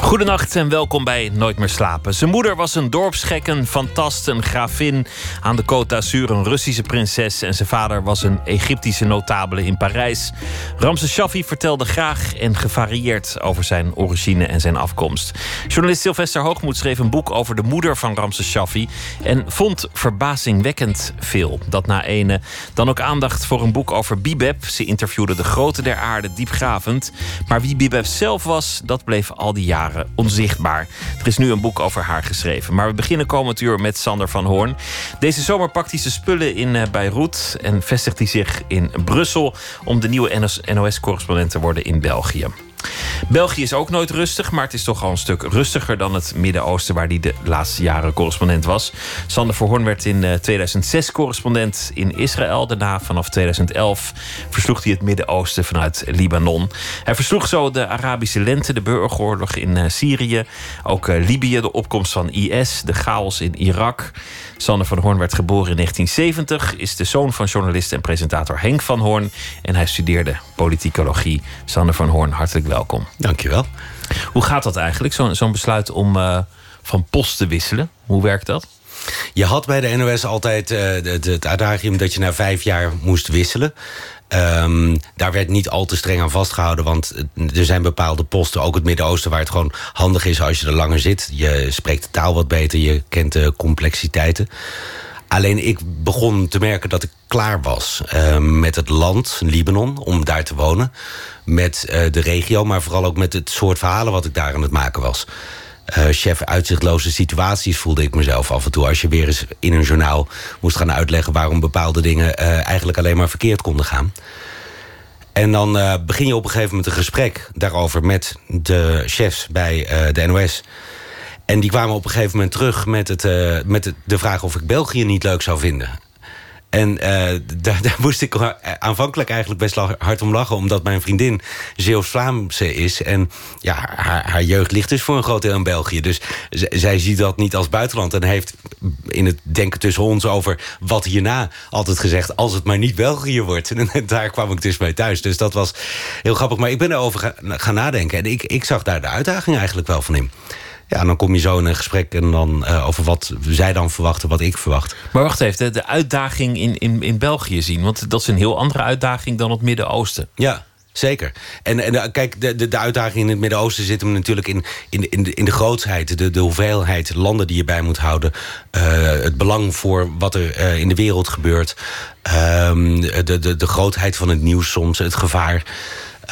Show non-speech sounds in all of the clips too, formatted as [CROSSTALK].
Goedenacht en welkom bij Nooit meer slapen. Zijn moeder was een dorpsgek, een fantast, gravin aan de Côte d'Azur, een Russische prinses. En zijn vader was een Egyptische notabele in Parijs. Ramses Shaffi vertelde graag en gevarieerd over zijn origine en zijn afkomst. Journalist Sylvester Hoogmoed schreef een boek over de moeder van Ramses Shaffi. En vond verbazingwekkend veel. Dat na ene dan ook aandacht voor een boek over Bibeb. Ze interviewde de grote der aarde diepgravend. Maar wie Bibeb zelf was, dat bleef al die jaren onzichtbaar. Er is nu een boek over haar geschreven. Maar we beginnen komend uur met Sander van Hoorn. Deze zomer pakt hij zijn spullen in uh, Beirut en vestigt hij zich in Brussel om de nieuwe NOS-correspondent te worden in België. België is ook nooit rustig, maar het is toch al een stuk rustiger dan het Midden-Oosten, waar hij de laatste jaren correspondent was. Sander Verhoorn werd in 2006 eh, correspondent in Israël. Daarna, vanaf 2011, versloeg hij het Midden-Oosten vanuit Libanon. Hij versloeg zo de Arabische lente, de burgeroorlog in eh, Syrië, ook eh, Libië, de opkomst van IS, de chaos in Irak. Sander van Hoorn werd geboren in 1970, is de zoon van journalist en presentator Henk van Hoorn en hij studeerde politicologie. Sander van Hoorn, hartelijk welkom. Dankjewel. Hoe gaat dat eigenlijk, zo'n zo'n besluit om uh, van post te wisselen? Hoe werkt dat? Je had bij de NOS altijd uh, het, het adagium dat je na vijf jaar moest wisselen. Um, daar werd niet al te streng aan vastgehouden, want er zijn bepaalde posten, ook het Midden-Oosten, waar het gewoon handig is als je er langer zit. Je spreekt de taal wat beter, je kent de complexiteiten. Alleen ik begon te merken dat ik klaar was uh, met het land, Libanon, om daar te wonen. Met uh, de regio, maar vooral ook met het soort verhalen wat ik daar aan het maken was. Uh, chef uitzichtloze situaties voelde ik mezelf af en toe. Als je weer eens in een journaal moest gaan uitleggen... waarom bepaalde dingen eigenlijk alleen maar verkeerd konden gaan. En dan begin je op een gegeven moment een gesprek daarover... met de chefs bij de NOS... En die kwamen op een gegeven moment terug met, het, met de vraag of ik België niet leuk zou vinden. En uh, [LAUGHS] daar, daar, moest ik aanvankelijk eigenlijk best hard om lachen... omdat mijn vriendin Zeeuws-Vlaamse is. En ja, haar, haar, jeugd ligt dus voor een groot deel in België. Dus zij ziet dat niet als buitenland. En heeft in het denken tussen ons over wat hierna altijd gezegd... als het maar niet België wordt. [LAUGHS] En daar kwam ik dus mee thuis. Dus dat was heel grappig. Maar ik ben erover gaan, gaan nadenken. En ik, ik zag daar de uitdaging eigenlijk wel van in. Ja, dan kom je zo in een gesprek en dan uh, over wat zij dan verwachten, wat ik verwacht. Maar wacht even, de uitdaging in, in, in België zien. Want dat is een heel andere uitdaging dan het Midden-Oosten. Ja, Zeker. En, en kijk, de, de, de uitdaging in het Midden-Oosten zit hem natuurlijk in, in, in, de, in de grootsheid, de, de hoeveelheid landen die je bij moet houden. Uh, het belang voor wat er uh, in de wereld gebeurt. Uh, de, de, de grootheid van het nieuws soms, het gevaar.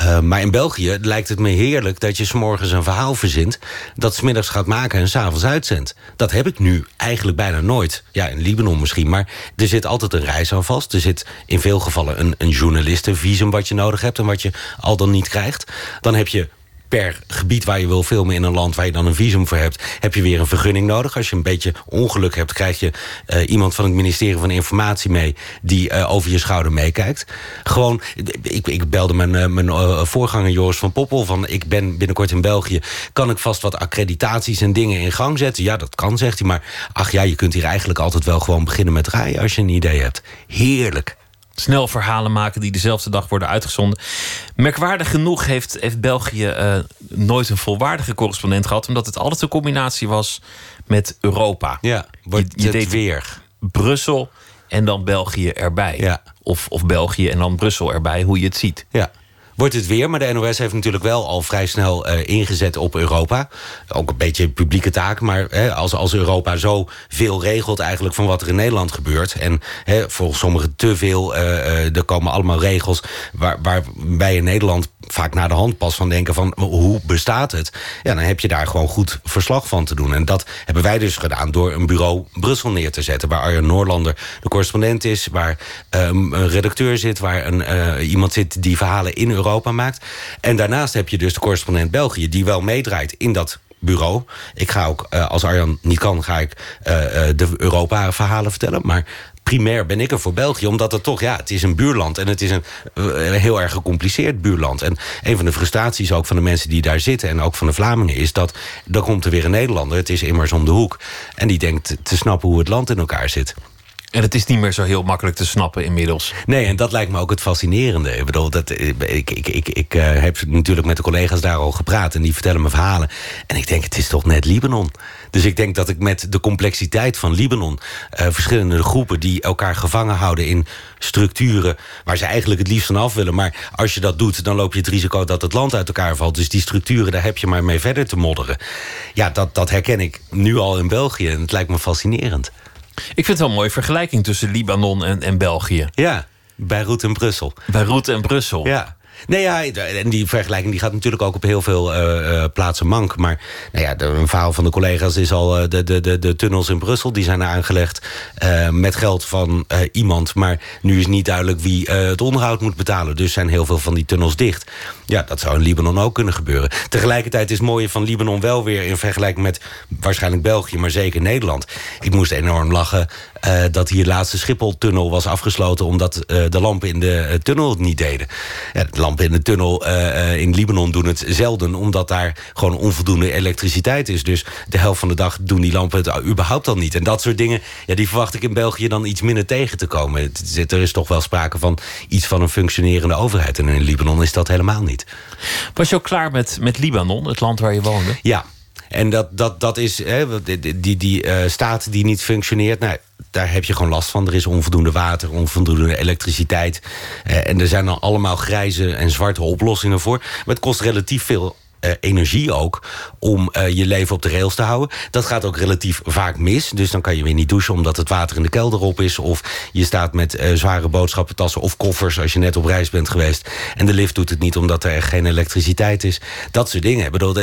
Uh, maar in België lijkt het me heerlijk dat je s'morgens een verhaal verzint... dat smiddags gaat maken en s'avonds uitzendt. Dat heb ik nu eigenlijk bijna nooit. Ja, in Libanon misschien, maar er zit altijd een reis aan vast. Er zit in veel gevallen een, een journalistenvisum wat je nodig hebt... en wat je al dan niet krijgt. Dan heb je per gebied waar je wil filmen in een land waar je dan een visum voor hebt, heb je weer een vergunning nodig. Als je een beetje ongeluk hebt, krijg je uh, iemand van het ministerie van Informatie mee die uh, over je schouder meekijkt. Gewoon, ik, ik belde mijn, uh, mijn voorganger Joris van Poppel van ik ben binnenkort in België. Kan ik vast wat accreditaties en dingen in gang zetten? Ja, dat kan, zegt hij. Maar ach ja, je kunt hier eigenlijk altijd wel gewoon beginnen met rijden als je een idee hebt. Heerlijk snel verhalen maken die dezelfde dag worden uitgezonden. Merkwaardig genoeg heeft, heeft België uh, nooit een volwaardige correspondent gehad, omdat het altijd een combinatie was met Europa. Ja, wordt je, je deed weer. Brussel en dan België erbij. Ja. Of, of België en dan Brussel erbij, hoe je het ziet. Ja wordt het weer. Maar de NOS heeft natuurlijk wel al vrij snel uh, ingezet op Europa. Ook een beetje publieke taak. Maar hè, als, als Europa zo veel regelt eigenlijk van wat er in Nederland gebeurt... en hè, volgens sommigen te veel, uh, uh, er komen allemaal regels... Waar, waar wij in Nederland vaak naar de hand pas van denken van... hoe bestaat het? Ja, dan heb je daar gewoon goed verslag van te doen. En dat hebben wij dus gedaan door een bureau Brussel neer te zetten... waar Arjen Noorlander de correspondent is... waar um, een redacteur zit, waar een, uh, iemand zit die verhalen in Europa maakt. En daarnaast heb je dus de correspondent België... die wel meedraait in dat bureau. Ik ga ook, uh, als Arjan niet kan, ga ik uh, de Europa-verhalen vertellen. Maar primair ben ik er voor België. Omdat het toch, ja, het is een buurland. En het is een heel erg gecompliceerd buurland. En een van de frustraties ook van de mensen die daar zitten... en ook van de Vlamingen is dat... dan komt er weer een Nederlander, het is immers om de hoek... en die denkt te snappen hoe het land in elkaar zit. En het is niet meer zo heel makkelijk te snappen inmiddels. Nee, en dat lijkt me ook het fascinerende. Ik bedoel, dat, ik, ik, ik, ik uh, heb natuurlijk met de collega's daar al gepraat... en die vertellen me verhalen. En ik denk, het is toch net Libanon. Dus ik denk dat ik met de complexiteit van Libanon... Uh, verschillende groepen die elkaar gevangen houden in structuren... waar ze eigenlijk het liefst vanaf willen. Maar als je dat doet, dan loop je het risico dat het land uit elkaar valt. Dus die structuren, daar heb je maar mee verder te modderen. Ja, dat, dat herken ik nu al in België. En het lijkt me fascinerend. Ik vind het wel een mooie vergelijking tussen Libanon en, en België. Ja, Beirut en Brussel. Beirut en Brussel. Ja. Nee, ja, en die vergelijking die gaat natuurlijk ook op heel veel uh, plaatsen mank. Maar nou ja, een verhaal van de collega's is al uh, de, de, de, de tunnels in Brussel. Die zijn aangelegd met geld van iemand. Maar nu is niet duidelijk wie het onderhoud moet betalen. Dus zijn heel veel van die tunnels dicht. Ja, dat zou in Libanon ook kunnen gebeuren. Tegelijkertijd is het mooie van Libanon wel weer... in vergelijking met waarschijnlijk België, maar zeker Nederland. Ik moest enorm lachen uh, dat hier de laatste Schiphol-tunnel was afgesloten... omdat uh, de lampen in de uh, tunnel het niet deden. Ja, de lampen in de tunnel in Libanon doen het zelden... omdat daar gewoon onvoldoende elektriciteit is. Dus de helft van de dag doen die lampen het überhaupt al niet. En dat soort dingen, ja, die verwacht ik in België dan iets minder tegen te komen. Er is toch wel sprake van iets van een functionerende overheid. En in Libanon is dat helemaal niet. Was je ook klaar met, met Libanon, het land waar je woonde? Ja, en dat, dat, dat is hè, die, die, uh, staat die niet functioneert. Nou, daar heb je gewoon last van. Er is onvoldoende water, onvoldoende elektriciteit. Uh, en er zijn dan allemaal grijze en zwarte oplossingen voor. Maar het kost relatief veel uh, energie ook om uh, je leven op de rails te houden. Dat gaat ook relatief vaak mis. Dus dan kan je weer niet douchen omdat het water in de kelder op is. Of je staat met uh, zware boodschappentassen of koffers als je net op reis bent geweest. En de lift doet het niet omdat er geen elektriciteit is. Dat soort dingen. Bedoel,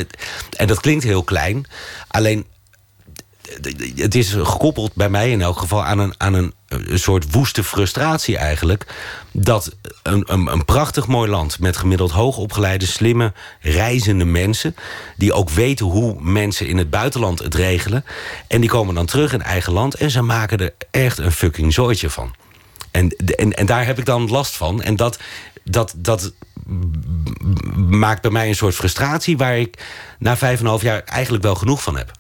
en dat klinkt heel klein. Alleen het is gekoppeld bij mij in elk geval aan een, aan een, soort woeste frustratie eigenlijk. Dat een, een, een, prachtig mooi land met gemiddeld hoogopgeleide, slimme, reizende mensen. Die ook weten hoe mensen in het buitenland het regelen. En die komen dan terug in eigen land en ze maken er echt een fucking zooitje van. En, en, daar heb ik dan last van. En dat, dat, dat maakt bij mij een soort frustratie waar ik na vijf en half jaar eigenlijk wel genoeg van heb.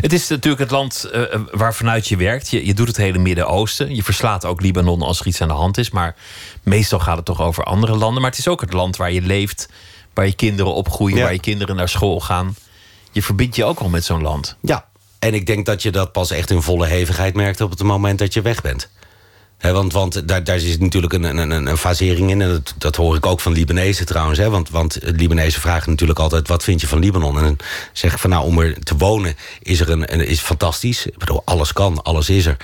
Het is natuurlijk het land uh, waar vanuit je werkt. Je, je doet het hele Midden-Oosten. Je verslaat ook Libanon als er iets aan de hand is. Maar meestal gaat het toch over andere landen. Maar het is ook het land waar je leeft. Waar je kinderen opgroeien. Waar je kinderen naar school gaan. Je verbindt je ook al met zo'n land. Ja, en ik denk dat je dat pas echt in volle hevigheid merkt... op het moment dat je weg bent want want daar, daar is natuurlijk een, een, een fasering in. En dat, dat hoor ik ook van Libanezen trouwens. Hè, want, want Libanezen vragen natuurlijk altijd... wat vind je van Libanon? En dan zeg van nou, om er te wonen is, er een, is fantastisch. Ik bedoel, alles kan, alles is er.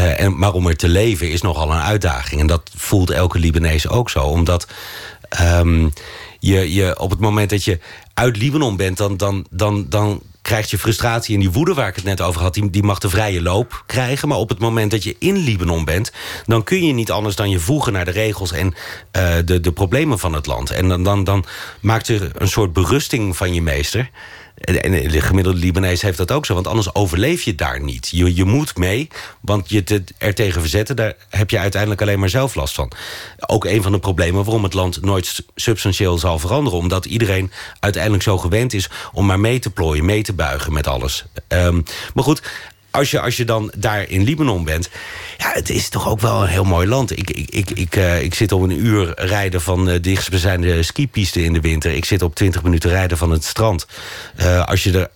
Uh, en, maar om er te leven is nogal een uitdaging. En dat voelt elke Libanees ook zo. Omdat um, je, je op het moment dat je uit Libanon bent... dan, dan, dan, dan krijgt je frustratie en die woede waar ik het net over had... Die, die mag de vrije loop krijgen. Maar op het moment dat je in Libanon bent... dan kun je niet anders dan je voegen naar de regels... en uh, de, de problemen van het land. En dan, dan, dan maakt er een soort berusting van je meester... En de gemiddelde Libanees heeft dat ook zo. Want anders overleef je daar niet. Je, je moet mee, want je te, er tegen verzetten... daar heb je uiteindelijk alleen maar zelf last van. Ook een van de problemen waarom het land nooit substantieel zal veranderen. Omdat iedereen uiteindelijk zo gewend is... om maar mee te plooien, mee te buigen met alles. Um, maar goed, als je, als je dan daar in Libanon bent... ja, het is toch ook wel een heel mooi land. Ik, ik, ik, ik, uh, ik zit op een uur rijden van de dichtstbijzijnde skipiste in de winter. Ik zit op 20 minuten rijden van het strand. Uh, als je er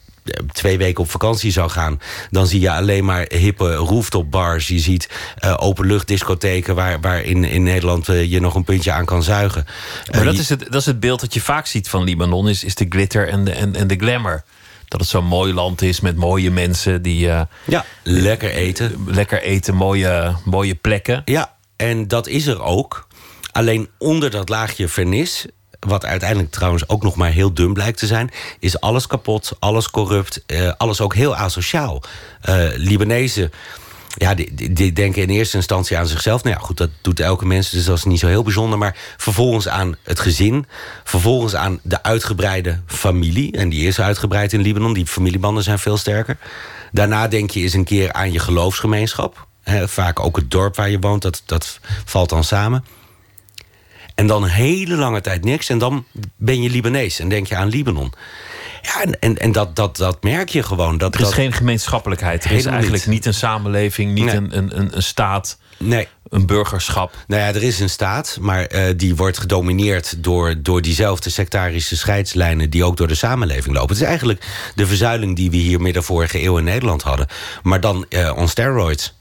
twee weken op vakantie zou gaan... dan zie je alleen maar hippe rooftop bars. Je ziet uh, openluchtdiscotheken waar, waar in, in Nederland uh, je nog een puntje aan kan zuigen. Maar dat, is het, dat is het beeld dat je vaak ziet van Libanon... is, is de glitter en de, en, en de glamour dat het zo'n mooi land is met mooie mensen die. Uh, ja, lekker eten. Lekker eten, mooie, mooie plekken. Ja, en dat is er ook. Alleen onder dat laagje vernis. Wat uiteindelijk trouwens ook nog maar heel dun blijkt te zijn, is alles kapot, alles corrupt, uh, alles ook heel asociaal. Uh, Libanezen ja, die, die, denken in eerste instantie aan zichzelf. Nou ja, goed, dat doet elke mens, dus dat is niet zo heel bijzonder. Maar vervolgens aan het gezin. Vervolgens aan de uitgebreide familie. En die is uitgebreid in Libanon. Die familiebanden zijn veel sterker. Daarna denk je eens een keer aan je geloofsgemeenschap. Vaak ook het dorp waar je woont, dat, dat valt dan samen. En dan hele lange tijd niks. En dan ben je Libanees en denk je aan Libanon. Ja, en, en, en dat, dat, dat merk je gewoon. Dat, Er is dat, geen gemeenschappelijkheid. Er is Helemaal eigenlijk niet. niet een samenleving, niet Nee. een, een, een, een staat, Nee, een burgerschap. Nou ja, er is een staat, maar eh, die wordt gedomineerd door, door diezelfde sectarische scheidslijnen die ook door de samenleving lopen. Het is eigenlijk de verzuiling die we hier midden vorige eeuw in Nederland hadden, maar dan eh on steroids.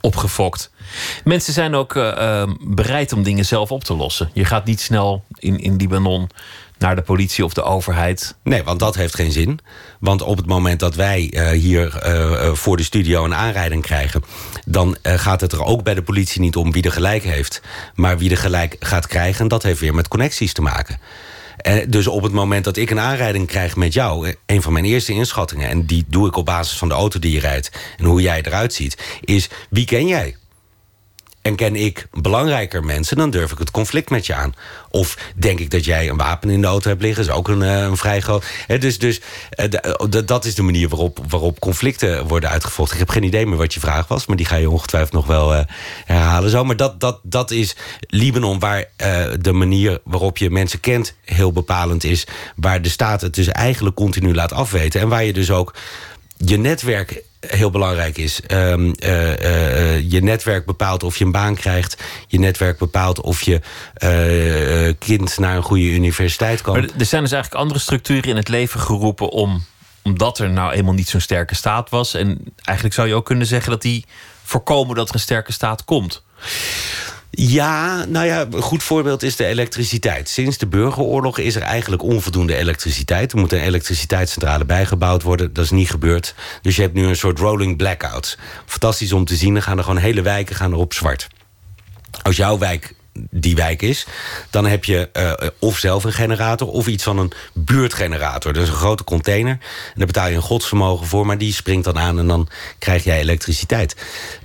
opgefokt. Mensen zijn ook eh, bereid om dingen zelf op te lossen. Je gaat niet snel in, in Libanon naar de politie of de overheid. Nee, want dat heeft geen zin. Want op het moment dat wij eh, hier eh, eh, voor de studio een aanrijding krijgen... dan gaat het er ook bij de politie niet om wie er gelijk heeft... maar wie er gelijk gaat krijgen. En dat heeft weer met connecties te maken. Dus op het moment dat ik een aanrijding krijg met jou... een van mijn eerste inschattingen... en die doe ik op basis van de auto die je rijdt... en hoe jij eruit ziet, is wie ken jij? En ken ik belangrijker mensen, dan durf ik het conflict met je aan. Of denk ik dat jij een wapen in de auto hebt liggen, is ook een, eh, een vrij groot. Dus dus eh, d- dat is de manier waarop, waarop conflicten worden uitgevochten. Ik heb geen idee meer wat je vraag was, maar die ga je ongetwijfeld nog wel eh, herhalen. Zo. Maar dat, dat, dat is Libanon, waar de manier waarop je mensen kent heel bepalend is. Waar de staat het dus eigenlijk continu laat afweten. En waar je dus ook je netwerk heel belangrijk is. Ehm, eh, eh, eh, je netwerk bepaalt of je een baan krijgt. Je netwerk bepaalt of je kind naar een goede universiteit kan. Maar er zijn dus eigenlijk andere structuren in het leven geroepen om, omdat er nou eenmaal niet zo'n sterke staat was. En eigenlijk zou je ook kunnen zeggen dat die voorkomen dat er een sterke staat komt. Ja, nou ja, een goed voorbeeld is de elektriciteit. Sinds de burgeroorlog is er eigenlijk onvoldoende elektriciteit. Er moet een elektriciteitscentrale bijgebouwd worden. Dat is niet gebeurd. Dus je hebt nu een soort rolling blackout. Fantastisch om te zien. Dan gaan er gewoon hele wijken gaan er op zwart. Als jouw wijk die wijk is, dan heb je eh, of zelf een generator of iets van een buurtgenerator. Is een grote container. En daar betaal je een godsvermogen voor, maar die springt dan aan en dan krijg jij elektriciteit.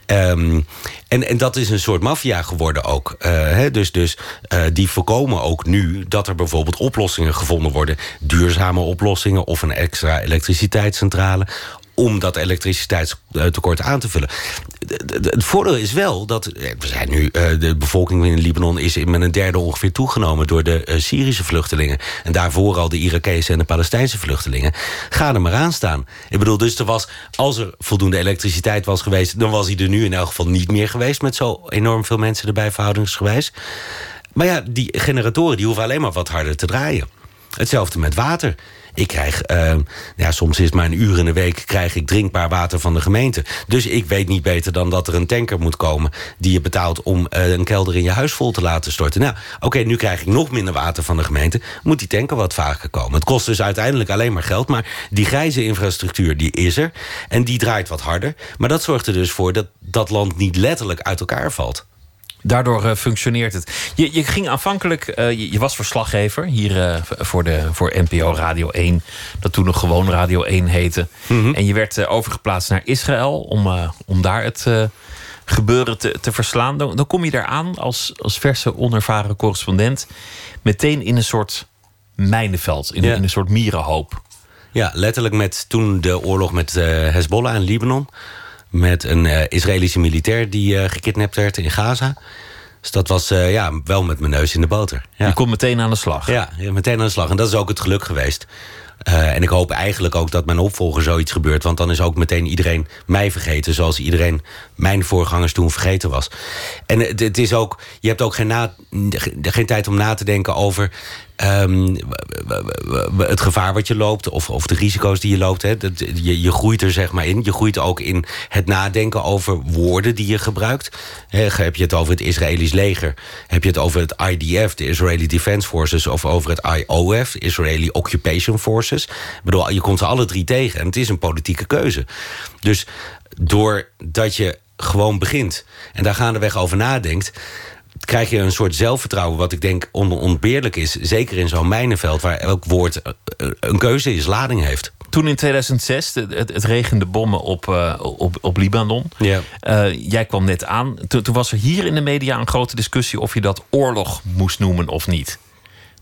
Ehm, en, en dat is een soort maffia geworden ook. Eh, dus dus eh, die voorkomen ook nu dat er bijvoorbeeld oplossingen gevonden worden. Duurzame oplossingen of een extra elektriciteitscentrale om dat elektriciteitstekort aan te vullen. Het voordeel is wel dat eh, we zijn nu, eh, de bevolking in Libanon is met een derde ongeveer toegenomen door de eh, Syrische vluchtelingen. En daarvoor al de Irakese en de Palestijnse vluchtelingen. Ga er maar aan staan. Ik bedoel, dus er was, als er voldoende elektriciteit was geweest, dan was hij er nu in elk geval niet meer geweest met zo enorm veel mensen erbij verhoudingsgewijs. Maar ja, die generatoren die hoeven alleen maar wat harder te draaien. Hetzelfde met water. Ik krijg, eh, ja, soms is maar een uur in de week... krijg ik drinkbaar water van de gemeente. Dus ik weet niet beter dan dat er een tanker moet komen... die je betaalt om eh, een kelder in je huis vol te laten storten. Nou, oké, nu krijg ik nog minder water van de gemeente. Moet die tanker wat vaker komen. Het kost dus uiteindelijk alleen maar geld. Maar die grijze infrastructuur, die is er. En die draait wat harder. Maar dat zorgt er dus voor dat dat land niet letterlijk uit elkaar valt. Daardoor eh, functioneert het. Je, je ging aanvankelijk, eh, je, je was verslaggever hier eh, voor, de, voor NPO Radio 1, dat toen nog gewoon Radio 1 heette. En je werd overgeplaatst naar Israël om, om daar het gebeuren te, te verslaan. Dan, dan kom je daar aan als, als verse, onervaren correspondent, meteen in een soort mijnenveld, in, Ja. in een soort mierenhoop. Ja, letterlijk met toen de oorlog met Hezbollah in Libanon. Met een eh, Israëlische militair die eh, gekidnapt werd in Gaza. Dus dat was eh, ja, wel met mijn neus in de boter. Ja. Je komt meteen aan de slag. Ja, meteen aan de slag. En dat is ook het geluk geweest. En ik hoop eigenlijk ook dat mijn opvolger zoiets gebeurt. Want dan is ook meteen iedereen mij vergeten. Zoals iedereen mijn voorgangers toen vergeten was. En het, het is ook, je hebt ook geen, na, geen tijd om na te denken over ehm, het gevaar wat je loopt. Of, of de risico's die je loopt. Hè. Dat, je, je groeit er zeg maar in. Je groeit ook in het nadenken over woorden die je gebruikt. Heb je het over het Israëlisch leger? Heb je het over het IDF, de Israeli Defense Forces? Of over het IOF, Israeli Occupation Forces? Ik bedoel, je komt ze alle drie tegen. En het is een politieke keuze. Dus doordat je gewoon begint en daar gaandeweg over nadenkt krijg je een soort zelfvertrouwen... wat ik denk onontbeerlijk is. Zeker in zo'n mijnenveld waar elk woord eh, een keuze is, lading heeft. Toen in 2006, het, het, regende bommen op, eh, op, op Libanon. Ja. Eh, jij kwam net aan. Toen, toen was er hier in de media een grote discussie of je dat oorlog moest noemen of niet.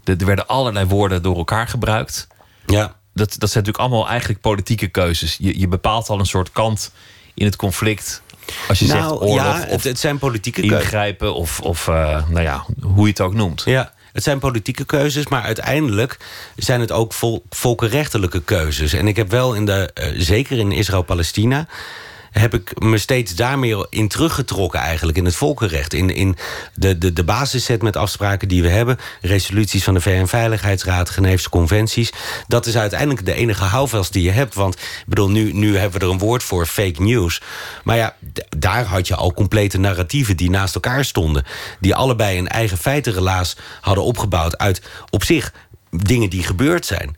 Er, er werden allerlei woorden door elkaar gebruikt. Ja, Dat, dat zijn natuurlijk allemaal eigenlijk politieke keuzes. Je, je bepaalt al een soort kant in het conflict Als je zegt Nou, oorlog ja, of het, het zijn politieke ingrijpen of, of eh, nou ja, hoe je het ook noemt. Ja, het zijn politieke keuzes, maar uiteindelijk zijn het ook vol, volkenrechtelijke keuzes. En ik heb wel in de, eh, zeker in Israël-Palestina, heb ik me steeds daarmee in teruggetrokken eigenlijk in het volkenrecht. In, in de, de, de basisset met afspraken die we hebben. Resoluties van de VN-veiligheidsraad, Geneefse conventies. Dat is uiteindelijk de enige houvast die je hebt. Want ik bedoel, nu, nu hebben we er een woord voor, fake news. Maar ja, daar had je al complete narratieven die naast elkaar stonden. Die allebei een eigen feitenrelaas hadden opgebouwd uit op zich dingen die gebeurd zijn.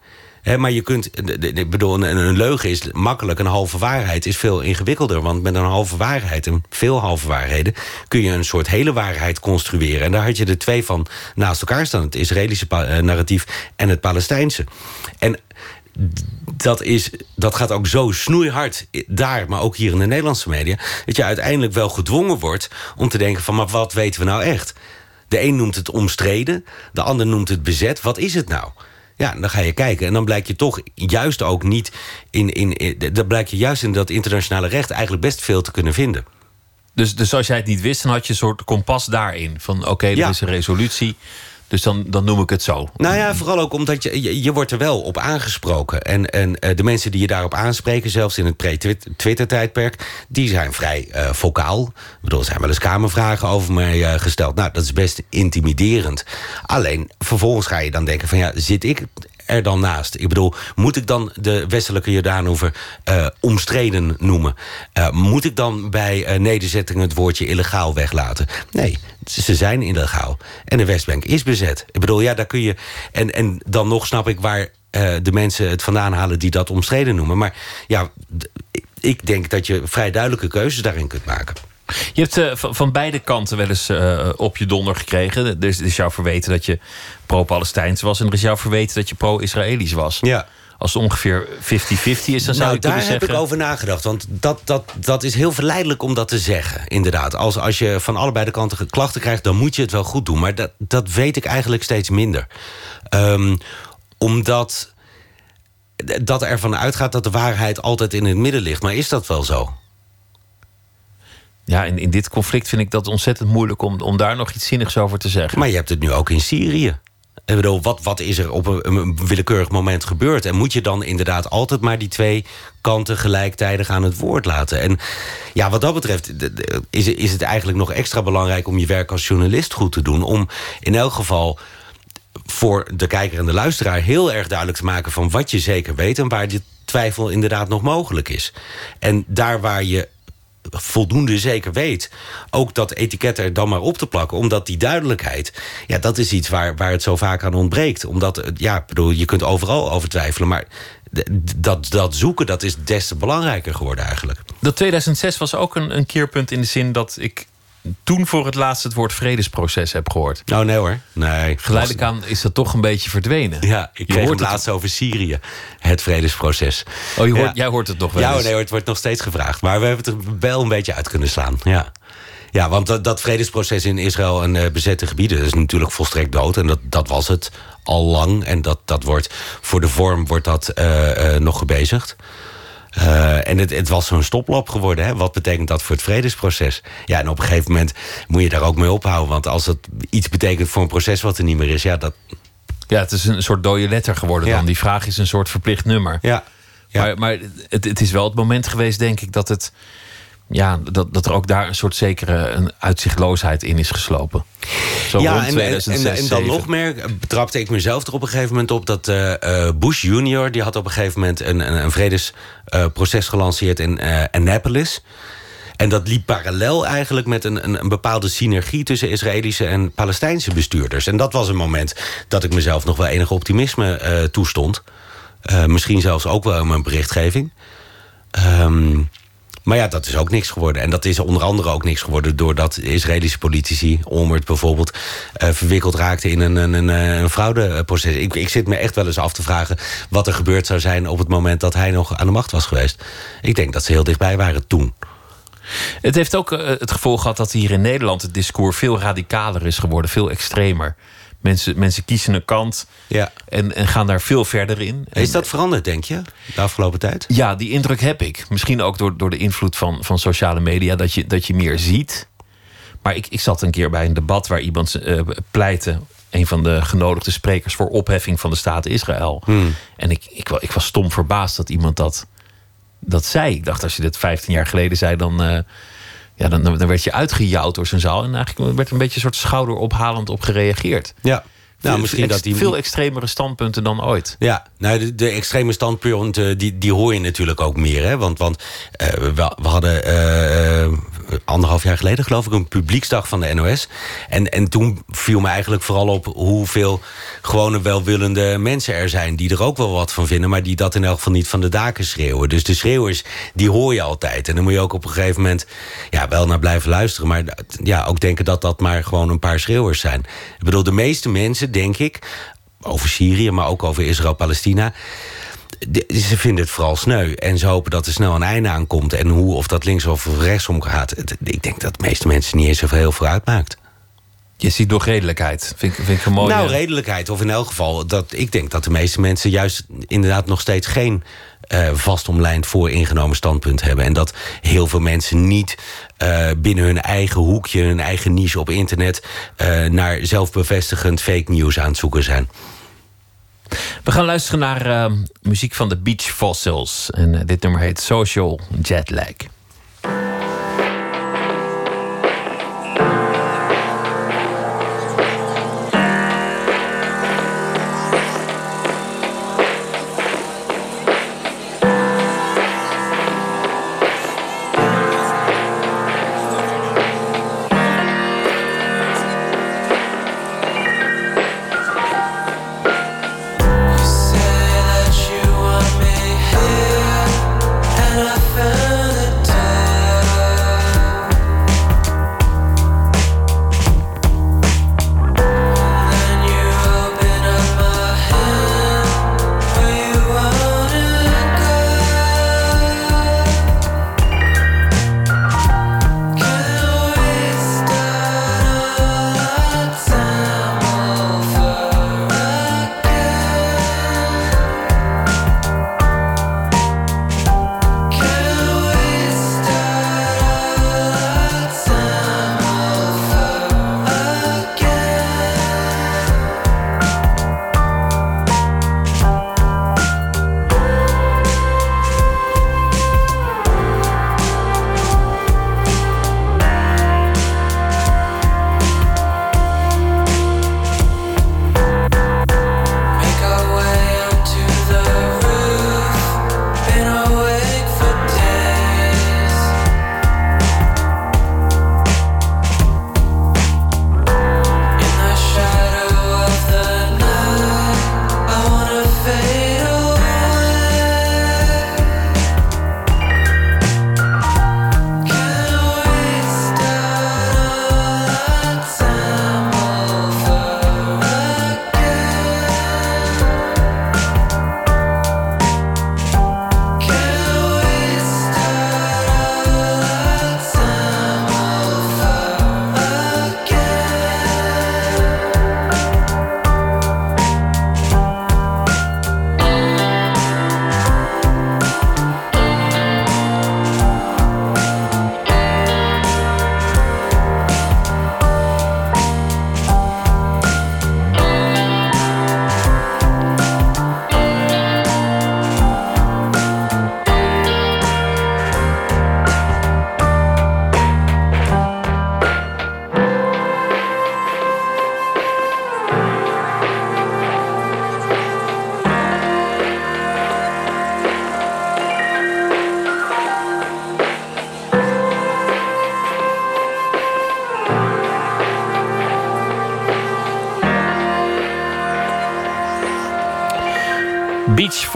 Maar je kunt, ik bedoel, een, leugen is makkelijk, een halve waarheid is veel ingewikkelder. Want met een halve waarheid en veel halve waarheden kun je een soort hele waarheid construeren. En daar had je de twee van naast elkaar staan: het Israëlische eh, narratief en het Palestijnse. En dat, is, dat gaat ook zo snoeihard daar, maar ook hier in de Nederlandse media, dat je uiteindelijk wel gedwongen wordt om te denken: van maar wat weten we nou echt? De een noemt het omstreden, de ander noemt het bezet. Wat is het nou? Ja, dan ga je kijken. En dan blijkt je toch juist ook niet in. in, in dan blijkt je juist in dat internationale recht eigenlijk best veel te kunnen vinden. Dus, dus als jij het niet wist, dan had je een soort kompas daarin. Van oké, er Ja. is een resolutie, dus dan, dan noem ik het zo. Nou ja, vooral ook omdat je, je, wordt er wel op aangesproken. En, en eh, de mensen die je daarop aanspreken, zelfs in het pre-Twitter-tijdperk... die zijn vrij eh vocaal. Ik bedoel, er zijn wel eens kamervragen over mij eh, gesteld. Nou, dat is best intimiderend. Alleen, vervolgens ga je dan denken van... ja, zit ik er dan naast? Ik bedoel, moet ik dan de westelijke Jordaanoever eh omstreden noemen? Eh, moet ik dan bij eh, nederzettingen het woordje illegaal weglaten? Nee, ze zijn illegaal. En de Westbank is bezet. Ik bedoel, ja, daar kun je... En, en dan nog snap ik waar de mensen het vandaan halen... die dat omstreden noemen. Maar ja, ik denk dat je vrij duidelijke keuzes daarin kunt maken. Je hebt eh, van, van beide kanten wel eens eh, op je donder gekregen. Er is, er is jou verweten dat je pro-Palestijns was... en er is jou verweten dat je pro-Israëlisch was. Ja. Als het ongeveer 50-50 is, dan zou nou, je kunnen daar heb zeggen... ik over nagedacht. Want dat, dat, dat is heel verleidelijk om dat te zeggen. Inderdaad. Als, als je van allebei de kanten klachten krijgt, dan moet je het wel goed doen. Maar dat, dat weet ik eigenlijk steeds minder. Ehm, omdat dat ervan uitgaat dat de waarheid altijd in het midden ligt. Maar is dat wel zo? Ja, in, in dit conflict vind ik dat ontzettend moeilijk... om, om daar nog iets zinnigs over te zeggen. Maar je hebt het nu ook in Syrië. Ik bedoel, wat, wat is er op een, willekeurig moment gebeurd? En moet je dan inderdaad altijd maar die twee kanten gelijktijdig aan het woord laten? En ja, wat dat betreft is, is het eigenlijk nog extra belangrijk... om je werk als journalist goed te doen. Om in elk geval voor de kijker en de luisteraar heel erg duidelijk te maken... van wat je zeker weet en waar die twijfel inderdaad nog mogelijk is. En daar waar je voldoende zeker weet... ook dat etiket er dan maar op te plakken. Omdat die duidelijkheid, ja, dat is iets waar, waar het zo vaak aan ontbreekt. Omdat, eh, ja, bedoel, je kunt overal over twijfelen... maar dat, dat zoeken, dat is des te belangrijker geworden eigenlijk. Dat 2006 was ook een, een keerpunt in de zin dat ik toen voor het laatst het woord vredesproces heb gehoord. Nou, nee hoor. Nee. Geleidelijk aan is dat toch een beetje verdwenen. Ja, ik kreeg hoort het laatst over Syrië. Het vredesproces. Oh, je hoort, Ja. jij hoort het nog wel Ja, eens. nee, hoor, het wordt nog steeds gevraagd. Maar we hebben het er wel een beetje uit kunnen slaan. Ja, ja want dat, dat vredesproces in Israël en eh, bezette gebieden... is natuurlijk volstrekt dood. En dat, dat was het al lang. En dat, dat wordt, voor de vorm wordt dat eh, eh, nog gebezigd. Eh, en het, het was zo'n stoplap geworden. Hè? Wat betekent dat voor het vredesproces? Ja, en op een gegeven moment moet je daar ook mee ophouden. Want als het iets betekent voor een proces wat er niet meer is... ja, dat... Ja, het is een soort dode letter geworden Ja. dan. Die vraag is een soort verplicht nummer. Ja, ja. Maar, maar het, het is wel het moment geweest, denk ik, dat, het, ja, dat, dat er ook daar een soort zekere een uitzichtloosheid in is geslopen. Zo ja, rond en, en, 2006, en, en dan 2007. nog meer betrapte ik mezelf er op een gegeven moment op... dat eh, eh, Bush junior, die had op een gegeven moment een, een, een vredesproces gelanceerd in eh, Annapolis... En dat liep parallel eigenlijk met een, een, een bepaalde synergie... tussen Israëlische en Palestijnse bestuurders. En dat was een moment dat ik mezelf nog wel enig optimisme eh, toestond. Eh, misschien zelfs ook wel in mijn berichtgeving. Ehm, maar ja, dat is ook niks geworden. En dat is onder andere ook niks geworden... doordat Israëlische politici, Olmert bijvoorbeeld... eh, verwikkeld raakten in een, een, een, een fraudeproces. Ik, ik zit me echt wel eens af te vragen... wat er gebeurd zou zijn op het moment dat hij nog aan de macht was geweest. Ik denk dat ze heel dichtbij waren toen. Het heeft ook eh, het gevolg gehad dat hier in Nederland het discours veel radicaler is geworden, veel extremer. Mensen, mensen kiezen een kant Ja. en, en gaan daar veel verder in. Is dat veranderd, denk je, de afgelopen tijd? Ja, die indruk heb ik. Misschien ook door, door de invloed van, van sociale media, dat je, dat je meer ziet. Maar ik, ik zat een keer bij een debat waar iemand eh, pleitte, een van de genodigde sprekers, voor opheffing van de staat Israël. En ik, ik, ik was stom verbaasd dat iemand dat, dat zei. Ik dacht, als je dit 15 jaar geleden zei, dan, eh, ja, dan, dan werd je uitgejouwd door zijn zaal. En eigenlijk werd er een beetje een soort schouderophalend op gereageerd. Ja. Nou, Veel- misschien dat die... Veel extremere standpunten dan ooit. Ja, nou, de, de extreme standpunten, die, die hoor je natuurlijk ook meer. Hè? Want, want eh, we, we hadden eh, eh, anderhalf jaar geleden, geloof ik, een publieksdag van de NOS. En, en toen viel me eigenlijk vooral op hoeveel gewone welwillende mensen er zijn... die er ook wel wat van vinden, maar die dat in elk geval niet van de daken schreeuwen. Dus de schreeuwers, die hoor je altijd. En dan moet je ook op een gegeven moment ja, wel naar blijven luisteren... maar ja, ook denken dat dat maar gewoon een paar schreeuwers zijn. Ik bedoel, de meeste mensen, denk ik over Syrië, maar ook over Israël-Palestina. Ze vinden het vooral sneu. En ze hopen dat er snel een einde aan komt. En hoe of dat links of rechtsom gaat. Ik denk dat de meeste mensen niet eens zoveel heel veel uitmaakt. Je ziet door redelijkheid. Vind, ik- vind ik een mooie... Nou, redelijkheid. Of in elk geval, dat, ik denk dat de meeste mensen juist inderdaad nog steeds geen eh vastomlijnd voor ingenomen standpunt hebben. En dat heel veel mensen niet eh, binnen hun eigen hoekje, hun eigen niche op internet, eh, naar zelfbevestigend fake news aan het zoeken zijn. We gaan luisteren naar eh, muziek van de Beach Fossils. En eh, dit nummer heet Social Jetlag.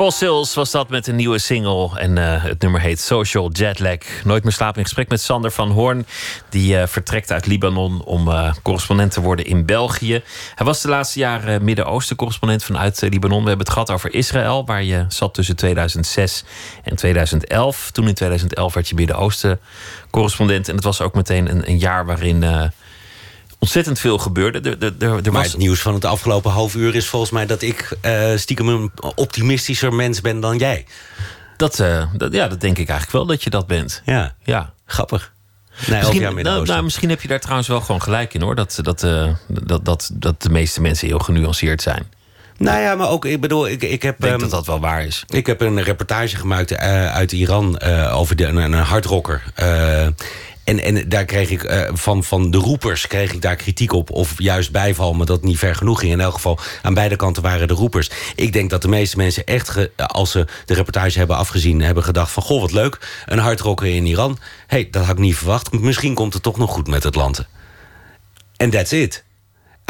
Fossils was dat met een nieuwe single. En eh, het nummer heet Social Jetlag. Nooit meer slapen in gesprek met Sander van Hoorn. Die eh, vertrekt uit Libanon om eh, correspondent te worden in België. Hij was de laatste jaren Midden-Oosten correspondent vanuit Libanon. We hebben het gehad over Israël, waar je zat tussen 2006 en 2011. Toen in 2011 werd je Midden-Oosten correspondent. En het was ook meteen een, een jaar waarin. Ontzettend veel gebeurde. Er, er, er, Maar was, het nieuws van het afgelopen half uur is volgens mij... dat ik eh, stiekem een optimistischer mens ben dan jij. dat, eh, dat, ja, dat denk ik eigenlijk wel dat je dat bent. Ja, Ja. grappig. Nee, Misschien, nou, nou, misschien heb je daar trouwens wel gewoon gelijk in hoor. Dat, dat, eh, dat, dat, dat de meeste mensen heel genuanceerd zijn. Nou ja, maar ook, ik bedoel, ik, ik heb... Ik denk ehm, dat dat wel waar is. Ik heb een reportage gemaakt uit Iran over de, een, een hardrocker. En, en daar kreeg ik eh, van, van de roepers kreeg ik daar kritiek op. Of juist bijval, maar dat niet ver genoeg ging. In elk geval, aan beide kanten waren de roepers. Ik denk dat de meeste mensen echt, als ze de reportage hebben afgezien... hebben gedacht van, goh, wat leuk, een hardrocker in Iran. hey, dat had ik niet verwacht. Misschien komt het toch nog goed met het land. En that's it.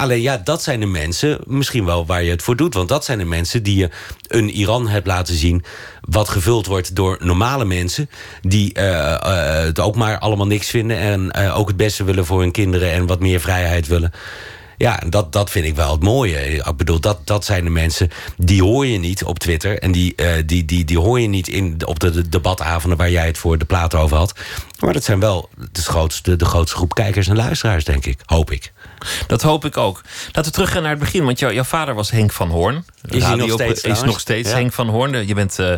Alleen ja, dat zijn de mensen misschien wel waar je het voor doet. Want dat zijn de mensen die je een Iran hebt laten zien... wat gevuld wordt door normale mensen... die eh, eh, het ook maar allemaal niks vinden... en eh, ook het beste willen voor hun kinderen... en wat meer vrijheid willen. Ja, dat, dat vind ik wel het mooie. Ik bedoel, dat, dat zijn de mensen... die hoor je niet op Twitter... en die, die, die, die hoor je niet in, op de, de debatavonden... waar jij het voor de plaat over had. Maar dat zijn wel de grootste, de grootste groep kijkers en luisteraars, denk ik. Hoop ik. Dat hoop ik ook. Laten we teruggaan naar het begin. Want jou- jouw vader was Henk van Hoorn. Is hij nog steeds Is nog steeds Ja. Henk van Hoorn. Je bent eh,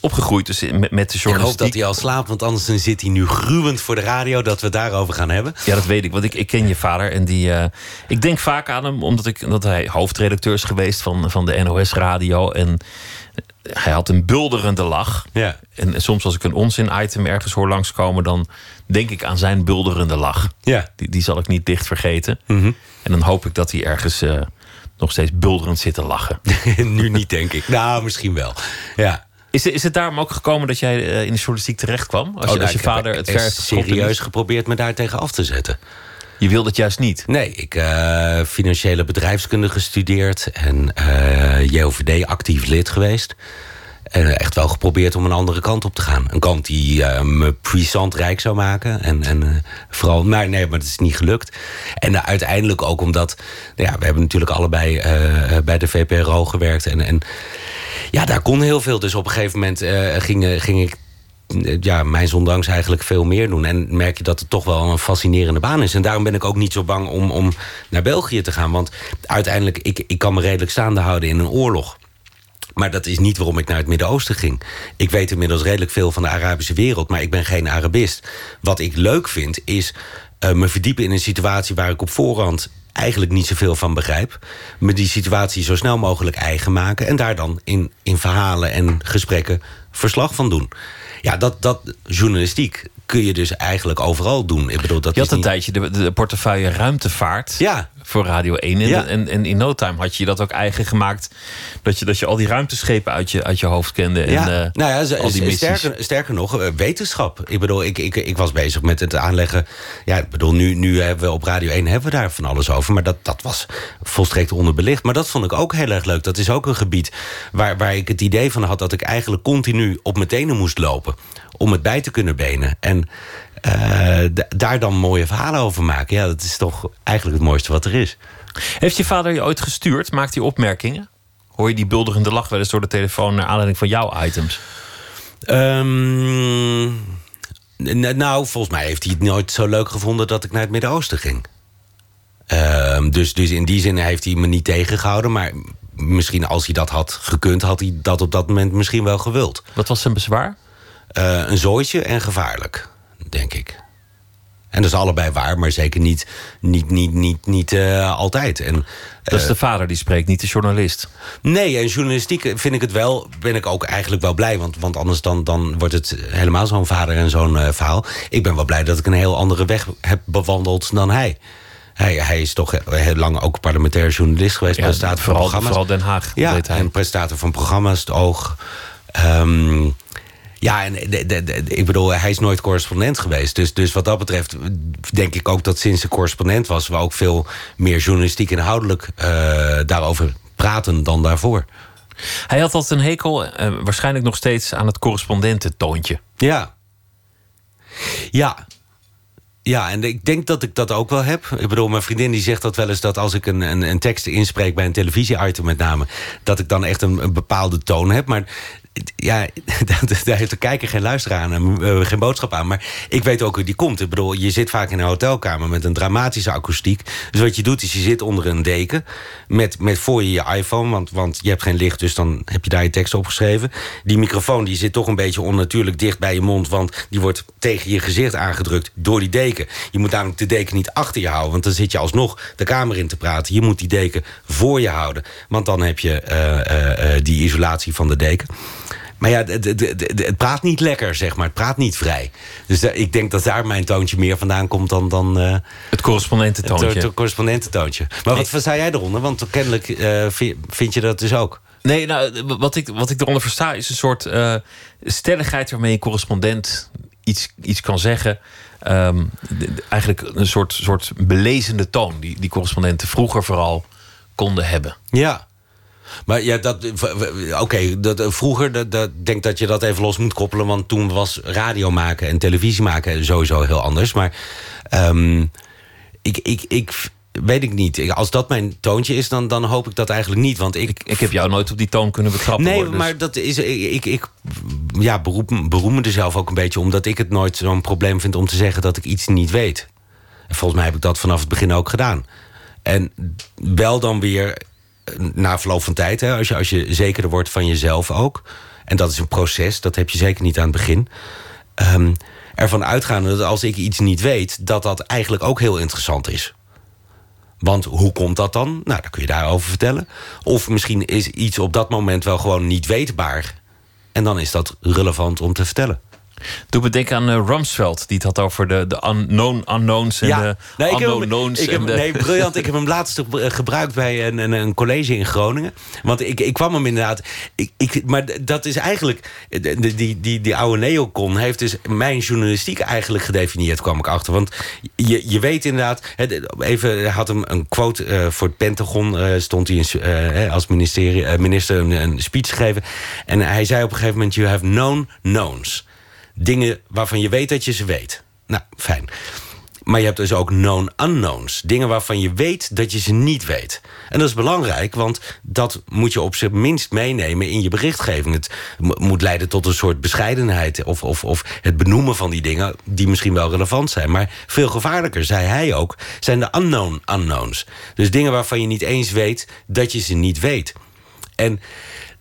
opgegroeid dus met, met de Ik hoop journalistiek. dat hij al slaapt, want anders dan zit hij nu gruwend voor de radio... dat we daarover gaan hebben. Ja, dat weet ik. Want ik, ik ken je vader. En die, eh, ik denk vaak aan hem, omdat, ik, omdat hij hoofdredacteur is geweest van, van de NOS Radio. En hij had een bulderende lach. Ja. En soms als ik een onzin-item ergens hoor langskomen... dan denk ik aan zijn bulderende lach. Ja. Die, die zal ik niet dicht vergeten. Mhm. En dan hoop ik dat hij ergens eh, nog steeds bulderend zit te lachen. [LAUGHS] nu niet, denk ik. Nou, misschien wel. Ja. Is, is het daarom ook gekomen dat jij eh, in de journalistiek terecht kwam? Als, je, Oh, als nou, je heb vader het ver serieus geprobeerd me daar tegen af te zetten. Je wilde het juist niet. Nee, ik eh financiële bedrijfskunde gestudeerd en eh JOVD actief lid geweest. En echt wel geprobeerd om een andere kant op te gaan. Een kant die eh, me puissant rijk zou maken. En, en eh, vooral, maar nee, maar dat is niet gelukt. En eh, uiteindelijk ook omdat, ja, we hebben natuurlijk allebei eh, bij de VPRO gewerkt. En, en ja, daar kon heel veel. Dus op een gegeven moment eh, ging, ging ik ja, mijn zondanks eigenlijk veel meer doen. En merk je dat het toch wel een fascinerende baan is. En daarom ben ik ook niet zo bang om, om naar België te gaan. Want uiteindelijk, ik, ik kan me redelijk staande houden in een oorlog. Maar dat is niet waarom ik naar het Midden-Oosten ging. Ik weet inmiddels redelijk veel van de Arabische wereld... maar ik ben geen Arabist. Wat ik leuk vind, is eh, me verdiepen in een situatie... waar ik op voorhand eigenlijk niet zoveel van begrijp. Me die situatie zo snel mogelijk eigen maken... en daar dan in, in verhalen en gesprekken verslag van doen. Ja, dat, dat journalistiek kun je dus eigenlijk overal doen. Ik bedoel, dat Je had een niet... tijdje de, de portefeuille ruimtevaart Ja. voor Radio 1. En, Ja. en, en in no time had je dat ook eigen gemaakt. Dat je, dat je al die ruimteschepen uit je, uit je hoofd kende. En, Ja, eh, nou ja, al die sterker, sterker nog, eh, wetenschap. Ik bedoel, ik, ik, ik was bezig met het aanleggen. Ja, ik bedoel, nu, nu hebben we op Radio 1 hebben we daar van alles over. Maar dat, dat was volstrekt onderbelicht. Maar dat vond ik ook heel erg leuk. Dat is ook een gebied waar, waar ik het idee van had... dat ik eigenlijk continu op mijn tenen moest lopen. Om het bij te kunnen benen. En eh, daar dan mooie verhalen over maken. Ja, dat is toch eigenlijk het mooiste wat er is. Heeft je vader je ooit gestuurd? Maakt hij opmerkingen? Hoor je die bulderende lach wel eens door de telefoon... naar aanleiding van jouw items? Ehm, nou, volgens mij heeft hij het nooit zo leuk gevonden dat ik naar het Midden-Oosten ging. Ehm, dus, dus in die zin heeft hij me niet tegengehouden. Maar misschien als hij dat had gekund, had hij dat op dat moment misschien wel gewild. Wat was zijn bezwaar? Eh, een zooitje en gevaarlijk, denk ik. En dat is allebei waar, maar zeker niet, niet, niet, niet, niet eh, altijd. En, Dat is de vader die spreekt, niet de journalist. Nee, en journalistiek vind ik het wel, ben ik ook eigenlijk wel blij. Want, want anders dan, dan wordt het helemaal zo'n vader en zo'n eh, verhaal. Ik ben wel blij dat ik een heel andere weg heb bewandeld dan hij. Hij, hij is toch heel lang ook parlementair journalist geweest. Ja, presentator van vooral, programma's. vooral Den Haag. Ja, en presentator van programma's, het oog. Ehm, ja, en de, de, de- ik bedoel, hij is nooit correspondent geweest. Dus, dus wat dat betreft denk ik ook dat sinds hij correspondent was... we ook veel meer journalistiek inhoudelijk eh, daarover praten dan daarvoor. Hij had altijd een hekel, eh, waarschijnlijk nog steeds... aan het correspondententoontje. Ja. Ja. Ja, en ik denk dat ik dat ook wel heb. Ik bedoel, mijn vriendin die zegt dat wel eens... dat als ik een, een, een tekst inspreek bij een televisie-item met name... dat ik dan echt een, een bepaalde toon heb. Maar ja, [LAUGHS] daar heeft de kijker geen luisteraar aan en uh, geen boodschap aan. Maar ik weet ook hoe die komt. Ik bedoel, je zit vaak in een hotelkamer met een dramatische akoestiek. Dus wat je doet is je zit onder een deken met, met voor je je iPhone. Want, want je hebt geen licht, dus dan heb je daar je tekst opgeschreven. Die microfoon die zit toch een beetje onnatuurlijk dicht bij je mond. Want die wordt tegen je gezicht aangedrukt door die deken. Je moet namelijk de deken niet achter je houden. Want dan zit je alsnog de kamer in te praten. Je moet die deken voor je houden. Want dan heb je uh, uh, die isolatie van de deken. Maar ja, het, het, het, praat niet lekker, zeg maar. Het praat niet vrij. Dus ik denk dat daar mijn toontje meer vandaan komt dan... dan uh, het correspondententoontje. Het, het correspondententoontje. Maar wat zei jij eronder? Want kennelijk uh, vind je dat dus ook. Nee, nou, wat ik, wat ik eronder versta is een soort stelligheid... waarmee een correspondent iets, iets kan zeggen... De, eigenlijk een soort, soort belezende toon... die, die correspondenten vroeger vooral konden hebben. Ja, maar ja, dat. Oké, okay, dat, vroeger dat, denk dat je dat even los moet koppelen. Want toen was radio maken en televisie maken sowieso heel anders. Maar um, ik, ik, ik, weet ik niet. Als dat mijn toontje is, dan, dan hoop ik dat eigenlijk niet. Want ik, ik, ik heb jou nooit op die toon kunnen betrappen. Nee, worden, dus. maar dat is. Ik, ik ja, beroep, beroem me er zelf ook een beetje omdat ik het nooit zo'n probleem vind om te zeggen dat ik iets niet weet. En volgens mij heb ik dat vanaf het begin ook gedaan. En wel dan weer na verloop van tijd, hè, als, je, als je zekerder wordt van jezelf ook. En dat is een proces, dat heb je zeker niet aan het begin. Um, ervan uitgaande dat als ik iets niet weet, dat dat eigenlijk ook heel interessant is. Want hoe komt dat dan? Nou, dan kun je daarover vertellen. Of misschien is iets op dat moment wel gewoon niet weetbaar. En dan is dat relevant om te vertellen. Doe me denken aan uh, Rumsfeld, die het had over de, de unknown unknowns en ja. de nee, ik heb, knowns. Ik heb, en de... Nee, briljant. ik heb hem laatst gebruikt bij een, een, college in Groningen. Want ik, ik kwam hem inderdaad... Ik, ik, maar dat is eigenlijk... Die, die, die, die oude neocon heeft dus mijn journalistiek eigenlijk gedefinieerd, kwam ik achter. Want je, je weet inderdaad... Even, had hem een quote uh, voor het Pentagon... Uh, stond hij in, als ministerie, minister een, een speech gegeven. En hij zei op een gegeven moment... You have known knowns dingen waarvan je weet dat je ze weet. Nou, fijn. Maar je hebt dus ook known unknowns. Dingen waarvan je weet dat je ze niet weet. En dat is belangrijk, want dat moet je op zijn minst meenemen in je berichtgeving. Het moet leiden tot een soort bescheidenheid of, of, of het benoemen van die dingen die misschien wel relevant zijn. Maar veel gevaarlijker, zei hij ook, zijn de unknown unknowns. Dus dingen waarvan je niet eens weet dat je ze niet weet. En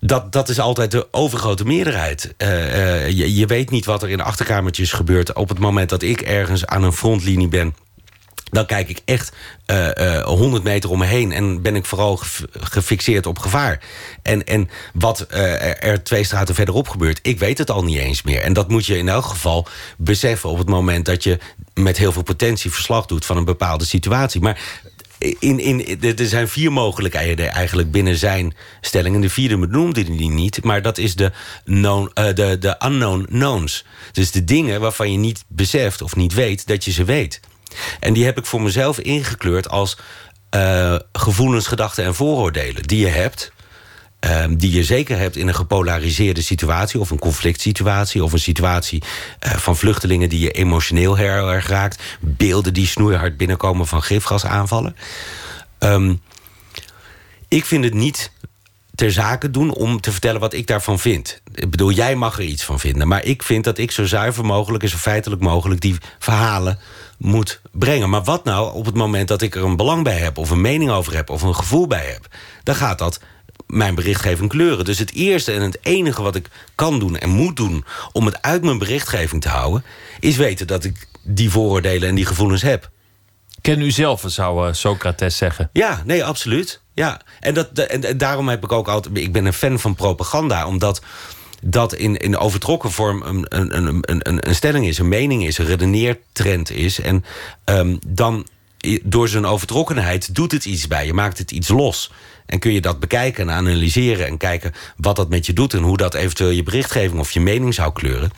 dat, dat is altijd de overgrote meerderheid. Uh, uh, je, weet niet wat er in achterkamertjes gebeurt... op het moment dat ik ergens aan een frontlinie ben... dan kijk ik echt uh, 100 meter om me heen... en ben ik vooral gefixeerd op gevaar. En, en wat er twee straten verderop gebeurt... ik weet het al niet eens meer. En dat moet je in elk geval beseffen... op het moment dat je met heel veel potentie verslag doet... van een bepaalde situatie. Maar in, in, er zijn vier mogelijkheden eigenlijk binnen zijn stelling. En de vierde benoemde hij niet. Maar dat is de, known, uh, de, de unknown knowns. Dus de dingen waarvan je niet beseft of niet weet dat je ze weet. En die heb ik voor mezelf ingekleurd als uh, gevoelens, gedachten en vooroordelen. Die je hebt, Um, die je zeker hebt in een gepolariseerde situatie... of een conflict situatie, of een situatie uh, van vluchtelingen... die je emotioneel heel erg raakt. Beelden die snoeihard binnenkomen van gifgasaanvallen. Um, ik vind het niet ter zake doen om te vertellen wat ik daarvan vind. Ik bedoel, jij mag er iets van vinden. Maar ik vind dat ik zo zuiver mogelijk en zo feitelijk mogelijk... die verhalen moet brengen. Maar wat nou op het moment dat ik er een belang bij heb... of een mening over heb of een gevoel bij heb... dan gaat dat mijn berichtgeving kleuren. Dus het eerste en het enige wat ik kan doen en moet doen... om het uit mijn berichtgeving te houden... is weten dat ik die vooroordelen en die gevoelens heb. Ken u zelf, zou uh, Socrates zeggen. Ja, nee, absoluut. Ja. En, dat, en, en daarom heb ik ook altijd... Ik ben een fan van propaganda, omdat dat in, in overtrokken vorm een, een, een, een, een stelling is, een mening is, een redeneertrend is. En um, dan door zijn overtrokkenheid doet het iets bij je, maakt het iets los. En kun je dat bekijken en analyseren en kijken wat dat met je doet... en hoe dat eventueel je berichtgeving of je mening zou kleuren.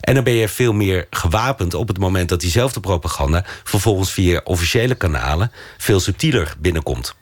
En dan ben je veel meer gewapend op het moment dat diezelfde propaganda... vervolgens via officiële kanalen veel subtieler binnenkomt.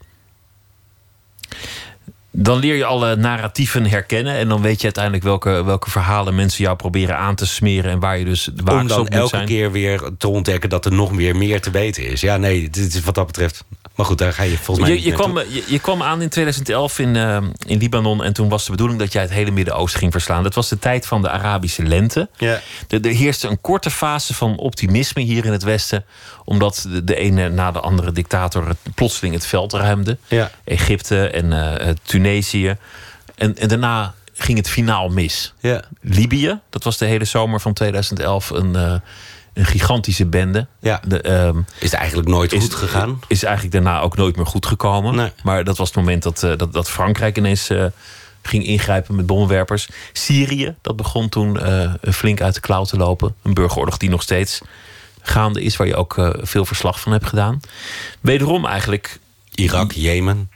Dan leer je alle narratieven herkennen. En dan weet je uiteindelijk welke, welke verhalen mensen jou proberen aan te smeren. En waar je dus waakzaam Om dan elke zijn. keer weer te ontdekken dat er nog meer meer te weten is. Ja, nee, dit is wat dat betreft Maar goed, daar ga je volgens mij Je, niet je, kwam, je, je kwam aan in 2011 in, eh, in Libanon en toen was de bedoeling dat jij het hele Midden-Oosten ging verslaan. Dat was de tijd van de Arabische lente. Ja. Er, er heerste een korte fase van optimisme hier in het Westen, omdat de, de ene na de andere dictator het, plotseling het veld ruimde. Ja. Egypte en eh, eh, Tunesië. En, en daarna ging het finaal mis. Ja. Libië, dat was de hele zomer van 2011 een, eh, een gigantische bende. Ja. De, ehm, Is het eigenlijk nooit is, goed gegaan? Is eigenlijk daarna ook nooit meer goed gekomen. Nee. Maar dat was het moment dat, eh, dat, dat Frankrijk ineens eh, ging ingrijpen met bommenwerpers. Syrië, dat begon toen eh, flink uit de klauw te lopen. Een burgeroorlog die nog steeds gaande is, waar je ook veel verslag van hebt gedaan. Wederom eigenlijk Irak, Jemen,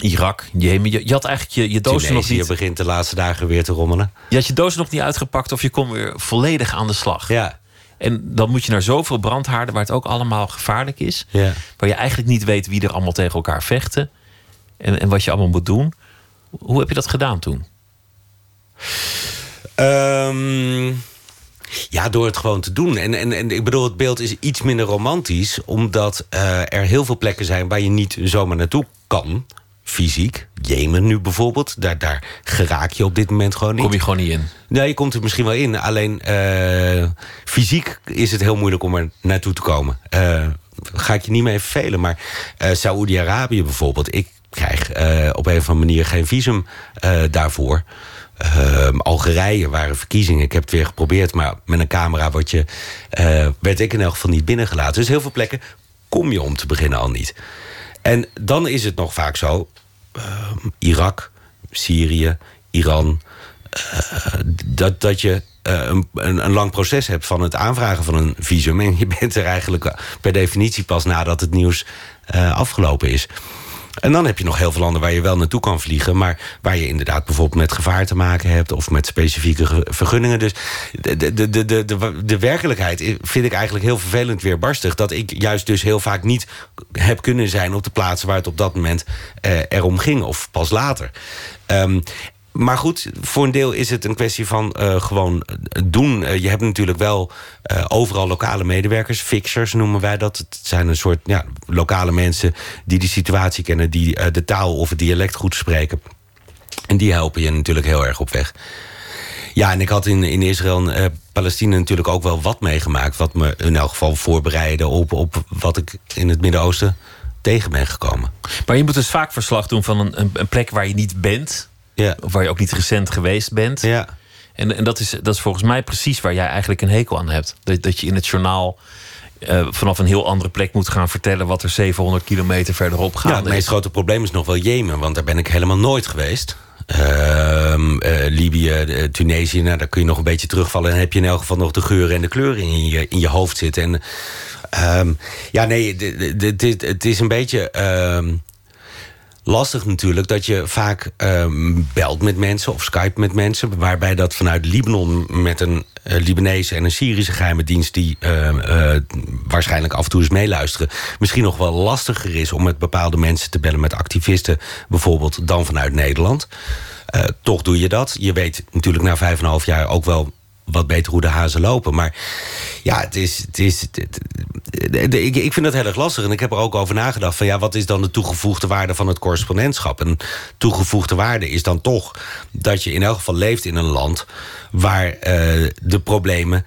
Irak, Jemen. Je, je had eigenlijk je, je doos nog niet. begint de laatste dagen weer te rommelen. Je had je doos nog niet uitgepakt of je kon weer volledig aan de slag. Ja, En dan moet je naar zoveel brandhaarden waar het ook allemaal gevaarlijk is. ja. Waar je eigenlijk niet weet wie er allemaal tegen elkaar vechten. En, en wat je allemaal moet doen. Hoe heb je dat gedaan toen? Ehm, ja, door het gewoon te doen. En, en, en ik bedoel, het beeld is iets minder romantisch... omdat eh, er heel veel plekken zijn waar je niet zomaar naartoe kan. Fysiek. Jemen nu bijvoorbeeld. Daar, daar geraak je op dit moment gewoon niet. Kom je gewoon niet in. Nee, je komt er misschien wel in. Alleen eh, fysiek is het heel moeilijk om er naartoe te komen. Eh, ga ik je niet mee vervelen. Maar eh Saoedi-Arabië bijvoorbeeld. Ik krijg op een of andere manier geen visum daarvoor. Ehm, Algerije waren verkiezingen. Ik heb het weer geprobeerd. Maar met een camera word je, eh, werd ik in elk geval niet binnengelaten. Dus heel veel plekken kom je om te beginnen al niet. En dan is het nog vaak zo. ehm, Irak, Syrië, Iran dat, dat je eh, een, een, lang proces hebt van het aanvragen van een visum. En je bent er eigenlijk eh, per definitie pas nadat het nieuws eh, afgelopen is. En dan heb je nog heel veel landen waar je wel naartoe kan vliegen... maar waar je inderdaad bijvoorbeeld met gevaar te maken hebt... of met specifieke ge- vergunningen. Dus de, de, de, de, de, de werkelijkheid vind ik eigenlijk heel vervelend weerbarstig... dat ik juist dus heel vaak niet heb kunnen zijn op de plaatsen... waar het op dat moment eh, erom ging, of pas later. Ehm, maar goed, voor een deel is het een kwestie van eh, gewoon doen. Eh, je hebt natuurlijk wel eh, overal lokale medewerkers, fixers noemen wij dat. Het zijn een soort ja, lokale mensen die die situatie kennen, die de taal of het dialect goed spreken. En die helpen je natuurlijk heel erg op weg. Ja, en ik had in, in Israël en Palestina natuurlijk ook wel wat meegemaakt... wat me in elk geval voorbereidde op, op wat ik in het Midden-Oosten tegen ben gekomen. Maar je moet dus vaak verslag doen van een, een plek waar je niet bent. Ja, Of waar je ook niet recent geweest bent. ja. En, en dat, is, dat is volgens mij precies waar jij eigenlijk een hekel aan hebt. Dat, dat je in het journaal eh, vanaf een heel andere plek moet gaan vertellen... wat er 700 kilometer verderop Ja, gaat. het meest grote probleem is nog wel Jemen, want daar ben ik helemaal nooit geweest. Ehm, eh, Libië, eh, Tunesië, nou, daar kun je nog een beetje terugvallen. En heb je in elk geval nog de geuren en de kleuren in je, in je hoofd zitten. En, ehm, ja, nee, is- het is een beetje ehm, lastig natuurlijk dat je vaak ehm, belt met mensen of Skype met mensen. Waarbij dat vanuit Libanon met een eh, Libanese en een Syrische geheime dienst... die ehm, eh, waarschijnlijk af en toe eens meeluisteren... misschien nog wel lastiger is om met bepaalde mensen te bellen... met activisten bijvoorbeeld dan vanuit Nederland. Eh, toch doe je dat. Je weet natuurlijk na vijf en een half jaar ook wel wat beter hoe de hazen lopen. Maar ja, het is. Het is ik, ik vind dat heel erg lastig. En ik heb er ook over nagedacht van ja, wat is dan de toegevoegde waarde van het correspondentschap? En toegevoegde waarde is dan toch dat je in elk geval leeft in een land waar eh, de problemen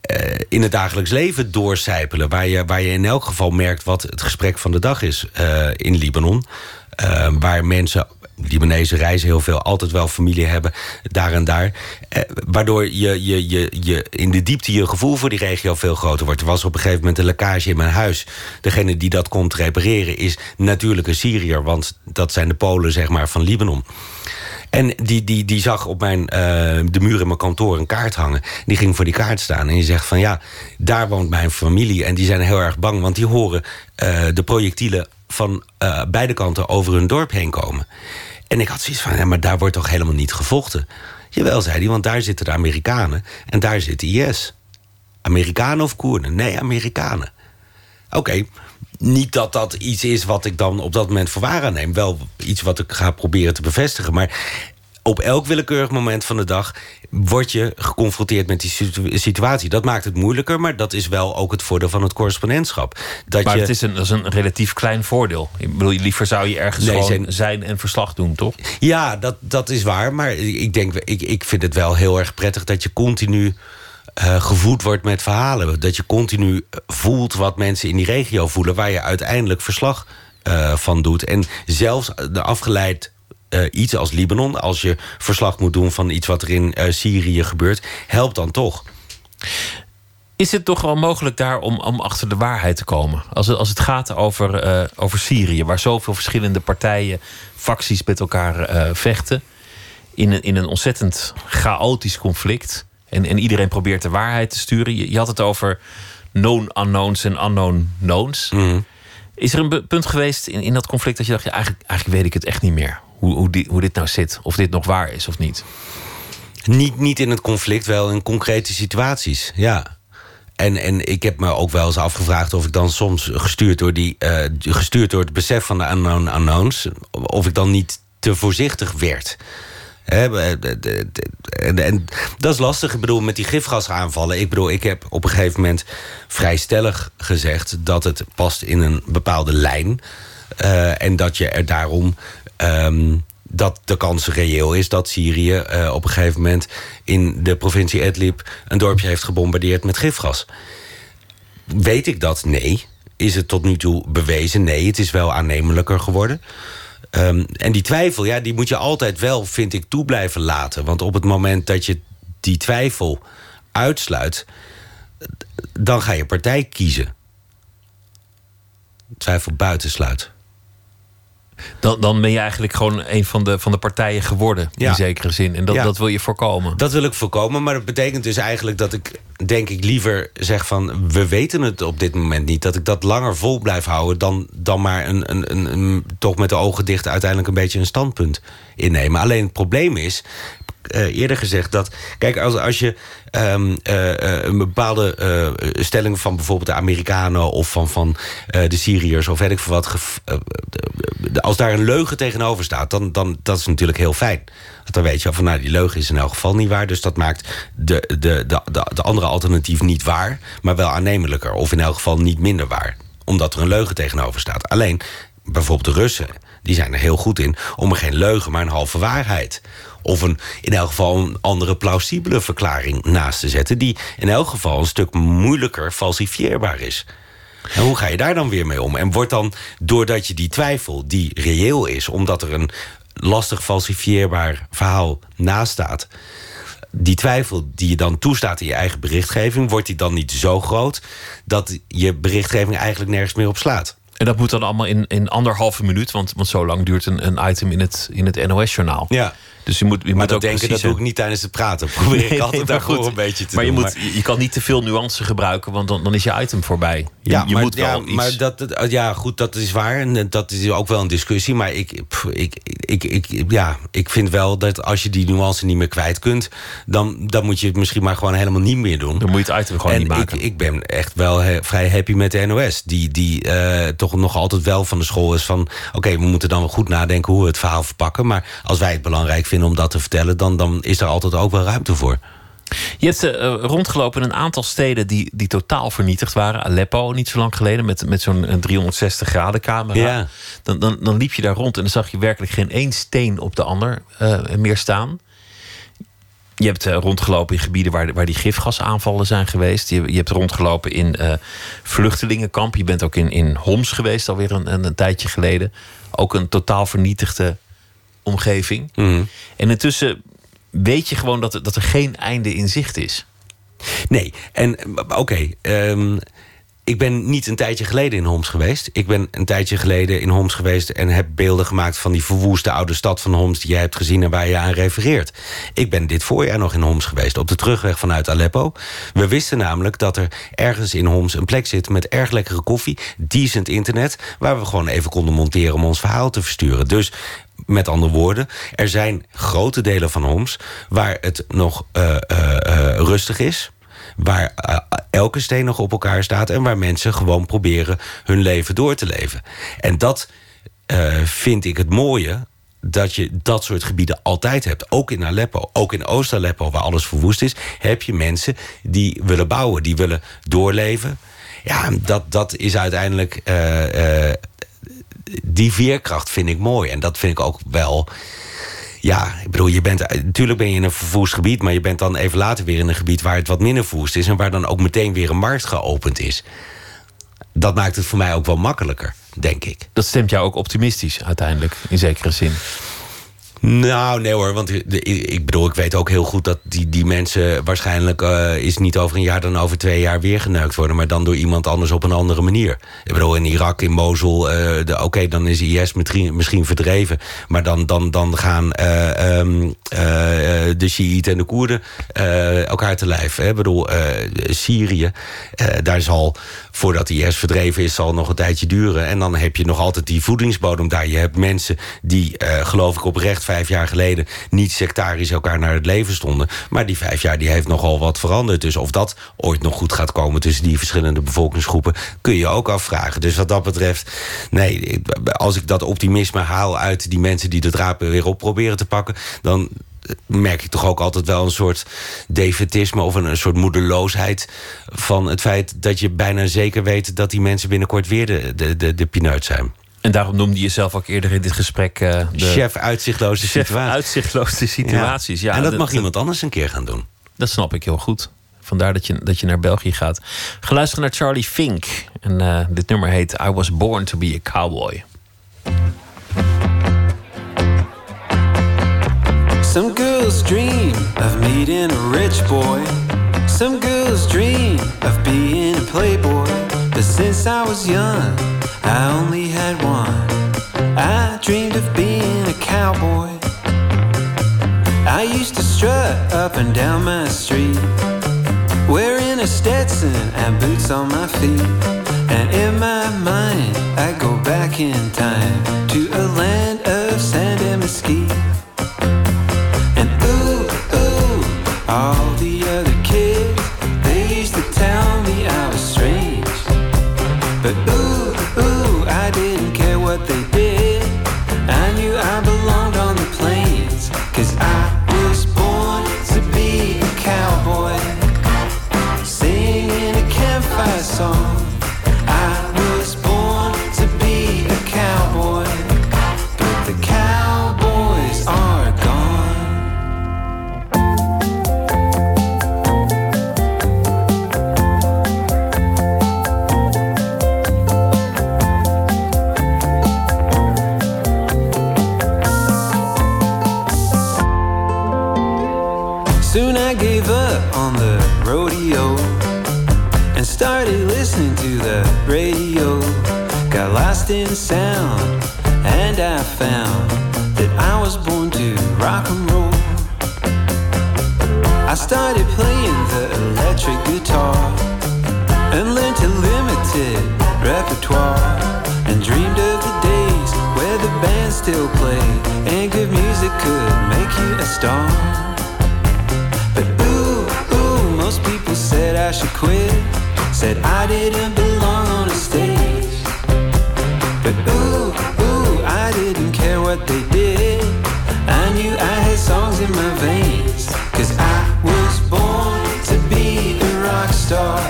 eh, in het dagelijks leven doorcijpelen. Waar je, waar je in elk geval merkt wat het gesprek van de dag is eh, in Libanon. Waar mensen, Libanese reizen heel veel, altijd wel familie hebben, daar en daar. Eh, waardoor je, je, je, je in de diepte je gevoel voor die regio veel groter wordt. Er was op een gegeven moment een lekkage in mijn huis. Degene die dat komt repareren is natuurlijk een Syriër, want dat zijn de Polen zeg maar, van Libanon. En die, die, die zag op mijn, eh, de muur in mijn kantoor een kaart hangen. Die ging voor die kaart staan. En je zegt van ja, daar woont mijn familie. En die zijn heel erg bang, want die horen eh, de projectielen van beide kanten over hun dorp heen komen. En ik had zoiets van, ja, maar daar wordt toch helemaal niet gevochten? Jawel, zei hij, want daar zitten de Amerikanen en daar zit IS. Amerikanen of Koerden? Nee, Amerikanen. Oké, niet dat dat iets is wat ik dan op dat moment voor waar aanneem. Wel iets wat ik ga proberen te bevestigen. Maar op elk willekeurig moment van de dag word je geconfronteerd met die situ- situatie. Dat maakt het moeilijker, maar dat is wel ook het voordeel van het correspondentschap. Dat Maar je, het is een, dat is een relatief klein voordeel. Ik bedoel, liever zou je ergens Nee, zijn- zijn en verslag doen, toch? Ja, dat, dat is waar. Maar ik, denk, ik, ik vind het wel heel erg prettig dat je continu eh, gevoed wordt met verhalen. Dat je continu voelt wat mensen in die regio voelen, waar je uiteindelijk verslag eh, van doet. En zelfs de afgeleid. Eh, iets als Libanon, als je verslag moet doen van iets wat er in eh, Syrië gebeurt, helpt dan toch. Is het toch wel mogelijk daar om, om achter de waarheid te komen? Als het, als het gaat over, eh, over Syrië, waar zoveel verschillende partijen, facties met elkaar vechten. In een, in een ontzettend chaotisch conflict. En, en iedereen probeert de waarheid te sturen. Je, je had het over known unknowns en unknown knowns. Is er een punt geweest in, in dat conflict dat je dacht, ja, eigenlijk, eigenlijk weet ik het echt niet meer. Hoe, hoe, dit nou zit. Of dit nog waar is of niet. Niet, niet in het conflict, wel in concrete situaties. Ja. En, en ik heb me ook wel eens afgevraagd of ik dan soms gestuurd door, die, eh, gestuurd door het besef van de unknown unknowns, of ik dan niet te voorzichtig werd. De- en, en dat is lastig. Ik bedoel, met die gifgasaanvallen. Ik bedoel, ik heb op een gegeven moment vrij stellig gezegd dat het past in een bepaalde lijn. Eh, en dat je er daarom. Ehm, dat de kans reëel is dat Syrië eh, op een gegeven moment in de provincie Idlib een dorpje heeft gebombardeerd met gifgas. Weet ik dat? Nee. Is het tot nu toe bewezen? Nee, het is wel aannemelijker geworden. Ehm, en die twijfel, ja, die moet je altijd wel, vind ik, toe blijven laten. Want op het moment dat je die twijfel uitsluit, dan ga je partij kiezen. Twijfel buitensluit. Dan, dan ben je eigenlijk gewoon een van de, van de partijen geworden. Ja. In zekere zin. En dat, Ja. dat wil je voorkomen. Dat wil ik voorkomen, maar dat betekent dus eigenlijk dat ik, denk ik, liever zeg van... we weten het op dit moment niet. Dat ik dat langer vol blijf houden dan, dan maar een, een, een, een- toch met de ogen dicht... uiteindelijk een beetje een standpunt innemen. Alleen het probleem is, eerder gezegd, dat... Kijk, als, als je ehm, eh, eh, een bepaalde eh, stelling van bijvoorbeeld de Amerikanen... of van, van eh, de Syriërs of weet ik veel wat... eh, eh, als daar een leugen tegenover staat, dan, dan dat is natuurlijk heel fijn. Want dan weet je van, nou, die leugen is in elk geval niet waar. Dus dat maakt de, de, de, de, de andere alternatief niet waar, maar wel aannemelijker. Of in elk geval niet minder waar. Omdat er een leugen tegenover staat. Alleen, bijvoorbeeld de Russen, die zijn er heel goed in... om er geen leugen, maar een halve waarheid... of een, in elk geval een andere plausibele verklaring naast te zetten... die in elk geval een stuk moeilijker falsifieerbaar is. En hoe ga je daar dan weer mee om? En wordt dan, doordat je die twijfel, die reëel is... omdat er een lastig falsifieerbaar verhaal naast staat... die twijfel die je dan toestaat in je eigen berichtgeving... wordt die dan niet zo groot dat je berichtgeving eigenlijk nergens meer op slaat? En dat moet dan allemaal in, in anderhalve minuut. Want, want zo lang duurt een, een item in het, in het NOS-journaal. Ja. Dus je moet, je Maar moet dat ook denken, dat doe ik niet tijdens het praten. [LAUGHS] Probeer ik Nee, altijd daarvoor goed. een beetje te maar je, doen. moet, je, je kan niet te veel nuance gebruiken, want dan, dan is je item voorbij. Je, ja, je maar, moet wel ja, iets... maar dat, dat- ja, goed, dat is waar. En dat is ook wel een discussie. Maar ik, pff, ik, ik, ik, ja, ik vind wel dat als je die nuance niet meer kwijt kunt... dan, dan moet je het misschien maar gewoon helemaal niet meer doen. dan moet je het item gewoon en niet ik, maken. ik ben echt wel he- vrij happy met de NOS. Die, die eh, toch nog altijd wel van de school is van... oké, we moeten dan wel goed nadenken hoe we het verhaal verpakken. Maar als wij het belangrijk vinden om dat te vertellen... dan, dan is er altijd ook wel ruimte voor. Je hebt eh, rondgelopen in een aantal steden die, die totaal vernietigd waren. Aleppo, niet zo lang geleden, met, met zo'n eh, 360 graden camera. Ja. Dan, dan, dan liep je daar rond en dan zag je werkelijk geen één steen op de ander eh, meer staan. Je hebt eh, rondgelopen in gebieden waar, waar die gifgasaanvallen zijn geweest. Je, je hebt rondgelopen in eh vluchtelingenkamp. Je bent ook in, in Homs geweest, alweer een, een, een tijdje geleden. Ook een totaal vernietigde omgeving. Mhm. En intussen weet je gewoon dat er, dat er geen einde in zicht is. Nee, en eh, oké. ehm, ik ben niet een tijdje geleden in Homs geweest. Ik ben een tijdje geleden in Homs geweest... en heb beelden gemaakt van die verwoeste oude stad van Homs... die jij hebt gezien en waar je aan refereert. Ik ben dit voorjaar nog in Homs geweest, op de terugweg vanuit Aleppo. We wisten namelijk dat er ergens in Homs een plek zit... met erg lekkere koffie, decent internet... waar we gewoon even konden monteren om ons verhaal te versturen. Dus met andere woorden, er zijn grote delen van Homs... waar het nog eh, eh, eh, rustig is waar elke steen nog op elkaar staat... en waar mensen gewoon proberen hun leven door te leven. En dat vind ik het mooie dat je dat soort gebieden altijd hebt. Ook in Aleppo, ook in Oost-Aleppo, waar alles verwoest is... heb je mensen die willen bouwen, die willen doorleven. Ja, dat, dat is uiteindelijk... die veerkracht vind ik mooi. En dat vind ik ook wel... Ja, ik bedoel, je bent, natuurlijk ben je in een verwoest gebied... maar je bent dan even later weer in een gebied waar het wat minder verwoest is... en waar dan ook meteen weer een markt geopend is. Dat maakt het voor mij ook wel makkelijker denk ik. Dat stemt jou ook optimistisch uiteindelijk, in zekere zin. Nou, nee hoor, want ik bedoel, ik weet ook heel goed dat die, die mensen waarschijnlijk uh, is niet over een jaar dan over twee jaar weer geneukt worden, maar dan door iemand anders op een andere manier. Ik bedoel, in Irak, in Mosul, uh, oké, dan is IS misschien, verdreven, maar dan, dan, dan gaan uh, um, de Shiiten en de Koerden elkaar te lijf. Hè? Ik bedoel, Syrië, daar zal voordat IS verdreven is, zal nog een tijdje duren. En dan heb je nog altijd die voedingsbodem daar. Je hebt mensen die, geloof ik, oprecht vijf jaar geleden niet sectarisch elkaar naar het leven stonden. Maar die vijf jaar die heeft nogal wat veranderd. Dus of dat ooit nog goed gaat komen tussen die verschillende bevolkingsgroepen, kun je ook afvragen. Dus wat dat betreft, nee, als ik dat optimisme haal uit die mensen die de draad weer op proberen te pakken, dan merk ik toch ook altijd wel een soort defetisme of een, een, soort moedeloosheid van het feit dat je bijna zeker weet dat die mensen binnenkort weer de, de, de, de pineut zijn. En daarom noemde je jezelf ook eerder in dit gesprek... Uh, de chef uitzichtloze chef situaties. uitzichtloze situaties, ja. en dat, mag iemand anders een keer gaan doen. Dat snap ik heel goed. Vandaar dat je, dat je naar België gaat. Geluisterd naar Charlie Fink. En uh, dit nummer heet I Was Born to Be a Cowboy. Some girls dream of meeting a rich boy. Some girls dream of being a playboy. But since I was young, I only had one. I dreamed of being a cowboy. I used to strut up and down my street, wearing a Stetson and boots on my feet. And in my mind, I go back in time to a land of lost in sound and I found that I was born to rock and roll. I started playing the electric guitar and learned a limited repertoire and dreamed of the days where the band still played and good music could make you a star. But ooh, ooh, most people said I should quit. Said I didn't belong on a stage. But ooh, ooh, I didn't care what they did. I knew I had songs in my veins. Cause I was born to be a rock star.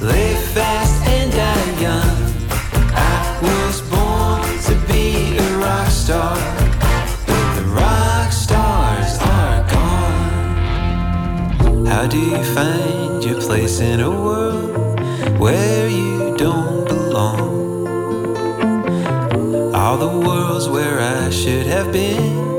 Live fast and die young. I was born to be a rock star. But the rock stars are gone. How do you find your place in a world where you All the worlds where I should have been,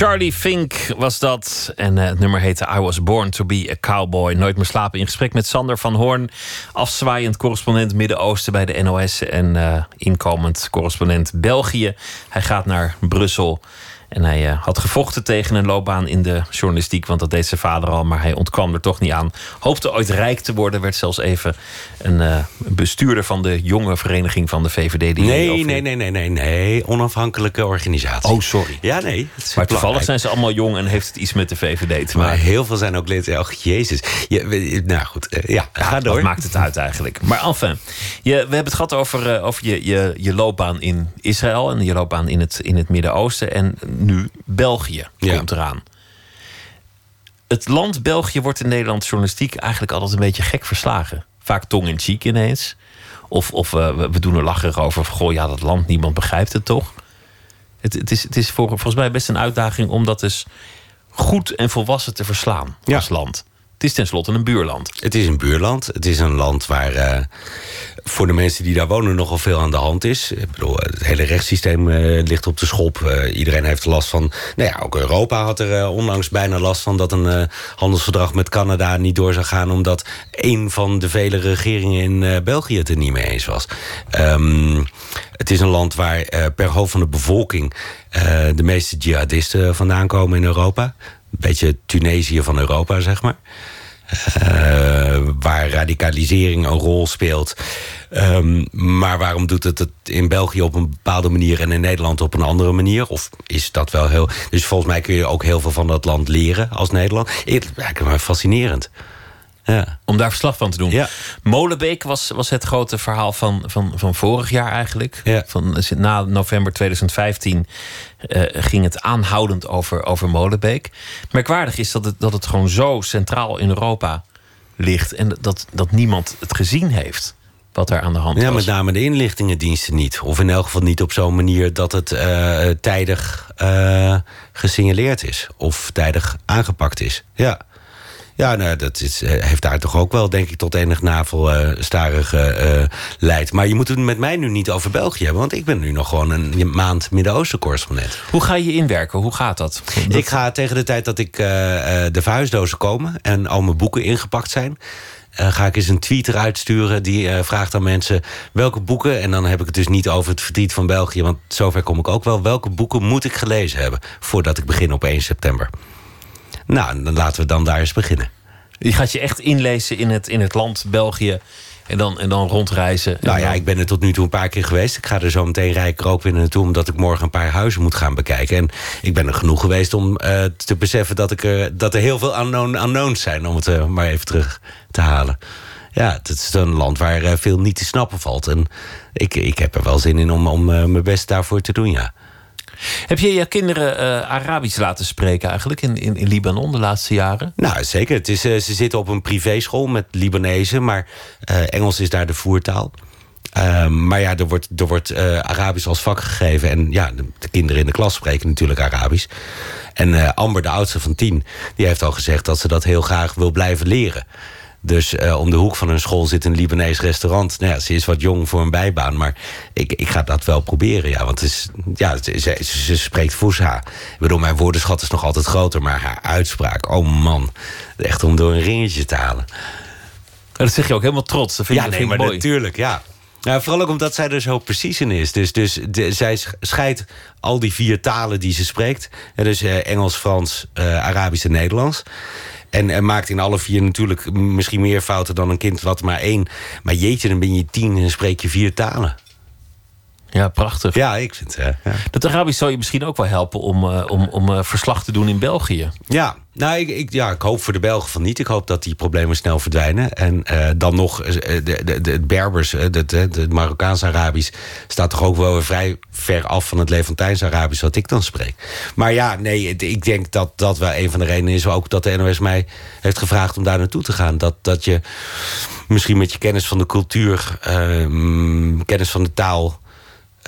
Charlie Fink was dat. En eh, het nummer heette I Was Born to Be a Cowboy. Nooit meer slapen. In gesprek met Sander van Hoorn. Afzwaaiend correspondent Midden-Oosten bij de NOS. En eh, inkomend correspondent België. Hij gaat naar Brussel. En hij eh, had gevochten tegen een loopbaan in de journalistiek, want dat deed zijn vader al, maar hij ontkwam er toch niet aan. Hoopte ooit rijk te worden, werd zelfs even een eh, bestuurder van de jonge vereniging van de VVD. Die Nee, over- nee, nee, nee, nee, nee. Onafhankelijke organisatie. Oh, sorry. Ja, nee. Maar toevallig zijn ze allemaal jong en heeft het iets met de VVD te Maar maken. heel veel zijn ook lid. Oh, jezus. Ja, nou goed, eh, ja, ga Wat door. maakt het uit eigenlijk? Maar enfin, je, we hebben het gehad over, over je, je, je loopbaan in Israël en je loopbaan in het, in het Midden-Oosten. En nu België Ja. komt eraan. Het land België wordt in Nederland journalistiek eigenlijk altijd een beetje gek verslagen. Vaak tong in cheek ineens. Of, of eh, we, doen er lacherig over. Goh, ja, dat land, niemand begrijpt het toch? Het, het is, het is voor, volgens mij best een uitdaging om dat dus goed en volwassen te verslaan Ja. als land. Het is tenslotte een buurland. Het is een buurland. Het is een land waar eh, voor de mensen die daar wonen nogal veel aan de hand is. Ik bedoel, het hele rechtssysteem eh, ligt op de schop. Eh, iedereen heeft last van. Nou ja, ook Europa had er eh, onlangs bijna last van dat een eh, handelsverdrag met Canada niet door zou gaan. Omdat een van de vele regeringen in eh, België het er niet mee eens was. Ehm, het is een land waar eh, per hoofd van de bevolking eh, de meeste jihadisten vandaan komen in Europa. Beetje Tunesië van Europa, zeg maar. Eh, waar radicalisering een rol speelt. Ehm, maar waarom doet het het in België op een bepaalde manier en in Nederland op een andere manier? Of is dat wel heel. Dus volgens mij kun je ook heel veel van dat land leren als Nederland. Ik lijkt het me fascinerend. Ja. Om daar verslag van te doen. Ja. Molenbeek was, was het grote verhaal van, van, van vorig jaar eigenlijk. Ja. Van, na november 2015 eh, ging het aanhoudend over, over Molenbeek. Merkwaardig is dat het, dat het gewoon zo centraal in Europa ligt. En dat, dat niemand het gezien heeft wat daar aan de hand Ja, was. met name de inlichtingendiensten niet. Of in elk geval niet op zo'n manier dat het eh, tijdig eh, gesignaleerd is. Of tijdig aangepakt is. Ja. Ja, nou, dat is, eh, heeft daar toch ook wel, denk ik, tot enig navelstarig eh leidt. Maar je moet het met mij nu niet over België hebben... want ik ben nu nog gewoon een maand Midden-Oosten-correspondent. Hoe ga je inwerken? Hoe gaat dat? Dat- Ik ga tegen de tijd dat ik eh, eh, de verhuisdozen komen... en al mijn boeken ingepakt zijn... eh, ga ik eens een tweet eruit sturen die eh, vraagt aan mensen... welke boeken, en dan heb ik het dus niet over het verdriet van België... want zover kom ik ook wel. Welke boeken moet ik gelezen hebben... voordat ik begin op 1 september? Nou, dan laten we dan daar eens beginnen. Je gaat je echt inlezen in het, in het land België en dan, en dan rondreizen. En Nou ja, ik ben er tot nu toe een paar keer geweest. Ik ga er zo meteen rijker ook weer naartoe... omdat ik morgen een paar huizen moet gaan bekijken. En ik ben er genoeg geweest om eh, te beseffen... Dat, ik er, dat er heel veel unknown, unknowns zijn... om het eh, maar even terug te halen. Ja, het is een land waar eh, veel niet te snappen valt. En ik, ik heb er wel zin in om, om mijn best daarvoor te doen, ja. Heb je je kinderen eh, Arabisch laten spreken eigenlijk in, in, in Libanon de laatste jaren? Nou, zeker. Het is, eh, ze zitten op een privéschool met Libanezen... maar eh, Engels is daar de voertaal. Ehm, maar ja, er wordt, er wordt Arabisch als vak gegeven. En ja, de, de kinderen in de klas spreken natuurlijk Arabisch. En Amber, de oudste van tien, die heeft al gezegd... dat ze dat heel graag wil blijven leren. Dus eh, om de hoek van hun school zit een Libanees restaurant. Nou ja, ze is wat jong voor een bijbaan, maar ik, ik ga dat wel proberen. Ja, want het is, ja, ze, ze, ze spreekt Fusha. Ik bedoel, mijn woordenschat is nog altijd groter... maar haar uitspraak, oh man, echt om door een ringetje te halen. Dat zeg je ook helemaal trots. Dat vind Ja, je, dat nee, vind maar mooi. natuurlijk, ja. Nou, vooral ook omdat zij er zo precies in is. Dus, dus de- zij sch- scheidt al die vier talen die ze spreekt. Dus eh, Engels, Frans, eh, Arabisch en Nederlands. En, en maakt in alle vier natuurlijk misschien meer fouten dan een kind wat maar één. Maar jeetje, dan ben je tien en spreek je vier talen. Ja, prachtig. Ja, ik vind het. Ja. Dat Arabisch zou je misschien ook wel helpen om, eh, om, om eh, verslag te doen in België. Ja, nou, ik, ik, ja, ik hoop voor de Belgen van niet. Ik hoop dat die problemen snel verdwijnen. En eh, dan nog, eh, de, de, de, het Berbers, eh, het het Marokkaans-Arabisch... staat toch ook wel weer vrij ver af van het Levantijns-Arabisch... wat ik dan spreek. Maar ja, nee, ik denk dat dat wel een van de redenen is... ook dat de NOS mij heeft gevraagd om daar naartoe te gaan. Dat, dat je misschien met je kennis van de cultuur... eh, mm, kennis van de taal...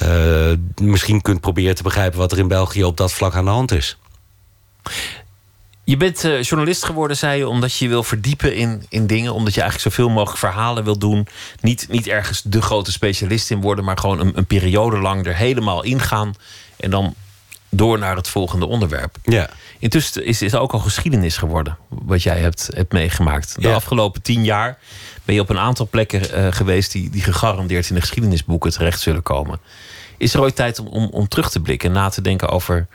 eh, misschien kunt proberen te begrijpen... wat er in België op dat vlak aan de hand is. Je bent eh, journalist geworden, zei je, omdat je je wil verdiepen in, in dingen. Omdat je eigenlijk zoveel mogelijk verhalen wil doen. Niet, niet ergens de grote specialist in worden, maar gewoon een, een periode lang er helemaal ingaan. En dan door naar het volgende onderwerp. Ja. Intussen is het ook al geschiedenis geworden, wat jij hebt, hebt meegemaakt. De Ja. afgelopen tien jaar ben je op een aantal plekken eh, geweest die, die gegarandeerd in de geschiedenisboeken terecht zullen komen. Is er ooit tijd om, om, om terug te blikken en na te denken over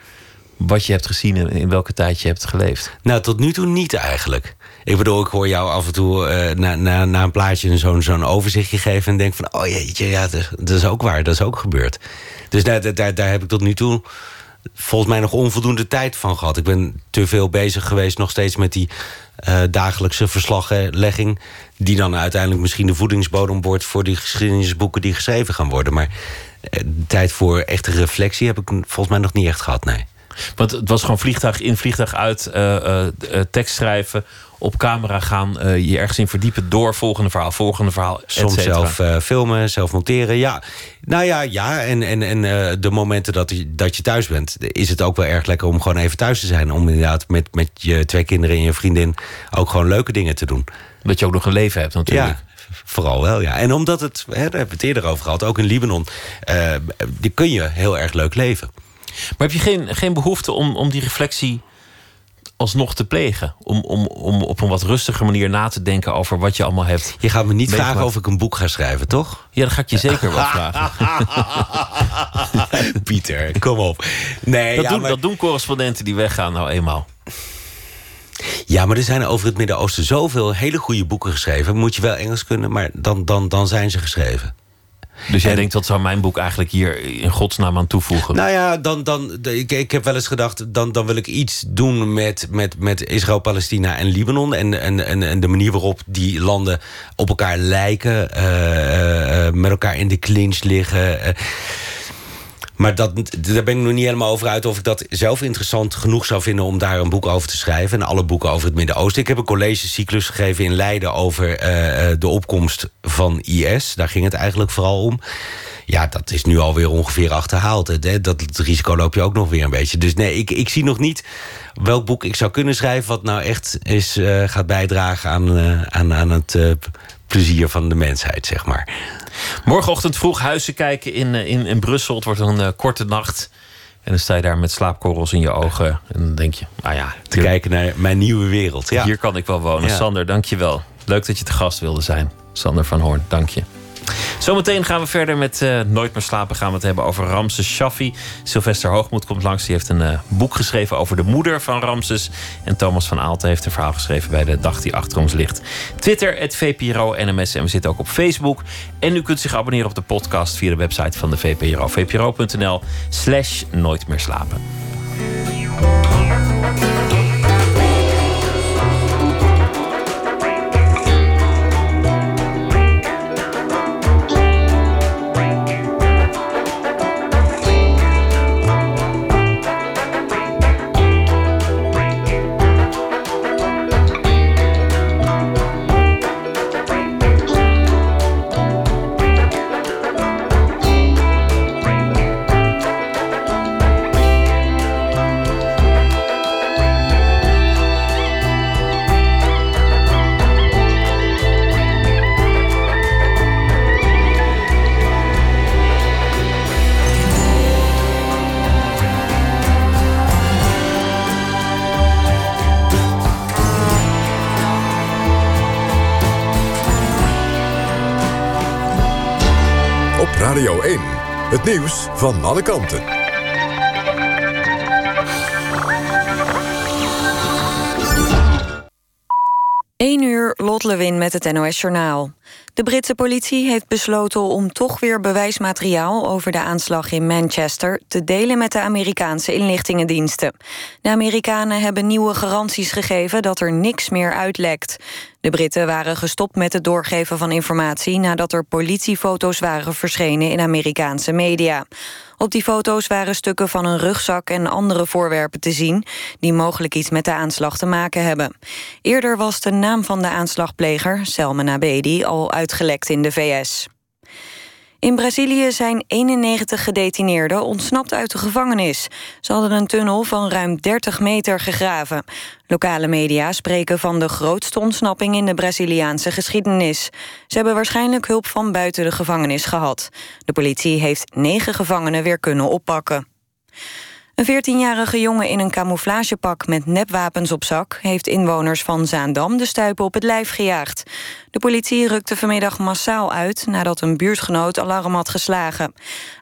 wat je hebt gezien en in welke tijd je hebt geleefd? Nou, tot nu toe niet eigenlijk. Ik bedoel, ik hoor jou af en toe eh, na, na, een plaatje zo'n zo'n overzichtje geven... en denk van, oh jeetje, ja, dat, dat is ook waar, dat is ook gebeurd. Dus daar, daar, daar heb ik tot nu toe volgens mij nog onvoldoende tijd van gehad. Ik ben te veel bezig geweest nog steeds met die eh, dagelijkse verslaglegging... die dan uiteindelijk misschien de voedingsbodem wordt... voor die geschiedenisboeken die geschreven gaan worden. Maar eh, tijd voor echte reflectie heb ik volgens mij nog niet echt gehad, nee. Want het was gewoon vliegtuig in, vliegtuig uit, eh, tekst schrijven, op camera gaan, je ergens in verdiepen, door volgende verhaal, volgende verhaal. Soms zelf filmen, zelf monteren. Ja, nou ja, ja. En, en, en de momenten dat je, dat je thuis bent, is het ook wel erg lekker om gewoon even thuis te zijn. Om inderdaad met, met je twee kinderen en je vriendin ook gewoon leuke dingen te doen. Dat je ook nog een leven hebt natuurlijk. Ja, vooral wel, ja. En omdat het, hè, daar hebben we het eerder over gehad, ook in Libanon, eh, die kun je heel erg leuk leven. Maar heb je geen, geen behoefte om, om die reflectie alsnog te plegen? Om, om, om op een wat rustiger manier na te denken over wat je allemaal hebt. Je gaat me niet meegemaakt? vragen of ik een boek ga schrijven, toch? Ja, dat ga ik je zeker wel [LAUGHS] vragen. Pieter, kom op. Nee, Dat, ja, doen, maar- dat doen correspondenten die weggaan nou eenmaal. Ja, maar er zijn over het Midden-Oosten zoveel hele goede boeken geschreven. Moet je wel Engels kunnen, maar dan, dan, dan zijn ze geschreven. Dus jij denkt, dat zou mijn boek eigenlijk hier in godsnaam aan toevoegen? Nou ja, dan, dan, ik, ik heb wel eens gedacht... dan, dan wil ik iets doen met, met, met Israël, Palestina en Libanon... En, en, en, en de manier waarop die landen op elkaar lijken... eh, eh, eh, met elkaar in de clinch liggen... maar dat, daar ben ik nog niet helemaal over uit... of ik dat zelf interessant genoeg zou vinden... om daar een boek over te schrijven. En alle boeken over het Midden-Oosten. Ik heb een collegecyclus gegeven in Leiden... over eh, eh, de opkomst van IS. Daar ging het eigenlijk vooral om. Ja, dat is nu alweer ongeveer achterhaald. Hè? Dat, risico loop je ook nog weer een beetje. Dus nee, ik, ik zie nog niet welk boek ik zou kunnen schrijven... wat nou echt is, eh, gaat bijdragen aan, aan, aan het plezier van de mensheid, zeg maar. Morgenochtend vroeg huizen kijken in, eh, in, in Brussel. Het wordt een eh, korte nacht. En dan sta je daar met slaapkorrels in je ogen. En dan denk je, nou ja, Te kijken naar mijn nieuwe wereld. Ja. hier kan ik wel wonen. Ja. Sander, dank je wel. Leuk dat je te gast wilde zijn. Sander van Hoorn, dank je. Zometeen gaan we verder met eh, Nooit meer slapen. Gaan we het hebben over Ramses Shaffi. Sylvester Hoogmoed komt langs. Die heeft een eh, boek geschreven over de moeder van Ramses. En Thomas van Aalten heeft een verhaal geschreven bij de dag die achter ons ligt. Twitter, het VPRO NMS. En we zitten ook op Facebook. En u kunt zich abonneren op de podcast via de website van de VPRO. VPRO.nl slash Nooit meer slapen. Het nieuws van alle kanten. 1 uur, Lot Lewin met het NOS Journaal. De Britse politie heeft besloten om toch weer bewijsmateriaal... over de aanslag in Manchester te delen met de Amerikaanse inlichtingendiensten. De Amerikanen hebben nieuwe garanties gegeven dat er niks meer uitlekt. De Britten waren gestopt met het doorgeven van informatie... nadat er politiefoto's waren verschenen in Amerikaanse media. Op die foto's waren stukken van een rugzak en andere voorwerpen te zien... die mogelijk iets met de aanslag te maken hebben. Eerder was de naam van de aanslagpleger, Selman Abedi... al uitgelekt in de VS. In Brazilië zijn 91 gedetineerden ontsnapt uit de gevangenis. Ze hadden een tunnel van ruim 30 meter gegraven. Lokale media spreken van de grootste ontsnapping in de Braziliaanse geschiedenis. Ze hebben waarschijnlijk hulp van buiten de gevangenis gehad. De politie heeft negen gevangenen weer kunnen oppakken. Een 14-jarige jongen in een camouflagepak met nepwapens op zak... heeft inwoners van Zaandam de stuipen op het lijf gejaagd. De politie rukte vanmiddag massaal uit... nadat een buurtgenoot alarm had geslagen.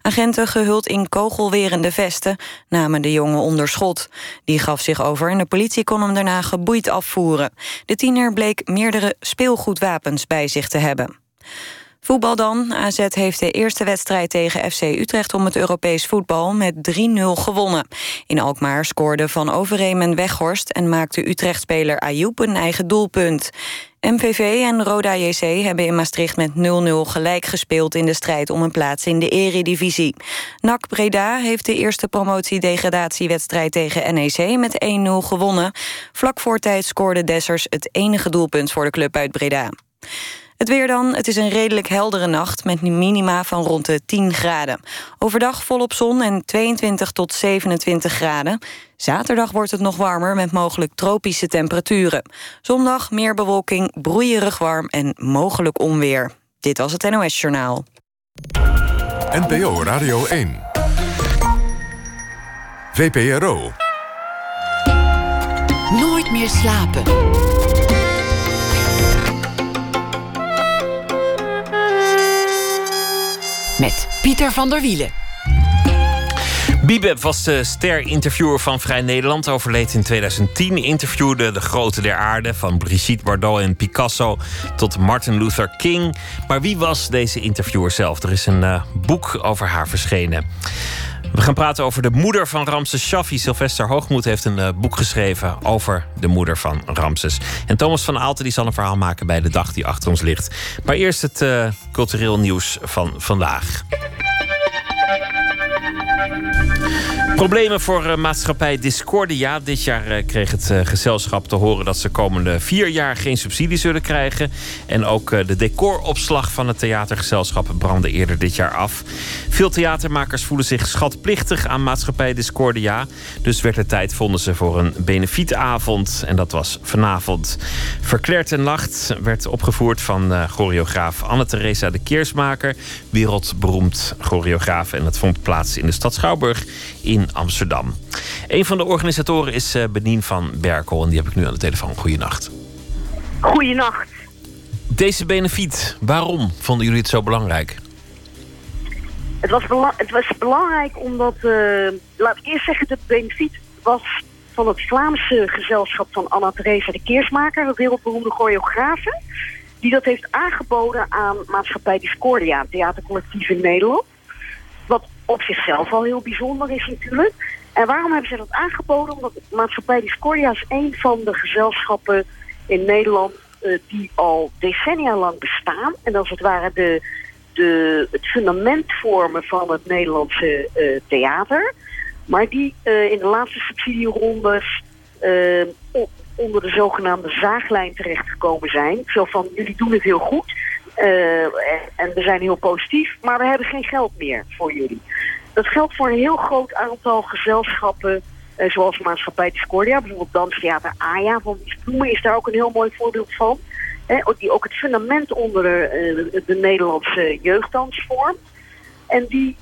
Agenten gehuld in kogelwerende vesten namen de jongen onder schot. Die gaf zich over en de politie kon hem daarna geboeid afvoeren. De tiener bleek meerdere speelgoedwapens bij zich te hebben. Voetbal dan. AZ heeft de eerste wedstrijd tegen FC Utrecht om het Europees voetbal met 3-0 gewonnen. In Alkmaar scoorde Van Overeem en Weghorst en maakte Utrecht-speler Ayoub een eigen doelpunt. MVV en Roda JC hebben in Maastricht met 0-0 gelijk gespeeld in de strijd om een plaats in de eredivisie. NAC Breda heeft de eerste promotiedegradatiewedstrijd tegen NEC met 1-0 gewonnen. Vlak voor tijd scoorde Dessers het enige doelpunt voor de club uit Breda. Het weer dan. Het is een redelijk heldere nacht met minima van rond de 10 graden. Overdag volop zon en 22 tot 27 graden. Zaterdag wordt het nog warmer met mogelijk tropische temperaturen. Zondag meer bewolking, broeierig warm en mogelijk onweer. Dit was het NOS Journaal. NPO Radio 1. VPRO. Nooit meer slapen. Met Pieter van der Wielen. Biebe was de ster-interviewer van Vrij Nederland. Overleed in 2010. Interviewde de grote der aarde. Van Brigitte Bardot en Picasso tot Martin Luther King. Maar wie was deze interviewer zelf? Er is een uh, boek over haar verschenen. We gaan praten over de moeder van Ramses Shaffi. Sylvester Hoogmoed heeft een uh, boek geschreven over de moeder van Ramses. En Thomas van Aalten die zal een verhaal maken bij de dag die achter ons ligt. Maar eerst het uh, cultureel nieuws van vandaag. Problemen voor uh, maatschappij Discordia. Dit jaar uh, kreeg het uh, gezelschap te horen dat ze komende vier jaar geen subsidie zullen krijgen. En ook de decoropslag van het theatergezelschap brandde eerder dit jaar af. Veel theatermakers voelen zich schatplichtig aan maatschappij Discordia. Dus werd het tijd, vonden ze, voor een benefietavond. En dat was vanavond. Verkleerd en Nacht werd opgevoerd van choreograaf Anne-Theresa de Keersmaker. Wereldberoemd choreograaf. En dat vond plaats in de stad Schouwburg in Amsterdam. Een van de organisatoren is uh, Benien van Berkel en die heb ik nu aan de telefoon. Goeienacht. Goeienacht. Deze benefiet, waarom vonden jullie het zo belangrijk? Het was, bela het was belangrijk omdat, uh, laat ik eerst zeggen, de benefiet was van het Vlaamse gezelschap van Anna-Theresa de Keersmaker, een wereldberoemde choreografe, die dat heeft aangeboden aan Maatschappij Discordia, een theatercollectief in Nederland. Op zichzelf al heel bijzonder is natuurlijk. En waarom hebben ze dat aangeboden? Omdat Maatschappij Discordia is een van de gezelschappen in Nederland uh, die al decennia lang bestaan. En als het ware de, de, het fundament vormen van het Nederlandse uh, theater. Maar die uh, in de laatste subsidierondes onder de zogenaamde zaaglijn terechtgekomen zijn. Zo van, jullie doen het heel goed. Uh, en we zijn heel positief, maar we hebben geen geld meer voor jullie. Dat geldt voor een heel groot aantal gezelschappen, uh, zoals Maatschappij Discordia, bijvoorbeeld Danstheater Aya van Bloemen is daar ook een heel mooi voorbeeld van. Hè, die ook het fundament onder de, uh, de Nederlandse jeugddans vormt. En die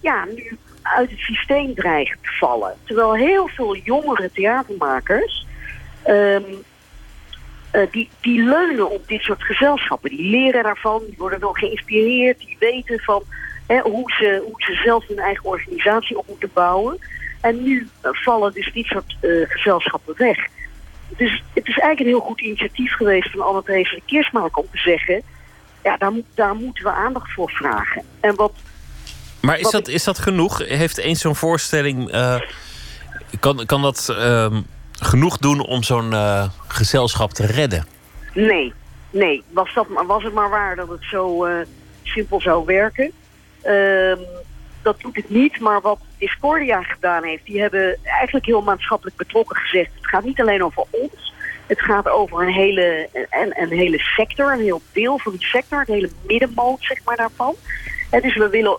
ja, nu uit het systeem dreigen te vallen. Terwijl heel veel jongere theatermakers um, uh, die, die leunen op dit soort gezelschappen. Die leren daarvan, die worden wel geïnspireerd, die weten van hè, hoe, ze, hoe ze zelf hun eigen organisatie op moeten bouwen. En nu uh, vallen dus dit soort uh, gezelschappen weg. Dus het is eigenlijk een heel goed initiatief geweest van Anne Theresa de Keersmaak om te zeggen... ja, daar, daar moeten we aandacht voor vragen. En wat, maar is, dat, is dat genoeg? Heeft eens zo'n voorstelling... kan, kan dat ehm, genoeg doen om zo'n uh, gezelschap te redden? Nee, nee. Was, dat, was het maar waar dat het zo uh, simpel zou werken. Uh, dat doet het niet, maar wat Discordia gedaan heeft... die hebben eigenlijk heel maatschappelijk betrokken gezegd... het gaat niet alleen over ons... Het gaat over een hele, een, een hele sector, een heel deel van die sector, het hele middenmoot zeg maar daarvan. En dus we willen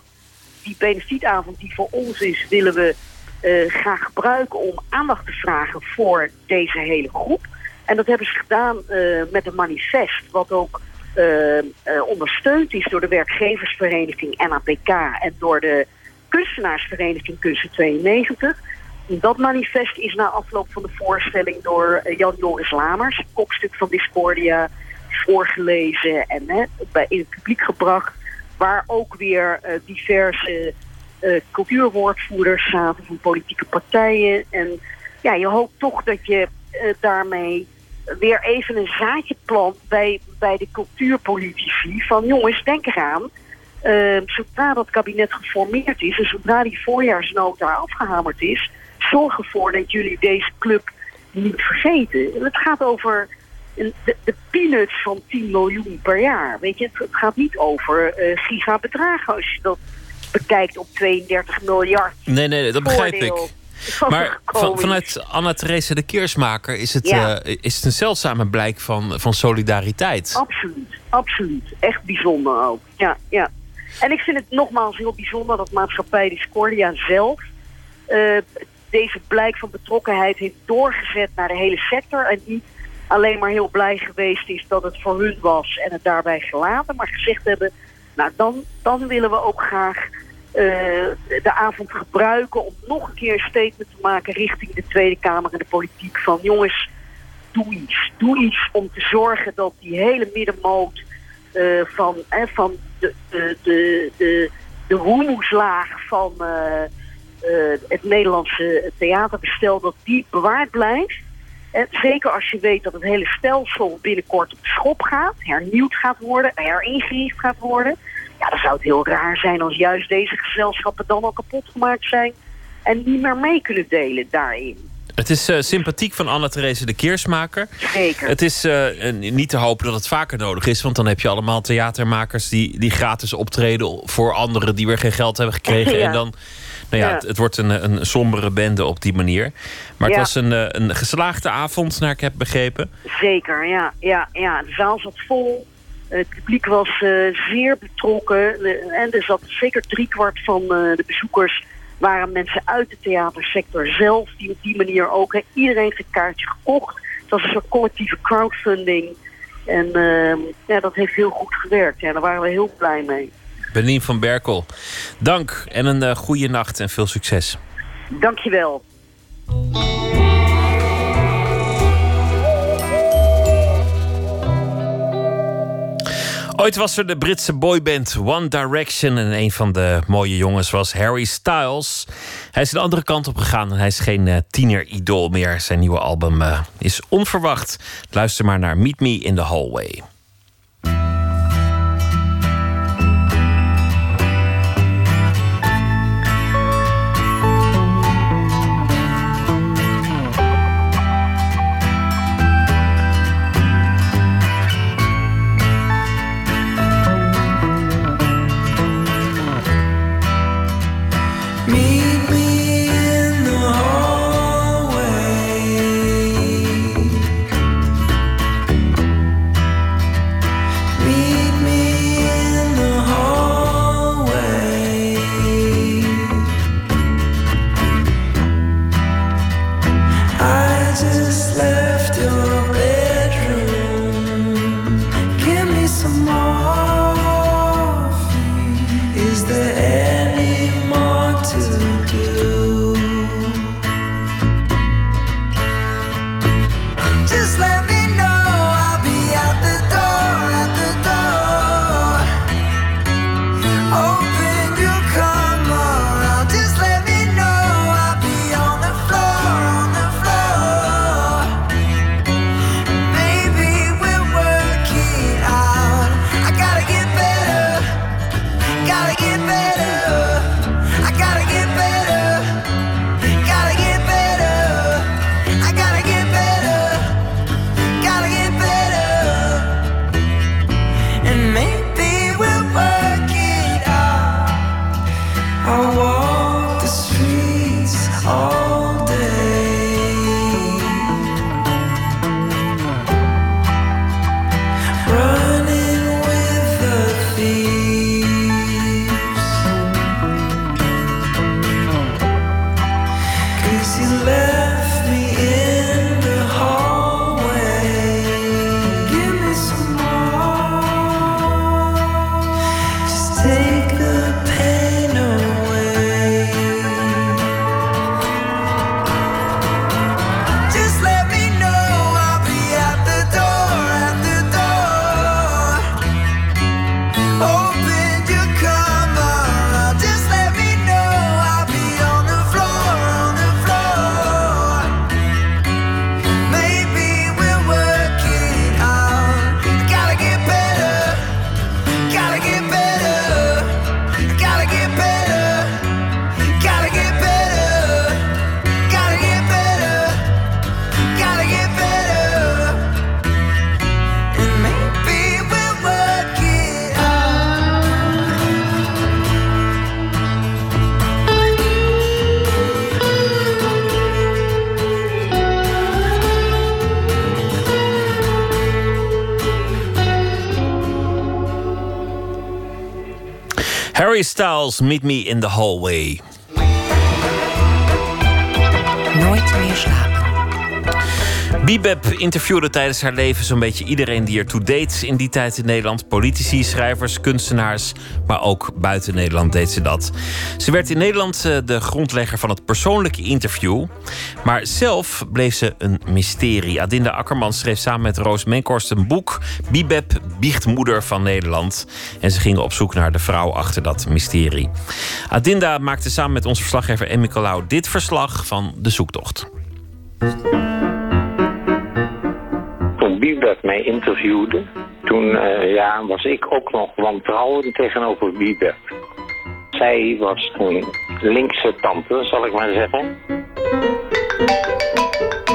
die benefietavond die voor ons is, willen we uh, graag gebruiken om aandacht te vragen voor deze hele groep. En dat hebben ze gedaan uh, met een manifest, wat ook uh, ondersteund is door de werkgeversvereniging NAPK en door de kunstenaarsvereniging Kunsten 92. Dat manifest is na afloop van de voorstelling door eh, Jan Joris Lamers, kopstuk van Discordia, voorgelezen en in het publiek gebracht. Waar ook weer eh, diverse eh, cultuurwoordvoerders zaten van politieke partijen. En ja, je hoopt toch dat je eh, daarmee weer even een zaadje plant bij, bij de cultuurpolitici. Van jongens, denk eraan. eh, zodra dat kabinet geformeerd is en zodra die voorjaarsnota afgehamerd is, zorg ervoor dat jullie deze club niet vergeten. En het gaat over de, de peanuts van 10 miljoen per jaar. Weet je, het, gaat niet over eh gigabedragen als je dat bekijkt op 32 miljard. Nee, nee, dat begrijp ik. [LAUGHS] Maar van, vanuit Anna-Theresa de Keersmaker is het, Ja. eh, is het een zeldzame blijk van, van solidariteit. Absoluut, absoluut. Echt bijzonder ook. Ja, ja. En ik vind het nogmaals heel bijzonder dat maatschappij Discordia zelf eh, deze blijk van betrokkenheid heeft doorgezet naar de hele sector. En niet alleen maar heel blij geweest is dat het voor hun was en het daarbij gelaten. Maar gezegd hebben, nou dan, dan willen we ook graag eh, de avond gebruiken om nog een keer een statement te maken richting de Tweede Kamer en de politiek. Van jongens, doe iets. Doe iets om te zorgen dat die hele middenmoot eh, van, van de, de, de, de, de van eh, het Nederlandse theaterbestel, dat die bewaard blijft. En zeker als je weet dat het hele stelsel binnenkort op de schop gaat, hernieuwd gaat worden, heringericht gaat worden. Ja, dan zou het heel raar zijn als juist deze gezelschappen dan al kapot gemaakt zijn en niet meer mee kunnen delen daarin. Het is eh, sympathiek van Anna-Theresa de Keersmaker. Zeker. Het is eh, niet te hopen dat het vaker nodig is. Want dan heb je allemaal theatermakers die, die gratis optreden voor anderen die weer geen geld hebben gekregen. Ja. En dan, nou ja, Ja. Het, het wordt een, een sombere bende op die manier. Maar het Ja. was een, eh, een geslaagde avond, naar ik heb begrepen. Zeker, ja. ja, ja. De zaal zat vol. Het publiek was eh, zeer betrokken. En er zat zeker driekwart van eh, de bezoekers waren mensen uit de theatersector zelf. Die op die manier ook. Hè, iedereen heeft een kaartje gekocht. Het was een soort collectieve crowdfunding. En ehm, ja, dat heeft heel goed gewerkt. Ja, daar waren we heel blij mee. Benien van Berkel, dank en een eh, goede nacht en veel succes. Dankjewel. Ooit was er de Britse boyband One Direction en een van de mooie jongens was Harry Styles. Hij is de andere kant op gegaan en hij is geen eh, tiener-idool meer. Zijn nieuwe album eh, is onverwacht. Luister maar naar Meet Me in the Hallway. Meet Me in the Hallway. Bibeb interviewde tijdens haar leven zo'n beetje iedereen die ertoe deed in die tijd in Nederland. Politici, schrijvers, kunstenaars, maar ook buiten Nederland deed ze dat. Ze werd in Nederland eh, de grondlegger van het persoonlijke interview. Maar zelf bleef ze een mysterie. Adinda Akkerman schreef samen met Roos Menkhorst een boek... Bibeb, biechtmoeder van Nederland. En ze gingen op zoek naar de vrouw achter dat mysterie. Adinda maakte samen met onze verslaggever Emmy Colau dit verslag van de zoektocht. Toen Bibep mij interviewde, toen eh, ja, was ik ook nog wantrouwend tegenover Bibep. Zij was een linkse tante, zal ik maar zeggen.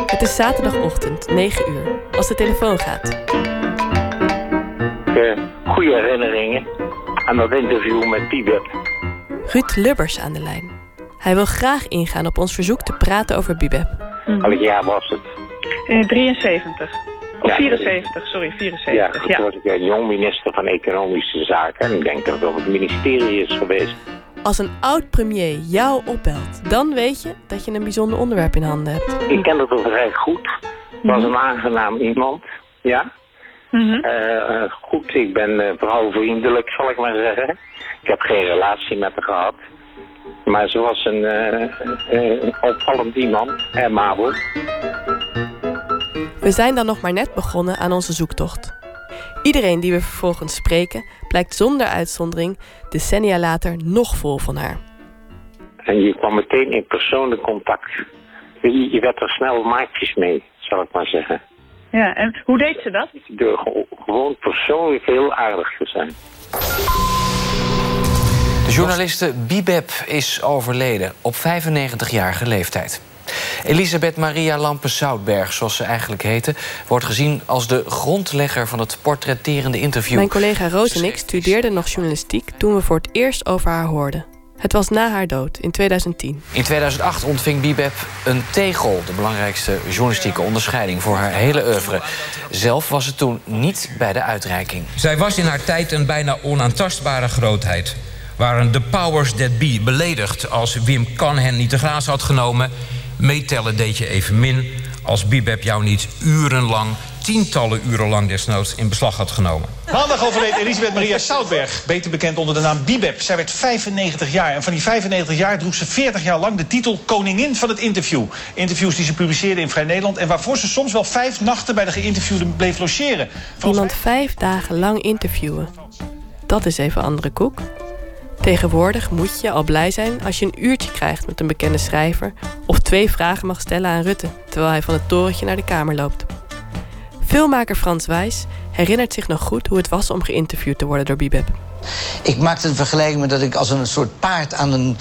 Het is zaterdagochtend, 9 uur, als de telefoon gaat. Uh, goede herinneringen aan dat interview met Bibep. Ruud Lubbers aan de lijn. Hij wil graag ingaan op ons verzoek te praten over Bibep. Welk jaar was het? In 73. Of Ja, 74, sorry, 74. Ja, Ja, toen was ik een jong minister van Economische Zaken. En ik denk dat het op het ministerie is geweest. Als een oud-premier jou opbelt, dan weet je dat je een bijzonder onderwerp in handen hebt. Ik ken het wel vrij goed. Het was een aangenaam iemand. Ja. Mhm. Eh, eh, goed, ik ben eh, vrouwvriendelijk, zal ik maar zeggen. Ik heb geen relatie met haar gehad. Maar ze was een eh, eh, opvallend iemand, amabel. We zijn dan nog maar net begonnen aan onze zoektocht. Iedereen die we vervolgens spreken, blijkt zonder uitzondering decennia later nog vol van haar. En je kwam meteen in persoonlijk contact. Je, je werd er snel maatjes mee, zal ik maar zeggen. ja, en hoe deed ze dat? Door ge- gewoon persoonlijk heel aardig te zijn. De journaliste Bibeb is overleden op 95-jarige leeftijd. Elisabeth Maria Lampe-Zoutberg, zoals ze eigenlijk heette... wordt gezien als de grondlegger van het portretterende interview. Mijn collega Roos en ik studeerden nog journalistiek toen we voor het eerst over haar hoorden. Het was na haar dood, in 2010. In 2008 ontving Bibeb een tegel, de belangrijkste journalistieke onderscheiding voor haar hele oeuvre. Zelf was ze toen niet bij de uitreiking. Zij was in haar tijd een bijna onaantastbare grootheid. Waren de powers that be beledigd als Wim Kan hen niet te graas had genomen. Meetellen deed je even min als Bibeb jou niet urenlang, tientallen uren lang desnoods in beslag had genomen. Maandag overleed Elisabeth Maria Soutberg, beter bekend onder de naam Bibeb. Zij werd 95 jaar en van die 95 jaar droeg ze 40 jaar lang de titel Koningin van het Interview. Interviews die ze publiceerde in Vrij Nederland en waarvoor ze soms wel vijf nachten bij de geïnterviewden bleef logeren. Iemand vijf dagen lang interviewen. Dat is even andere koek. Tegenwoordig moet je al blij zijn als je een uurtje krijgt met een bekende schrijver of twee vragen mag stellen aan Rutte terwijl hij van het torentje naar de kamer loopt. Filmmaker Frans Wijs herinnert zich nog goed hoe het was om geïnterviewd te worden door Bibeb. Ik maakte een vergelijking met dat ik als een soort paard aan een...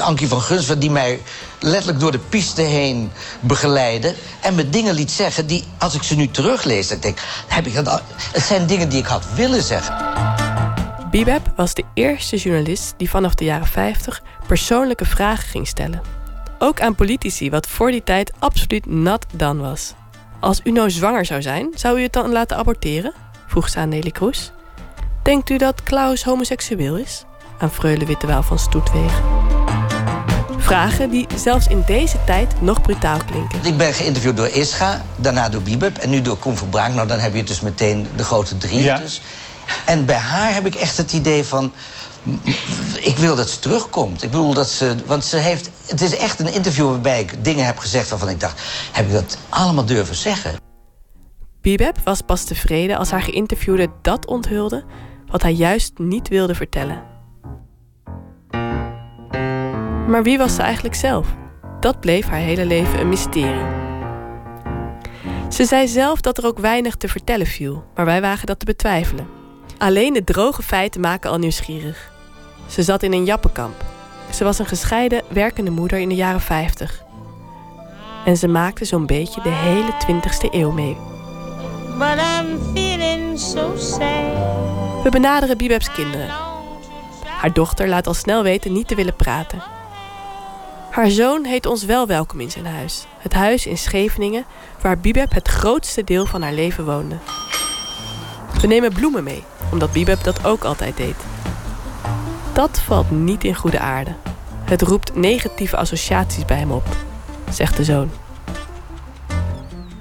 Ankie van Gunsven die mij letterlijk door de piste heen begeleidde... en me dingen liet zeggen die, als ik ze nu teruglees... dan denk heb ik dat al... Het zijn dingen die ik had willen zeggen. Bibeb was de eerste journalist die vanaf de jaren 50 persoonlijke vragen ging stellen. Ook aan politici, wat voor die tijd absoluut nat dan was. Als u nou zwanger zou zijn, zou u het dan laten aborteren? vroeg ze aan Nelly Kroes. Denkt u dat Klaus homoseksueel is? Aan Freule Wittewaal van Stoetwegen. Vragen die zelfs in deze tijd nog brutaal klinken. Ik ben geïnterviewd door Ischa, daarna door Bibeb en nu door Koen Verbraak. Nou, dan heb je dus meteen de grote drie. Dus. En bij haar heb ik echt het idee van... Ik wil dat ze terugkomt. Ik bedoel dat ze... Want ze heeft... Het is echt een interview waarbij ik dingen heb gezegd waarvan ik dacht... Heb ik dat allemaal durven zeggen? Bibeb was pas tevreden als haar geïnterviewde dat onthulde wat hij juist niet wilde vertellen. Maar wie was ze eigenlijk zelf? Dat bleef haar hele leven een mysterie. Ze zei zelf dat er ook weinig te vertellen viel, maar wij wagen dat te betwijfelen. Alleen de droge feiten maken al nieuwsgierig. Ze zat in een jappenkamp. Ze was een gescheiden werkende moeder in de jaren 50. En ze maakte zo'n beetje de hele 20ste eeuw mee. But I'm feeling so sad. We benaderen Bibebs kinderen. Haar dochter laat al snel weten niet te willen praten. Haar zoon heet ons wel welkom in zijn huis. Het huis in Scheveningen, waar Bibeb het grootste deel van haar leven woonde. We nemen bloemen mee, omdat Bibeb dat ook altijd deed. Dat valt niet in goede aarde. Het roept negatieve associaties bij hem op, zegt de zoon.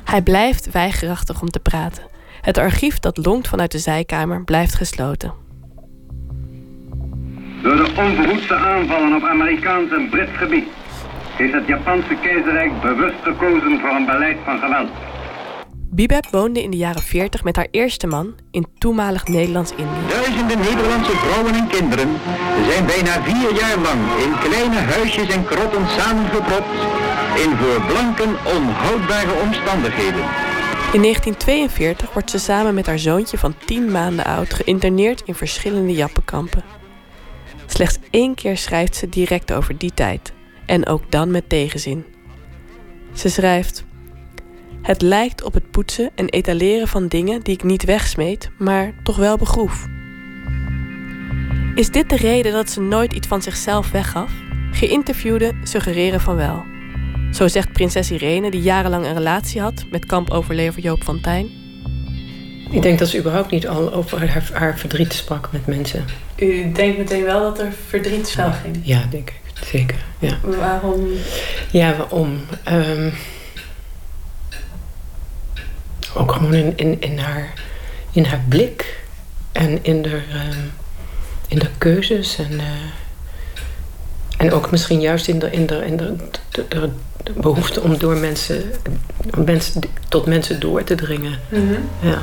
Hij blijft weigerachtig om te praten. Het archief dat lonkt vanuit de zijkamer blijft gesloten. Door de onverhoedste aanvallen op Amerikaans en Brits gebied heeft het Japanse keizerrijk bewust gekozen voor een beleid van geweld. Bibeb woonde in de jaren 40 met haar eerste man in toenmalig Nederlands-Indië. Duizenden Nederlandse vrouwen en kinderen zijn bijna vier jaar lang in kleine huisjes en krotten samengepropt in voor blanken onhoudbare omstandigheden. In 1942 wordt ze samen met haar zoontje van 10 maanden oud geïnterneerd in verschillende jappenkampen. Slechts één keer schrijft ze direct over die tijd. En ook dan met tegenzin. Ze schrijft: Het lijkt op het poetsen en etaleren van dingen die ik niet wegsmeet, maar toch wel begroef. Is dit de reden dat ze nooit iets van zichzelf weggaf? Geïnterviewden suggereren van wel. Zo zegt prinses Irene, die jarenlang een relatie had met kampoverlever Joop van Tijn. Ik denk dat ze überhaupt niet al over haar, haar verdriet sprak met mensen. U denkt meteen wel dat er verdriet zou ging. Ja, denk ik. Zeker, ja. Waarom? Ja, waarom? Ehm, ook gewoon in, in, in, haar, in haar blik en in de, ehm, in de keuzes en, eh, en ook misschien juist in de, in de, in de, de, de- de behoefte om door mensen, om mensen tot mensen door te dringen. Ja.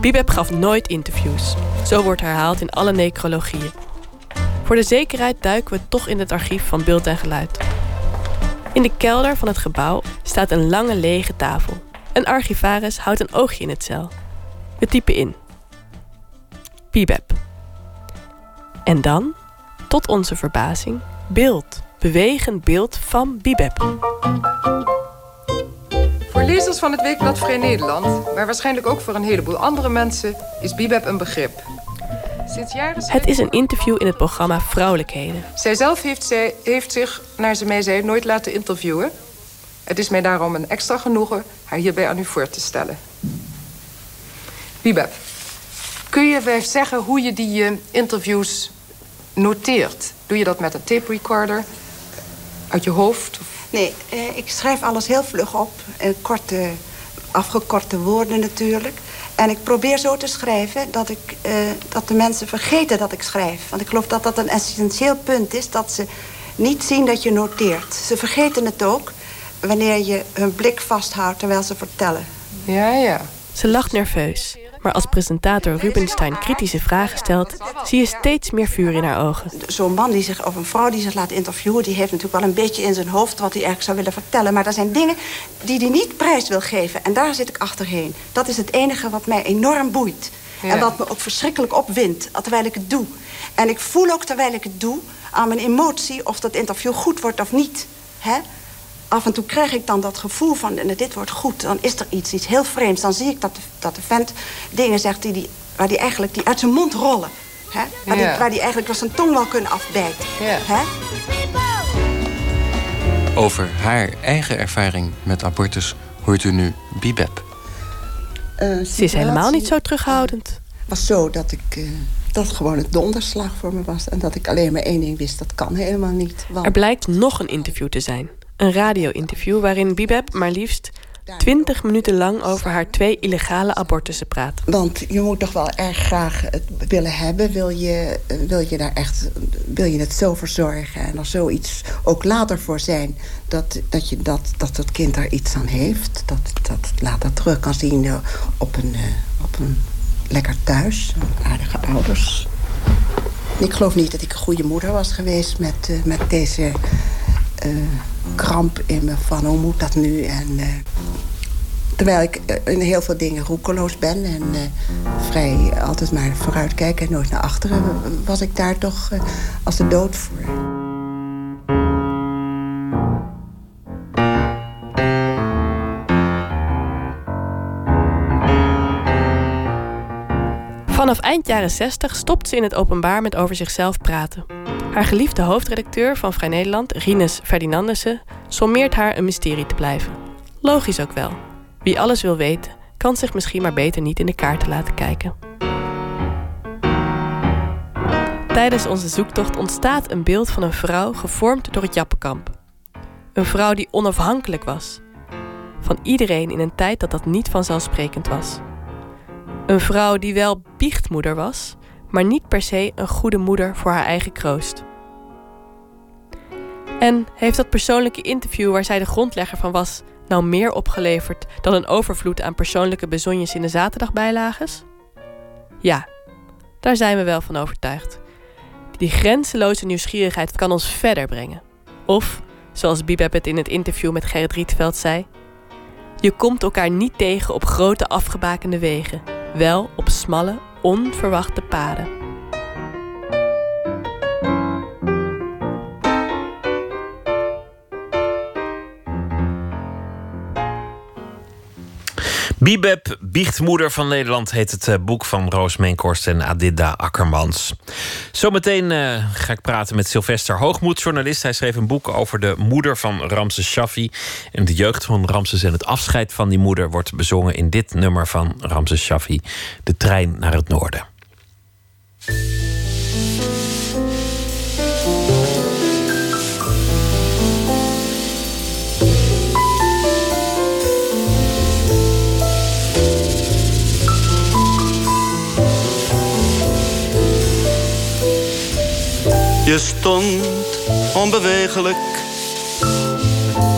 Bibeb gaf nooit interviews. Zo wordt herhaald in alle necrologieën. Voor de zekerheid duiken we toch in het archief van beeld en geluid. In de kelder van het gebouw staat een lange lege tafel. Een archivaris houdt een oogje in het cel. We typen in. Bibeb. En dan, tot onze verbazing, beeld. Bewegend beeld van Bibeb. Voor lezers van het Weekblad Vrij Nederland, maar waarschijnlijk ook voor een heleboel andere mensen, is Bibeb een begrip. Sinds jaren Het is een interview in het programma Vrouwelijkheden. Zijzelf heeft, zij, heeft zich, naar ze mij zei, nooit laten interviewen. Het is mij daarom een extra genoegen haar hierbij aan u voor te stellen. Bibeb, kun je mij zeggen hoe je die eh, interviews noteert? Doe je dat met een tape recorder? Uit je hoofd? Nee, eh, ik schrijf alles heel vlug op. In korte, afgekorte woorden natuurlijk. En ik probeer zo te schrijven dat, ik, eh, dat de mensen vergeten dat ik schrijf. Want ik geloof dat dat een essentieel punt is. Dat ze niet zien dat je noteert. Ze vergeten het ook wanneer je hun blik vasthoudt terwijl ze vertellen. Ja, ja. Ze lacht nerveus. Maar als presentator Rubenstein kritische vragen stelt, zie je steeds meer vuur in haar ogen. Zo'n man die zich, of een vrouw die zich laat interviewen... die heeft natuurlijk wel een beetje in zijn hoofd wat hij eigenlijk zou willen vertellen. Maar er zijn dingen die hij niet prijs wil geven. En daar zit ik achterheen. Dat is het enige wat mij enorm boeit. Ja. En wat me ook verschrikkelijk opwindt, terwijl ik het doe. En ik voel ook terwijl ik het doe aan mijn emotie... of dat interview goed wordt of niet. Hè? Af en toe krijg ik dan dat gevoel van, "Nou, dit wordt goed. Dan is er iets, iets heel vreemds. Dan zie ik dat de, dat de vent dingen zegt die, die, waar die eigenlijk die uit zijn mond rollen. Hè? Waar, die, waar die eigenlijk wel zijn tong wel kunnen afbijten. Hè? Over haar eigen ervaring met abortus hoort u nu Bibeb. Ze is helemaal niet zo terughoudend. was zo dat ik eh, dat gewoon een donderslag voor me was. En dat ik alleen maar één ding wist, dat kan helemaal niet. Want Er blijkt nog een interview te zijn. Een radio-interview waarin Bibeb maar liefst 20 minuten lang over haar twee illegale abortussen praat. Want je moet toch wel erg graag het willen hebben. Wil je, wil je daar echt wil je het zo verzorgen en er zoiets ook later voor zijn dat, dat, je dat, dat het kind daar iets aan heeft. Dat dat het later terug kan zien eh, op een, eh, op een lekker thuis, aardige ouders. Ik geloof niet dat ik een goede moeder was geweest met, eh, met deze kramp in me van hoe moet dat nu en. eh, Terwijl ik eh, in heel veel dingen roekeloos ben en eh, vrij altijd maar vooruit kijk en nooit naar achteren, was ik daar toch eh, als de dood voor. Af eind jaren 60 stopt ze in het openbaar met over zichzelf praten. Haar geliefde hoofdredacteur van Vrij Nederland, Rines Ferdinandessen, sommeert haar een mysterie te blijven. Logisch ook wel. Wie alles wil weten, kan zich misschien maar beter niet in de kaarten laten kijken. Tijdens onze zoektocht ontstaat een beeld van een vrouw gevormd door het Jappenkamp. Een vrouw die onafhankelijk was. Van iedereen in een tijd dat dat niet vanzelfsprekend was. Een vrouw die wel biechtmoeder was, maar niet per se een goede moeder voor haar eigen kroost. En heeft dat persoonlijke interview waar zij de grondlegger van was, nou meer opgeleverd dan een overvloed aan persoonlijke bezonjes in de zaterdagbijlages? Ja, daar zijn we wel van overtuigd. Die grenzeloze nieuwsgierigheid kan ons verder brengen. Of, zoals Bibeb het in het interview met Gerrit Rietveld zei, je komt elkaar niet tegen op grote afgebakende wegen, wel op smalle, onverwachte paden. Bibeb, Biechtmoeder van Nederland, heet het eh, boek van Roos Meenkorst en Adida Akkermans. Zometeen eh, ga ik praten met Sylvester Hoogmoed, journalist. Hij schreef een boek over de moeder van Ramses Shaffi. En de jeugd van Ramses en het afscheid van die moeder wordt bezongen in dit nummer van Ramses Shaffi, De trein naar het noorden. Je stond onbewegelijk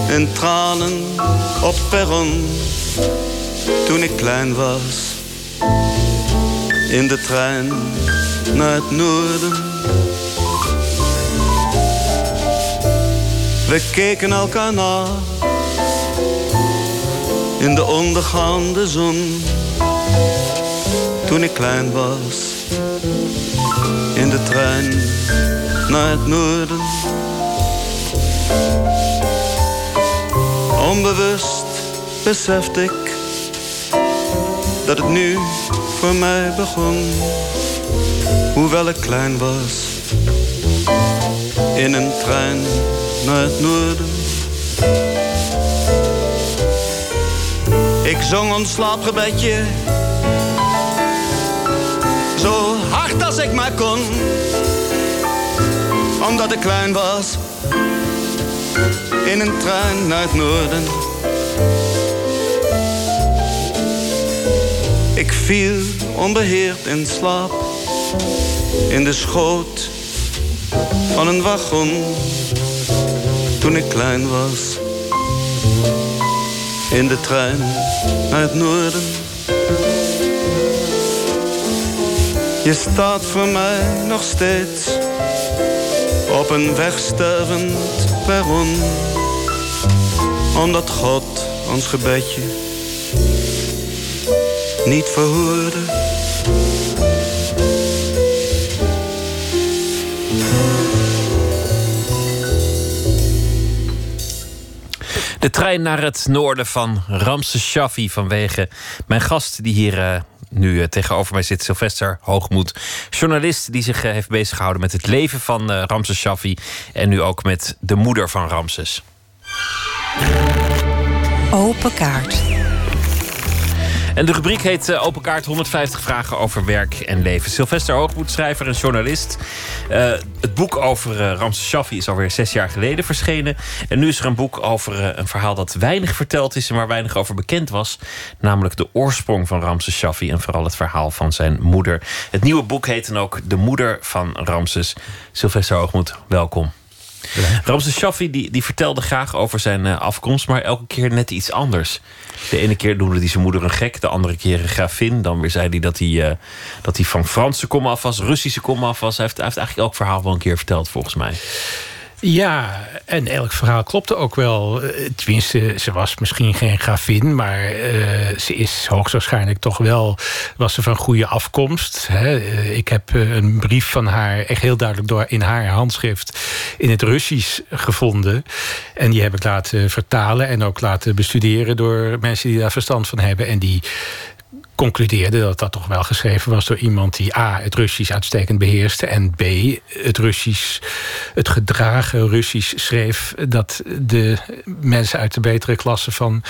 in tranen op perron toen ik klein was. In de trein naar het noorden. We keken elkaar na in de ondergaande zon toen ik klein was. In de trein naar het noorden. Onbewust besefte ik dat het nu voor mij begon, hoewel ik klein was. In een trein naar het noorden. Ik zong ons slaapgebedje, zo hard als ik maar kon omdat ik klein was. In een trein naar het noorden. Ik viel onbeheerd in slaap. In de schoot van een wagon. Toen ik klein was. In de trein naar het noorden. Je staat voor mij nog steeds op een wegstervend perron. Omdat God ons gebedje niet verhoorde. De trein naar het noorden van Ramses Shaffi vanwege mijn gast die hier uh, nu uh, tegenover mij zit, Sylvester Hoogmoed. Journalist die zich uh, heeft beziggehouden met het leven van Ramses Shaffi en nu ook met de moeder van Ramses. Open kaart. En de rubriek heet uh, Open Kaart 150 vragen over werk en leven. Sylvester Hoogmoed, schrijver en journalist. Uh, het boek over uh, Ramses Shaffi is alweer zes jaar geleden verschenen. En nu is er een boek over een verhaal dat weinig verteld is... en waar weinig over bekend was. Namelijk de oorsprong van Ramses Shaffi... en vooral het verhaal van zijn moeder. Het nieuwe boek heet dan ook De Moeder van Ramses. Sylvester Hoogmoed, welkom. Ramses Shaffi die, die vertelde graag over zijn afkomst... maar elke keer net iets anders. De ene keer noemde hij zijn moeder een gek, de andere keer een gravin. Dan weer zei hij dat hij, uh, dat hij van Franse komaf was, Russische komaf was. Heeft, hij heeft eigenlijk elk verhaal wel een keer verteld, volgens mij. Ja, en elk verhaal klopte ook wel. Tenminste, ze was misschien geen gravin... maar uh, ze is hoogstwaarschijnlijk toch wel... was ze van goede afkomst. Hè. Ik heb een brief van haar echt heel duidelijk... door in haar handschrift in het Russisch gevonden. En die heb ik laten vertalen en ook laten bestuderen... door mensen die daar verstand van hebben. En die concludeerde dat dat toch wel geschreven was door iemand die A. het Russisch uitstekend beheerste en B. het Russisch, het gedragen Russisch schreef dat de mensen uit de betere klasse van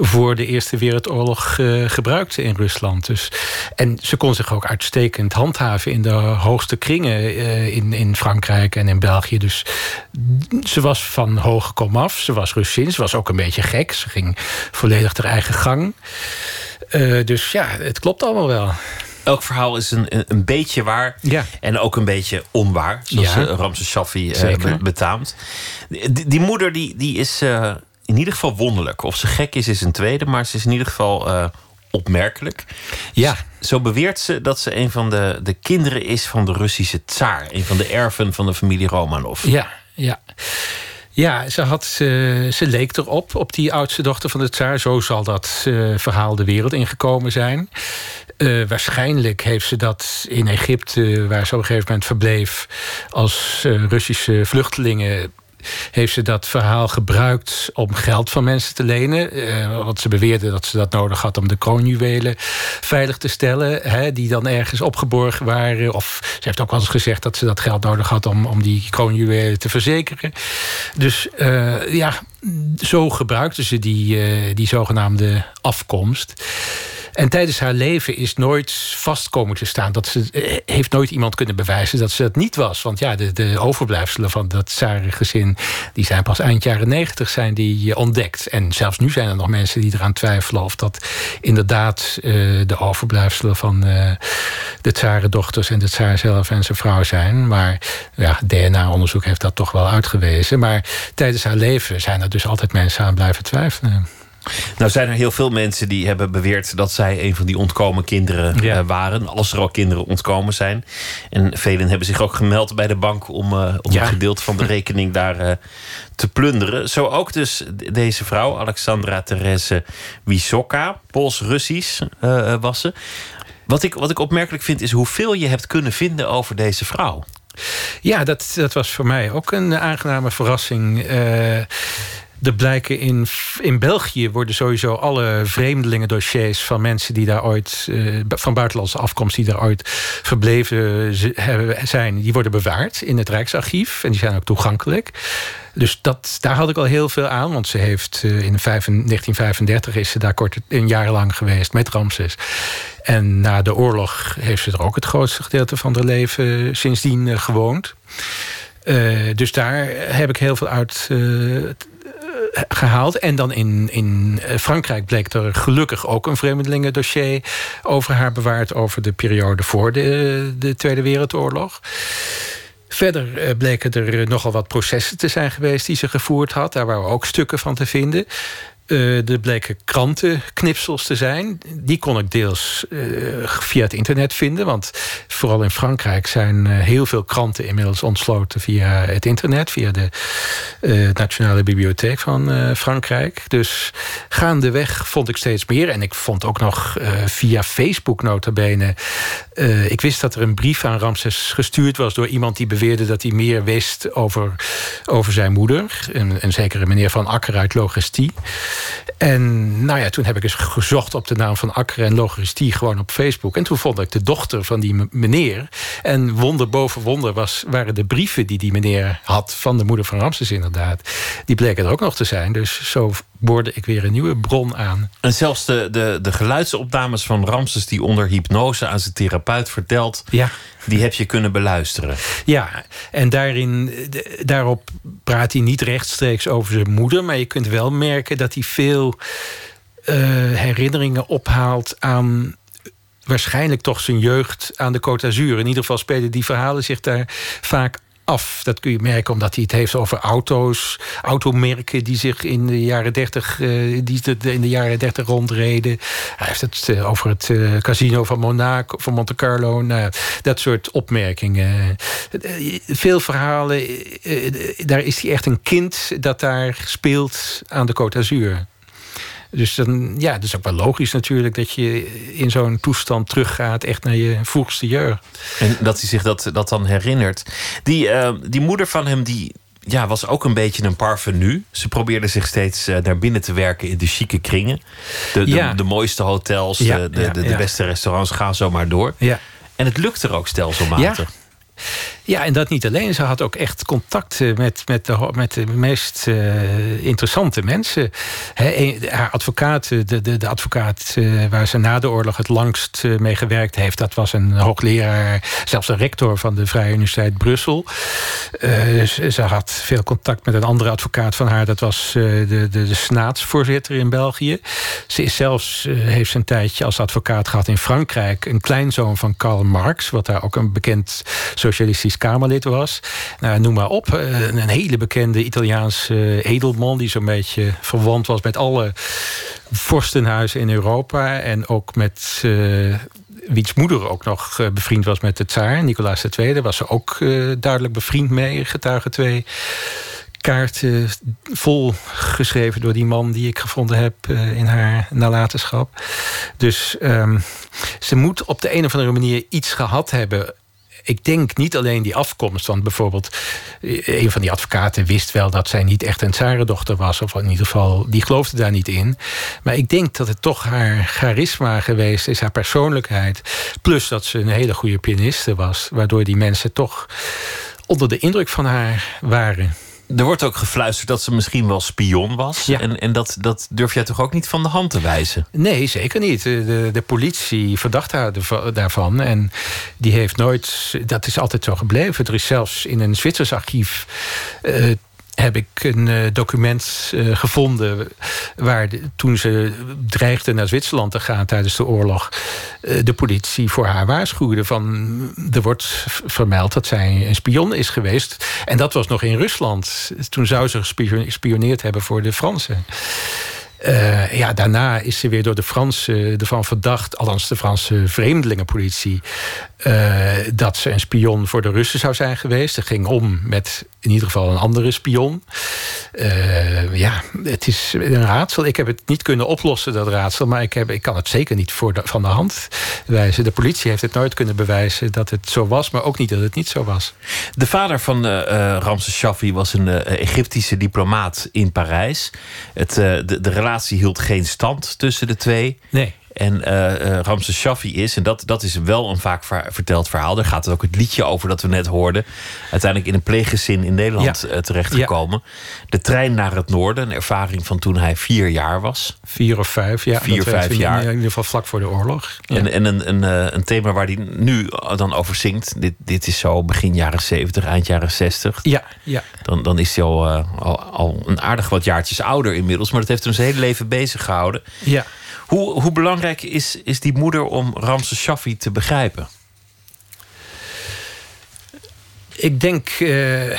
voor de Eerste Wereldoorlog eh, gebruikte in Rusland. Dus, en ze kon zich ook uitstekend handhaven in de hoogste kringen eh, in, in Frankrijk en in België. Dus ze was van hoge kom af. Ze was Russin. Ze was ook een beetje gek. Ze ging volledig haar eigen gang. Eh, dus ja, het klopt allemaal wel. Elk verhaal is een, een, beetje waar Ja. en ook een beetje onwaar. Zoals Ja. eh, Ramses Shaffi eh, betaamt. Die, die moeder die, die is in ieder geval wonderlijk. Of ze gek is, is een tweede, maar ze is in ieder geval opmerkelijk. Ja. Zo beweert ze dat ze een van de, de kinderen is van de Russische tsaar. Een van de erven van de familie Romanov. Ja, ja. Ja, ze, had, ze, leek erop, op die oudste dochter van de tsaar. Zo zal dat eh, verhaal de wereld ingekomen zijn. Eh, waarschijnlijk heeft ze dat in Egypte, waar ze op een gegeven moment verbleef... als eh, Russische vluchtelingen heeft ze dat verhaal gebruikt om geld van mensen te lenen. Eh, want ze beweerde dat ze dat nodig had om de kroonjuwelen veilig te stellen. Hè, die dan ergens opgeborgen waren. Of ze heeft ook wel eens gezegd dat ze dat geld nodig had om, om die kroonjuwelen te verzekeren. Dus eh, ja, zo gebruikte ze die, eh, die zogenaamde afkomst. En tijdens haar leven is nooit vast komen te staan. Dat ze eh, heeft nooit iemand kunnen bewijzen dat ze dat niet was. Want ja, de, de overblijfselen van dat Tsarengezin... die zijn pas eind jaren negentig zijn die eh, ontdekt. En zelfs nu zijn er nog mensen die eraan twijfelen... of dat inderdaad eh, de overblijfselen van eh, de Tsarendochters... en de Tsaar zelf en zijn vrouw zijn. Maar ja, DNA-onderzoek heeft dat toch wel uitgewezen. Maar tijdens haar leven zijn er dus altijd mensen aan blijven twijfelen. Nou zijn er heel veel mensen die hebben beweerd dat zij een van die ontkomen kinderen eh, waren. Als er al kinderen ontkomen zijn. En velen hebben zich ook gemeld bij de bank om, eh, om Ja. een gedeelte van de rekening daar eh, te plunderen. Zo ook dus deze vrouw, Alexandra Therese Wisocka, Pools-Russisch was ze. Wat ik, wat ik opmerkelijk vind is hoeveel je hebt kunnen vinden over deze vrouw. Ja, dat, dat was voor mij ook een aangename verrassing. Eh, er blijken in, in België worden sowieso alle vreemdelingendossiers van mensen die daar ooit, eh, van buitenlandse afkomst, die daar ooit verbleven zijn, die worden bewaard in het Rijksarchief. En die zijn ook toegankelijk. Dus dat, daar had ik al heel veel aan. Want ze heeft eh, in vijf- 1935 is ze daar kort een jaar lang geweest met Ramses. En na de oorlog heeft ze er ook het grootste gedeelte van haar leven sindsdien eh, gewoond. Dus daar heb ik heel veel uit gehaald. En dan in, in eh, Frankrijk bleek er gelukkig ook een vreemdelingendossier over haar bewaard over de periode voor de, de Tweede Wereldoorlog. Verder eh, bleken er eh, nogal wat processen te zijn geweest die ze gevoerd had. Daar waren ook stukken van te vinden. Eh, er bleken krantenknipsels te zijn. Die kon ik deels eh, via het internet vinden. Want vooral in Frankrijk zijn eh, heel veel kranten inmiddels ontsloten via het internet. Via de Nationale Bibliotheek van Frankrijk. Dus gaandeweg vond ik steeds meer. En ik vond ook nog via Facebook nota bene. eh, ik wist dat er een brief aan Ramses gestuurd was door iemand die beweerde dat hij meer wist over, over zijn moeder. Een, een zekere meneer Van Akker uit Logistie. En nou ja, toen heb ik eens gezocht op de naam van Akker en Logistie gewoon op Facebook. En toen vond ik de dochter van die meneer. En wonder boven wonder was, waren de brieven die die meneer had van de moeder van Ramses inderdaad. Die bleken er ook nog te zijn. Dus zo boorde ik weer een nieuwe bron aan. En zelfs de, de, de geluidsopnames van Ramses die onder hypnose aan zijn therapeut vertelt, Ja. die heb je kunnen beluisteren. Ja, en daarin, daarop praat hij niet rechtstreeks over zijn moeder. Maar je kunt wel merken dat hij veel eh, herinneringen ophaalt aan waarschijnlijk toch zijn jeugd aan de Côte d'Azur. In ieder geval spelen die verhalen zich daar vaak af. Dat kun je merken omdat hij het heeft over auto's, automerken die zich in de jaren 30, eh, die in de jaren 30 rondreden. Hij heeft het eh, over het eh, casino van Monaco, van Monte Carlo. Nou, dat soort opmerkingen. Veel verhalen, daar is hij echt een kind dat daar speelt aan de Côte d'Azur. Dus dan, ja, dat is ook wel logisch natuurlijk dat je in zo'n toestand teruggaat, echt naar je vroegste jeugd. En dat hij zich dat, dat dan herinnert. Die, eh, die moeder van hem, die ja, was ook een beetje een parvenu. Ze probeerde zich steeds eh, naar binnen te werken in de chique kringen. De, de, Ja. de mooiste hotels, Ja, de, de, ja, de, beste restaurants, ga zo maar door. Ja. En het lukte er ook stelselmatig. Ja. En dat niet alleen. Ze had ook echt contacten met, met, de, met de meest uh, interessante mensen. Haar advocaat, de, de, de advocaat waar ze na de oorlog het langst mee gewerkt heeft... dat was een hoogleraar, zelfs een rector van de Vrije Universiteit Brussel. Ze, ze, had veel contact met een andere advocaat van haar. Dat was de, de, de senaatsvoorzitter in België. Ze is zelfs, heeft ze een tijdje als advocaat gehad in Frankrijk... een kleinzoon van Karl Marx, wat daar ook een bekend socialistisch Kamerlid was. Nou, noem maar op. Een hele bekende Italiaanse edelman... die zo'n beetje verwant was met alle vorstenhuizen in Europa. En ook met... Uh, wiens moeder ook nog bevriend was met de tsaar, Nicolaas II. was ze ook duidelijk bevriend mee, getuige twee kaarten vol geschreven door die man die ik gevonden heb in haar nalatenschap. Dus um, ze moet op de een of andere manier iets gehad hebben ik denk niet alleen die afkomst. Want bijvoorbeeld, een van die advocaten wist wel dat zij niet echt een tsarendochter was. Of in ieder geval, die geloofde daar niet in. Maar ik denk dat het toch haar charisma geweest is, haar persoonlijkheid. Plus dat ze een hele goede pianiste was. Waardoor die mensen toch onder de indruk van haar waren. Er wordt ook gefluisterd dat ze misschien wel spion was. Ja. En, en dat, dat durf jij toch ook niet van de hand te wijzen? Nee, zeker niet. De, de politie verdacht haar daarvan. En die heeft nooit. Dat is altijd zo gebleven. Er is zelfs in een Zwitsers archief. Uh, heb ik een uh, document uh, gevonden waar toen ze dreigde naar Zwitserland te gaan tijdens de oorlog, uh, de politie voor haar waarschuwde van er wordt vermeld dat zij een spion is geweest. En dat was nog in Rusland. Toen zou ze gespioneerd hebben voor de Fransen. Ja, daarna is ze weer door de Fransen ervan verdacht, althans de Franse vreemdelingenpolitie, uh, dat ze een spion voor de Russen zou zijn geweest. Ze ging om met in ieder geval een andere spion. Uh, ja, het is een raadsel. Ik heb het niet kunnen oplossen, dat raadsel, maar ik, heb, ik kan het zeker niet voor de, van de hand wijzen. De politie heeft het nooit kunnen bewijzen dat het zo was, maar ook niet dat het niet zo was. De vader van Ramses Shaffi was een Egyptische diplomaat in Parijs. Het, de, de relatie hield geen stand tussen de twee. Nee. En uh, uh, Ramses Shaffi is, en dat, dat is wel een vaak verteld verhaal. Daar gaat het ook het liedje over dat we net hoorden. Uiteindelijk in een pleeggezin in Nederland Ja. uh, terechtgekomen. De trein naar het noorden, een ervaring van toen hij vier jaar was. Vier of vijf, ja. Vier, vijf jaar. In ieder geval vlak voor de oorlog. Ja. En, en een, een, eh, een thema waar hij nu dan over zingt. Dit, dit is zo begin jaren 70, eind jaren 60. Ja, ja. Dan, dan is hij al, eh, al, al een aardig wat jaartjes ouder inmiddels. Maar dat heeft hem zijn hele leven bezig gehouden. Ja. Hoe, hoe belangrijk is, is die moeder om Ramses Shaffi te begrijpen? Ik denk uh,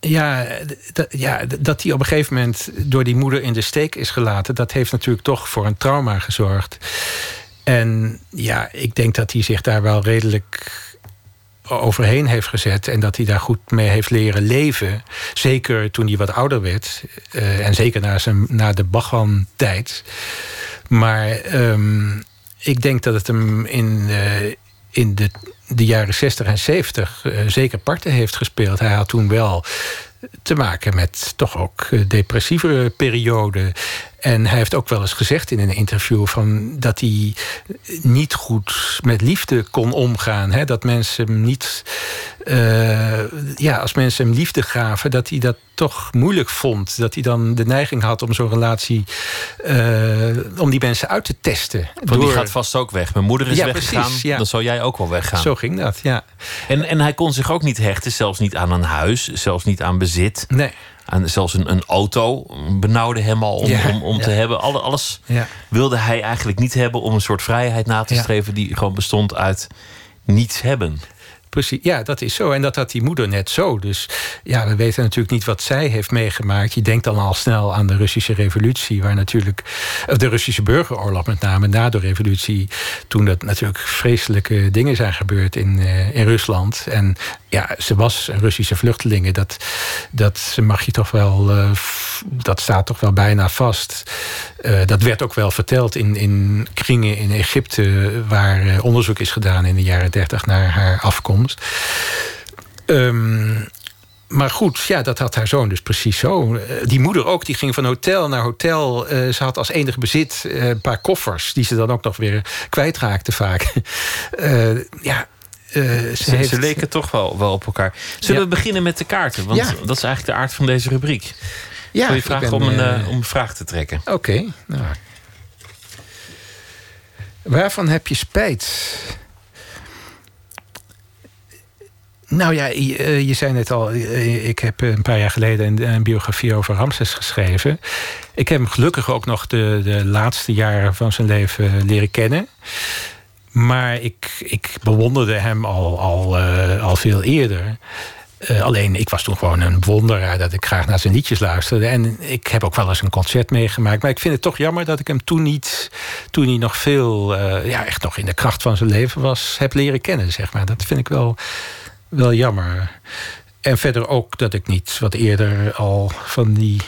ja, ja, dat hij op een gegeven moment door die moeder in de steek is gelaten. Dat heeft natuurlijk toch voor een trauma gezorgd. En ja, ik denk dat hij zich daar wel redelijk overheen heeft gezet en dat hij daar goed mee heeft leren leven. Zeker toen hij wat ouder werd. Uh, en zeker na, zijn, na de Bachwan-tijd. Maar um, ik denk dat het hem in, uh, in de, de jaren 60 en 70 uh, zeker parten heeft gespeeld. Hij had toen wel te maken met toch ook depressievere perioden. En hij heeft ook wel eens gezegd in een interview van dat hij niet goed met liefde kon omgaan. Hè? Dat mensen hem niet. Uh, ja, als mensen hem liefde gaven, dat hij dat toch moeilijk vond. Dat hij dan de neiging had om zo'n relatie. Uh, om die mensen uit te testen. Want die gaat vast ook weg. Mijn moeder is ja, weggegaan, precies, ja. dan zou jij ook wel weggaan. Zo ging dat, ja. En, en hij kon zich ook niet hechten, zelfs niet aan een huis, zelfs niet aan bezit. Nee. Aan zelfs een, een auto benauwde hem al om, Ja, om, om te hebben. Alle, alles Ja. wilde hij eigenlijk niet hebben om een soort vrijheid na te streven die gewoon bestond uit niets hebben. Precies, ja, dat is zo. En dat had die moeder net zo. Dus ja, we weten natuurlijk niet wat zij heeft meegemaakt. Je denkt dan al snel aan de Russische revolutie, waar natuurlijk. of de Russische burgeroorlog met name na de revolutie. toen dat natuurlijk vreselijke dingen zijn gebeurd in, eh, in Rusland. En ja, ze was een Russische vluchtelinge. Dat, dat mag je toch wel. f- dat staat toch wel bijna vast. Eh, dat werd ook wel verteld in, in kringen in Egypte, waar eh, onderzoek is gedaan in de jaren 30 naar haar afkomst. Ehm, maar goed, ja, dat had haar zoon dus precies zo. Die moeder ook, die ging van hotel naar hotel. Ze had als enig bezit een paar koffers... die ze dan ook nog weer kwijtraakte vaak. [LAUGHS] Ja, eh, ze, Ze, heeft... ze leken toch wel, wel op elkaar. Zullen Ja. we beginnen met de kaarten? Want Ja. dat is eigenlijk de aard van deze rubriek. Ja, Wil je vragen ben, om, een, eh, eh, om een vraag te trekken? Oké. nou. Waarvan heb je spijt? Nou ja, je, je zei net al, ik heb een paar jaar geleden een, een biografie over Ramses geschreven. Ik heb hem gelukkig ook nog de, de laatste jaren van zijn leven leren kennen. Maar ik, ik bewonderde hem al, al, eh, al veel eerder. Eh, alleen, ik was toen gewoon een bewonderaar dat ik graag naar zijn liedjes luisterde. En ik heb ook wel eens een concert meegemaakt. Maar ik vind het toch jammer dat ik hem toen niet, toen hij nog veel, eh, ja, echt nog in de kracht van zijn leven was, heb leren kennen, zeg maar. Dat vind ik wel, wel jammer. En verder ook dat ik niet wat eerder al van die.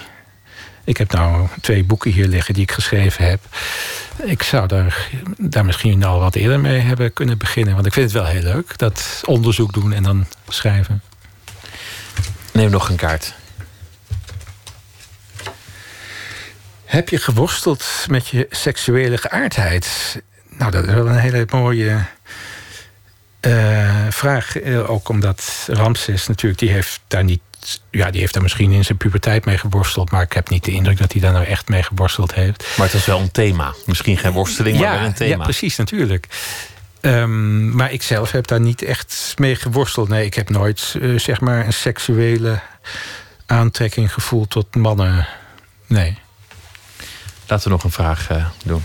Ik heb nou twee boeken hier liggen die ik geschreven heb. Ik zou daar, daar misschien al wat eerder mee hebben kunnen beginnen. Want ik vind het wel heel leuk. Dat onderzoek doen en dan schrijven. Neem nog een kaart. Heb je geworsteld met je seksuele geaardheid? Nou, dat is wel een hele mooie eh, vraag. Eh, ook omdat Ramses natuurlijk, die heeft daar niet. Ja, die heeft daar misschien in zijn puberteit mee geworsteld. Maar ik heb niet de indruk dat hij daar nou echt mee geworsteld heeft. Maar het was wel een thema. Misschien geen worsteling, maar wel een thema. Ja, precies, natuurlijk. Ehm, maar ik zelf heb daar niet echt mee geworsteld. Nee, ik heb nooit eh, zeg maar een seksuele aantrekking gevoeld tot mannen. Nee. Laten we nog een vraag eh, doen.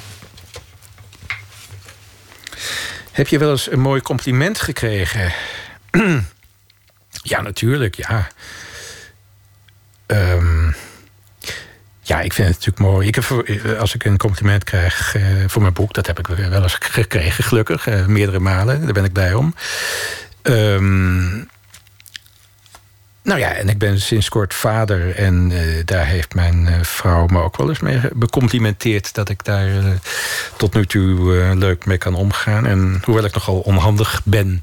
Heb je wel eens een mooi compliment gekregen? [CLEARS THROAT] ja, natuurlijk, ja. Ehm, ja, ik vind het natuurlijk mooi. Ik als ik een compliment krijg eh, voor mijn boek, dat heb ik wel eens gekregen, gelukkig. eh, meerdere malen, daar ben ik blij om. Ehm, nou ja, en ik ben sinds kort vader. En eh, daar heeft mijn vrouw me ook wel eens mee becomplimenteerd. Dat ik daar tot nu toe leuk mee kan omgaan. En hoewel ik nogal onhandig ben,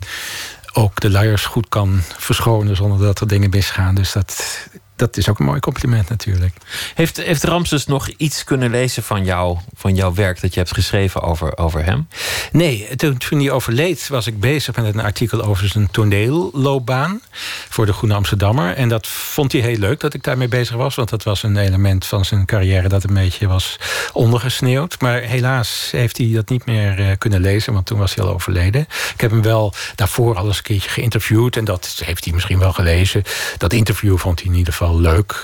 ook de luiers goed kan verschonen zonder dat er dingen misgaan. Dus dat, dat is ook een mooi compliment natuurlijk. Heeft, heeft Ramses nog iets kunnen lezen van, jou, van jouw werk dat je hebt geschreven over, over hem? Nee, toen, toen hij overleed was ik bezig met een artikel over zijn toneelloopbaan voor de Groene Amsterdammer. En dat vond hij heel leuk dat ik daarmee bezig was, want dat was een element van zijn carrière dat een beetje was ondergesneeuwd. Maar helaas heeft hij dat niet meer eh, kunnen lezen, want toen was hij al overleden. Ik heb hem wel daarvoor al eens een keertje geïnterviewd en dat heeft hij misschien wel gelezen. Dat interview vond hij in ieder geval leuk.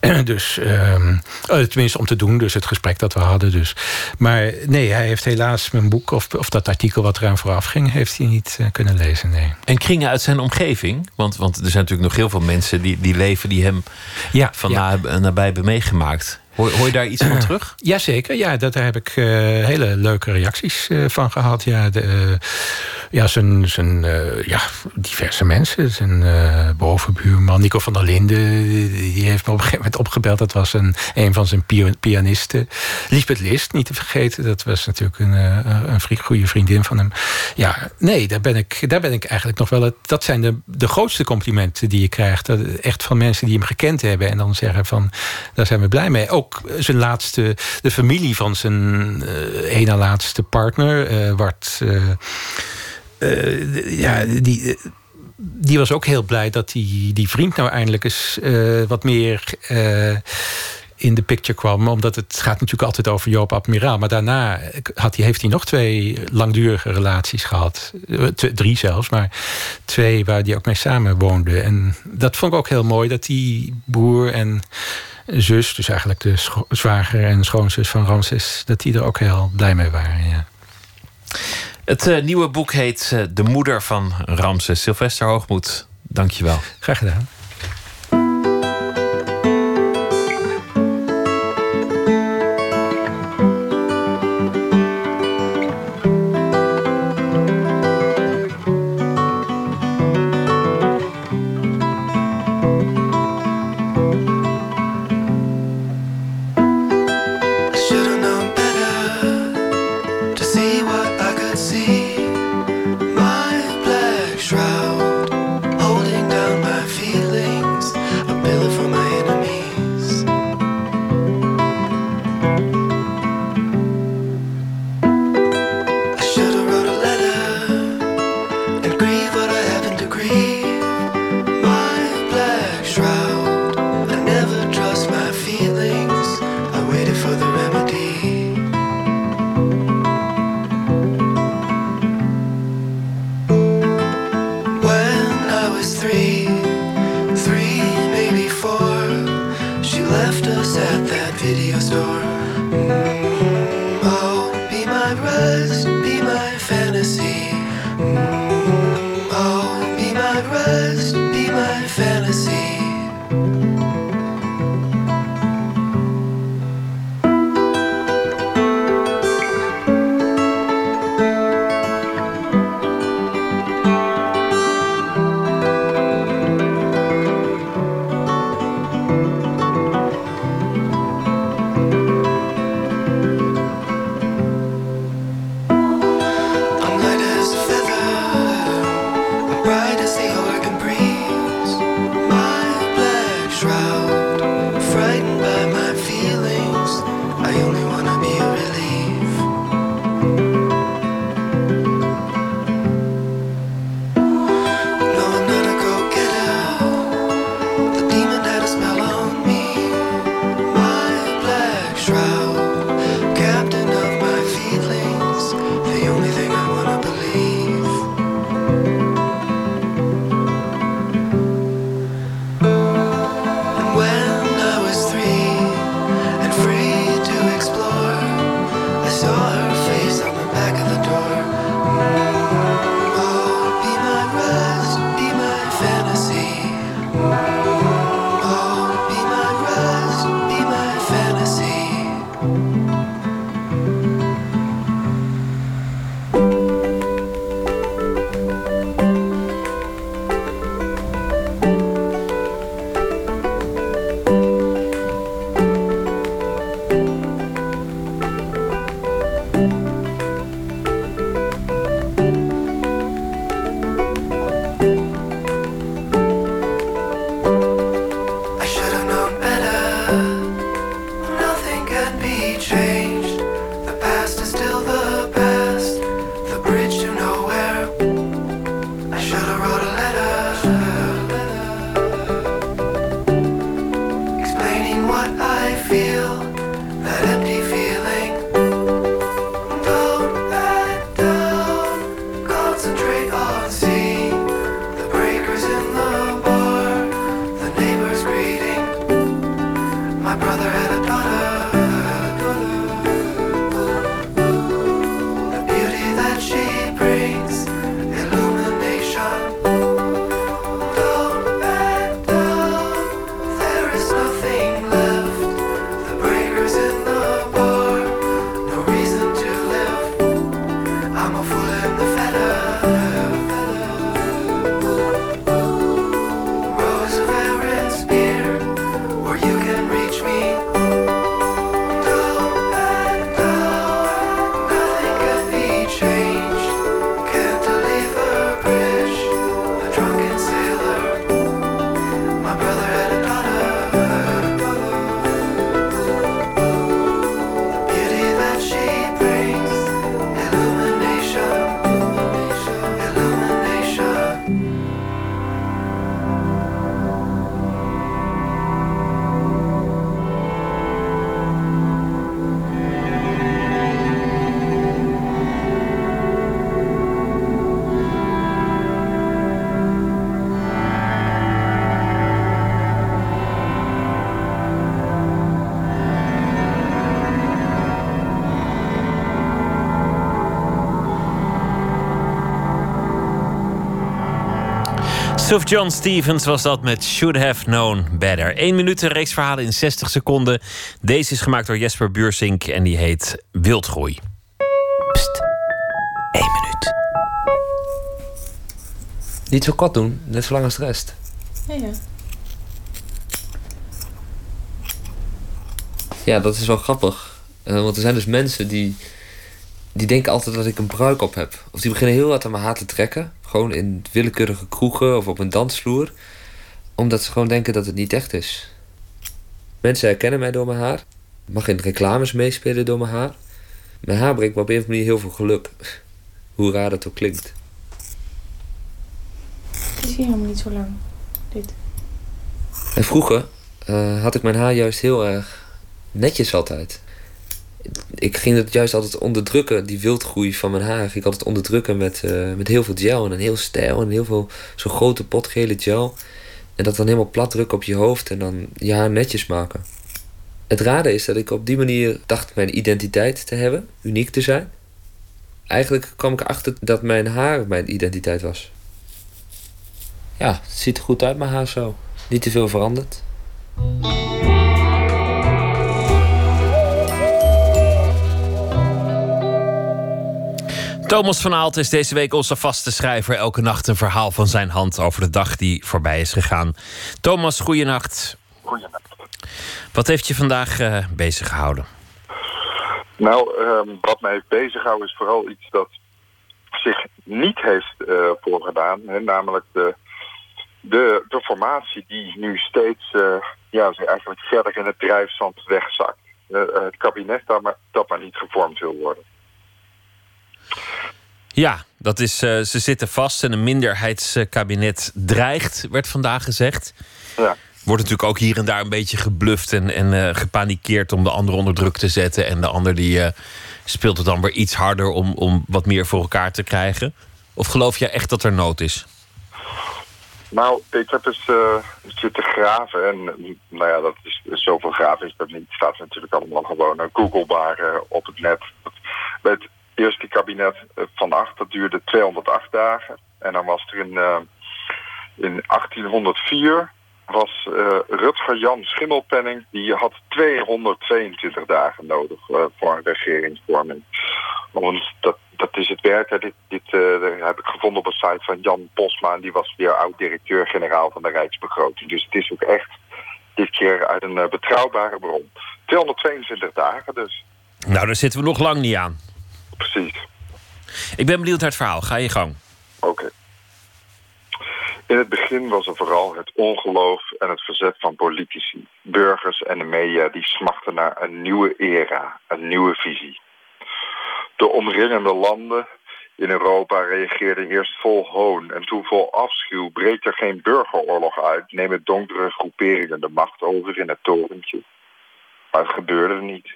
Eh, [CLEARS THROAT] dus, ehm, eh, tenminste om te doen, dus het gesprek dat we hadden. Dus. Maar nee, hij heeft helaas mijn boek of, of dat artikel wat eraan vooraf ging, heeft hij niet eh, kunnen lezen. Nee. En kringen uit zijn omgeving? Want, want er zijn natuurlijk nog heel veel mensen die, die leven die hem ja, van na- nabij hebben meegemaakt. Hoor, hoor je daar iets van [CLEARS THROAT] terug? Jazeker, ja, dat, daar heb ik eh, hele leuke reacties eh, van gehad. Ja, de, eh, ja, zijn, zijn ja, diverse mensen. Zijn bovenbuurman, Nico van der Linden, die heeft me op een gegeven moment opgebeld. Dat was een, een van zijn pianisten. Lisbeth List, niet te vergeten. Dat was natuurlijk een, een vriend, goede vriendin van hem. Ja, nee, daar ben ik, daar ben ik eigenlijk nog wel... Het, dat zijn de, de grootste complimenten die je krijgt. Echt van mensen die hem gekend hebben. En dan zeggen van, daar zijn we blij mee. Ook zijn laatste, de familie van zijn eh ene laatste partner, eh, ja, die, die was ook heel blij dat die, die vriend nou eindelijk eens wat meer in de picture kwam. Omdat het gaat natuurlijk altijd over Joop Admiraal. Maar daarna had hij, heeft hij nog twee langdurige relaties gehad. Eh, tw- Drie zelfs, maar twee waar hij ook mee samen woonde. En dat vond ik ook heel mooi, dat die broer en zus... dus eigenlijk de zwager en schoonzus van Ramses... dat die er ook heel blij mee waren, ja. Het eh, nieuwe boek heet eh, De Moeder van Ramses. Sylvester Hoogmoed, dank je wel. Graag gedaan. Suf John Stevens was dat met Should Have Known Better. 1 minuut een reeks verhalen in 60 seconden. Deze is gemaakt door Jesper Buursink en die heet Wildgroei. Pst, 1 minuut. Niet zo kort doen, net zo lang als de rest. Ja, ja. Ja, dat is wel grappig. Eh, want er zijn dus mensen die, die denken altijd dat ik een bruik op heb. Of die beginnen heel hard aan mijn haar te trekken. Gewoon in willekeurige kroegen of op een dansvloer. Omdat ze gewoon denken dat het niet echt is. Mensen herkennen mij door mijn haar. Ik mag in reclames meespelen door mijn haar. Mijn haar brengt me op een of andere manier heel veel geluk. [LAUGHS] Hoe raar dat ook klinkt. Is hier helemaal niet zo lang. Dit. En vroeger eh, had ik mijn haar juist heel erg netjes altijd. Ik ging het juist altijd onderdrukken, die wildgroei van mijn haar. ging Ik altijd onderdrukken met, eh, met heel veel gel en een heel stijl en heel veel zo'n grote pot gele gel. En dat dan helemaal plat drukken op je hoofd en dan je haar netjes maken. Het rare is dat ik op die manier dacht mijn identiteit te hebben, uniek te zijn. Eigenlijk kwam ik erachter dat mijn haar mijn identiteit was. Ja, het ziet er goed uit, mijn haar zo. Niet te veel veranderd. Thomas van Aalt is deze week onze vaste schrijver. Elke nacht een verhaal van zijn hand over de dag die voorbij is gegaan. Thomas, goeienacht. Goeienacht. Wat heeft je vandaag uh, bezig gehouden? Nou, um, wat mij heeft bezig gehouden is vooral iets dat zich niet heeft uh, voorgedaan. Hè, namelijk de, de, de formatie die nu steeds uh, ja, eigenlijk verder in het drijfzand wegzakt. het kabinet dat maar, dat maar niet gevormd wil worden. Ja, dat is, uh, ze zitten vast en een minderheidskabinet dreigt, werd vandaag gezegd. Ja. Wordt natuurlijk ook hier en daar een beetje gebluft en, en uh, gepanikeerd om de ander onder druk te zetten. En de ander die uh, speelt het dan weer iets harder om, om wat meer voor elkaar te krijgen. Of geloof je echt dat er nood is? Nou, ik heb eens uh, zitten graven. En nou ja, dat is, zoveel graven is dat niet. Het staat natuurlijk allemaal gewoon uh, googlebaar uh, op het net. Het eerste kabinet van acht, dat duurde 208 dagen. En dan was er in, in 1804 was Rutger Jan Schimmelpenning... die had 222 dagen nodig voor een regeringsvorming. Want dat, dat is het werk. Dit, dit heb ik gevonden op een site van Jan Posma. En die was weer oud-directeur-generaal van de Rijksbegroting. Dus het is ook echt dit keer uit een betrouwbare bron. 222 dagen dus. Nou, daar zitten we nog lang niet aan. Precies. Ik ben benieuwd naar het verhaal. Ga je gang. Oké. Okay. In het begin was er vooral het ongeloof en het verzet van politici, burgers en de media die smachten naar een nieuwe era, een nieuwe visie. De omringende landen in Europa reageerden eerst vol hoon en toen vol afschuw. Breekt er geen burgeroorlog uit, nemen donkere groeperingen de macht over in het torentje. Maar het gebeurde niet.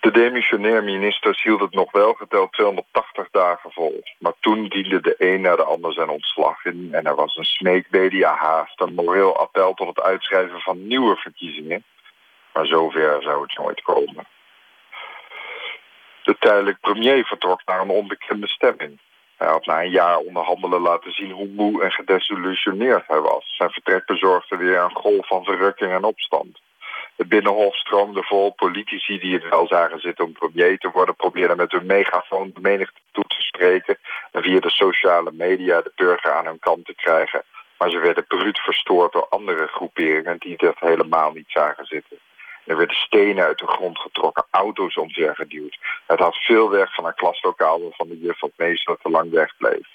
De demissionair ministers hield het nog wel geteld 280 dagen vol. Maar toen diende de een naar de ander zijn ontslag in... en er was een smeekbedia haast, een moreel appel tot het uitschrijven van nieuwe verkiezingen. Maar zover zou het nooit komen. De tijdelijk premier vertrok naar een onbekende stemming. Hij had na een jaar onderhandelen laten zien hoe moe en gedesillusioneerd hij was. Zijn vertrek bezorgde weer een golf van verrukking en opstand. Het Binnenhof stroomde vol politici die het wel zagen zitten om premier te worden... probeerden met hun megafoon de menigte toe te spreken... en via de sociale media de burger aan hun kant te krijgen. Maar ze werden bruut verstoord door andere groeperingen die dat helemaal niet zagen zitten. Er werden stenen uit de grond getrokken, auto's omvergeduwd. Het had veel weg van een klaslokaal waarvan de juf of meester te lang wegbleef.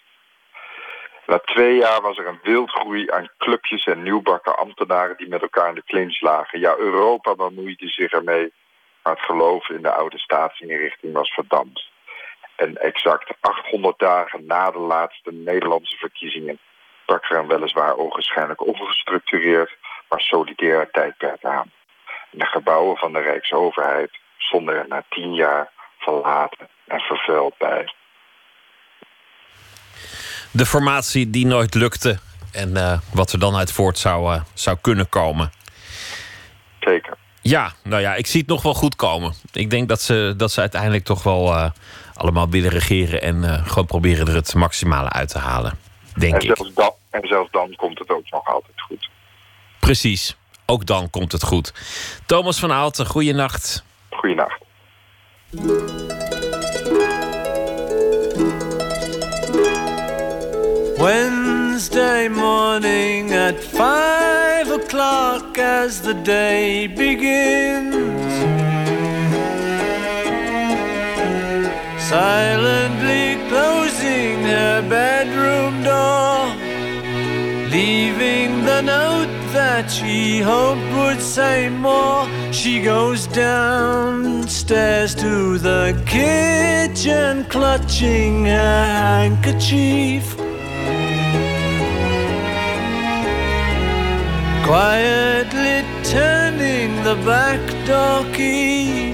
Na twee jaar was er een wildgroei aan clubjes en nieuwbakken ambtenaren die met elkaar in de clinch lagen. Ja, Europa bemoeide zich ermee, maar het geloof in de oude staatsinrichting was verdampt. En exact 800 dagen na de laatste Nederlandse verkiezingen brak er een weliswaar onwaarschijnlijk ongestructureerd, maar solidair tijdperk aan. En de gebouwen van de Rijksoverheid stonden er na tien jaar verlaten en vervuild bij. De formatie die nooit lukte en uh, wat er dan uit voort zou, uh, zou kunnen komen. Zeker. Ja, nou ja, ik zie het nog wel goed komen. Ik denk dat ze, dat ze uiteindelijk toch wel uh, allemaal willen regeren en gewoon proberen er het maximale uit te halen. Denk en ik. Zelfs dan, en zelfs dan komt het ook nog altijd goed. Precies. Ook dan komt het goed. Thomas van Aalten, goeienacht. Goeienacht. Wednesday morning at five o'clock as the day begins. Silently closing her bedroom door, leaving the note that she hoped would say more. She goes downstairs to the kitchen, clutching her handkerchief. Quietly turning the back door key.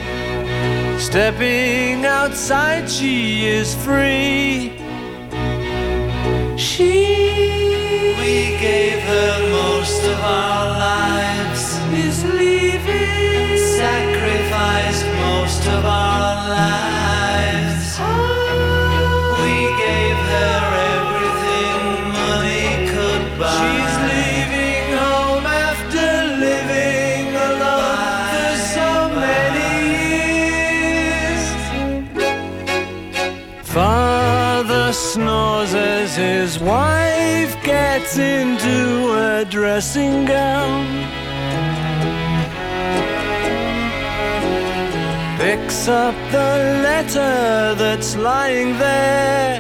Stepping outside, she is free. She. We gave her most of our lives. Is leaving. Sacrificed most of our lives. Wife gets into a dressing gown. Picks up the letter that's lying there.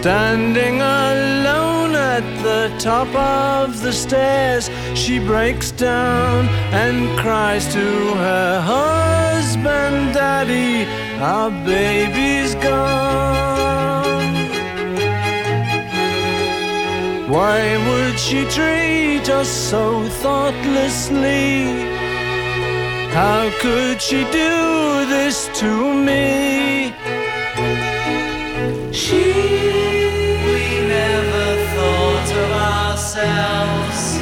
Standing alone at the top of the stairs, she breaks down and cries to her husband, Daddy, our baby's gone. Why would she treat us so thoughtlessly? How could she do this to me? She we never thought of ourselves.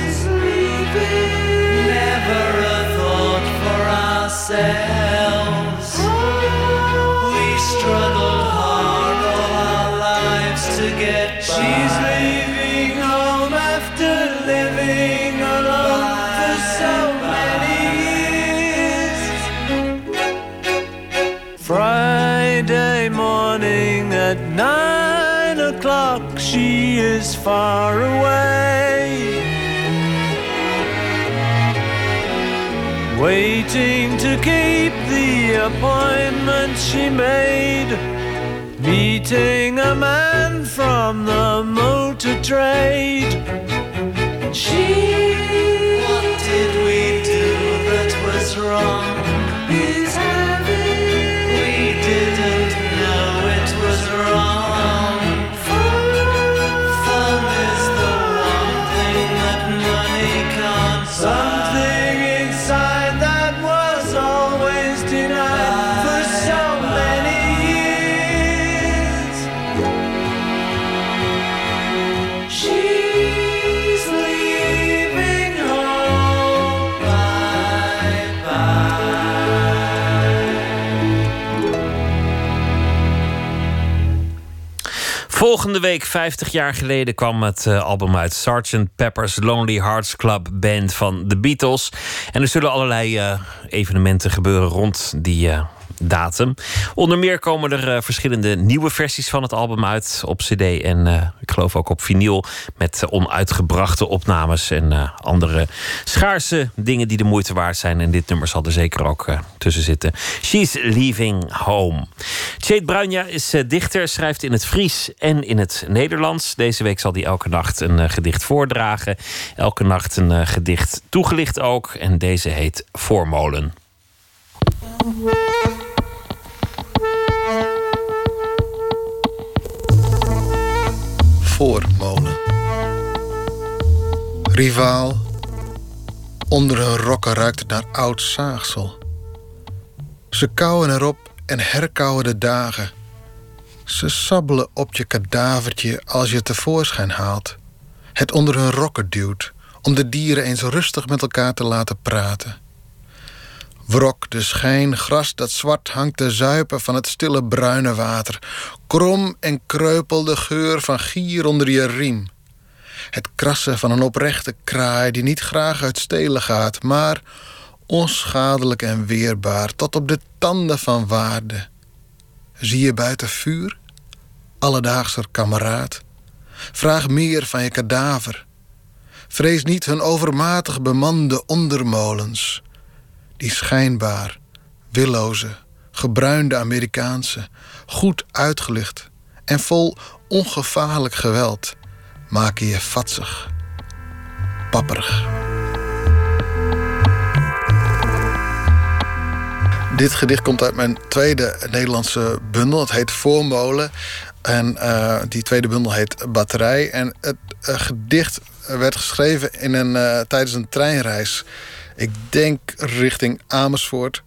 Never a thought for ourselves. She is far away. Waiting to keep the appointment she made. Meeting a man from the motor trade. She. What did we do that was wrong? Volgende week, 50 jaar geleden, kwam het eh, album uit Sgt. Pepper's Lonely Hearts Club Band van de Beatles. En er zullen allerlei eh, evenementen gebeuren rond die eh, datum. Onder meer komen er eh, verschillende nieuwe versies van het album uit op CD en eh, ik geloof ook op vinyl met eh, onuitgebrachte opnames en andere schaarse dingen die de moeite waard zijn. En dit nummer zal er zeker ook tussen zitten. She's Leaving Home. Jade Bruinja is dichter, schrijft in het Fries en in het Nederlands. Deze week zal hij elke nacht een gedicht voordragen. Elke nacht een gedicht toegelicht ook. En deze heet Voormolen. Voormolen. Rivaal. Onder hun rokken ruikt het naar oud zaagsel. Ze kauwen erop en herkauwen de dagen. Ze sabbelen op je kadavertje als je het tevoorschijn haalt. Het onder hun rokken duwt, om de dieren eens rustig met elkaar te laten praten. Wrok de schijn, gras dat zwart hangt te zuipen van het stille bruine water. Krom en kreupel de geur van gier onder je riem. Het krassen van een oprechte kraai die niet graag uit stelen gaat, maar onschadelijk en weerbaar tot op de tanden van waarde. Zie je buiten vuur? Alledaagser kameraad. Vraag meer van je kadaver. Vrees niet hun overmatig bemande ondermolens. Die schijnbaar, willoze, gebruinde Amerikaanse, goed uitgelicht en vol ongevaarlijk geweld, maken je vatsig, papperig. Dit gedicht komt uit mijn tweede Nederlandse bundel. Het heet Voormolen. En eh, die tweede bundel heet Batterij. En het eh, gedicht werd geschreven in een, eh, tijdens een treinreis. Ik denk richting Amersfoort.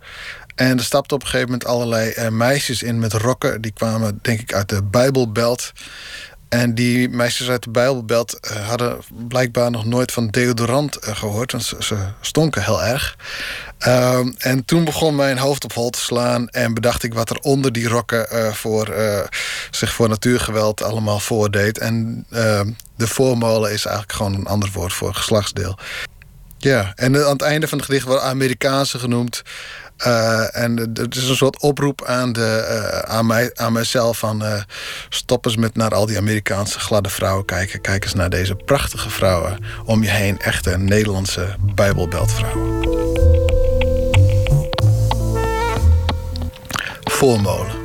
En er stapten op een gegeven moment allerlei eh, meisjes in met rokken. Die kwamen, denk ik, uit de Bijbelbelt. En die meisjes uit de Bijbelbelt eh, hadden blijkbaar nog nooit van deodorant eh, gehoord. Want ze, stonken heel erg. Ehm, en toen begon mijn hoofd op hol te slaan. En bedacht ik wat er onder die rokken voor, zich voor natuurgeweld allemaal voordeed. En ehm, de voormolen is eigenlijk gewoon een ander woord voor geslachtsdeel. Ja, en aan het einde van het gedicht worden Amerikaanse genoemd. Uh, en het is een soort oproep aan, de, uh, aan, mij, aan mijzelf van... Uh, stop eens met naar al die Amerikaanse gladde vrouwen kijken. Kijk eens naar deze prachtige vrouwen om je heen. Echte Nederlandse bijbelbeltvrouwen. Voormolen.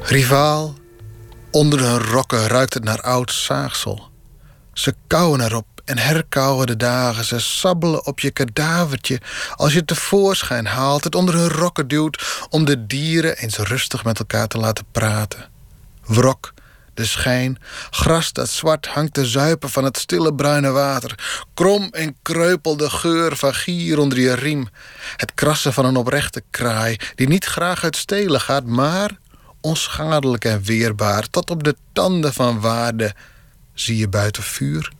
Rivaal, onder hun rokken ruikt het naar oud zaagsel. Ze kauwen erop en herkauwen de dagen. Ze sabbelen op je kadavertje als je het tevoorschijn haalt, het onder hun rokken duwt om de dieren eens rustig met elkaar te laten praten. Wrok, de schijn, gras dat zwart hangt te zuipen van het stille bruine water. Krom en kreupel de geur van gier onder je riem. Het krassen van een oprechte kraai die niet graag uit stelen gaat, maar onschadelijk en weerbaar tot op de tanden van waarde. Zie je buiten vuur?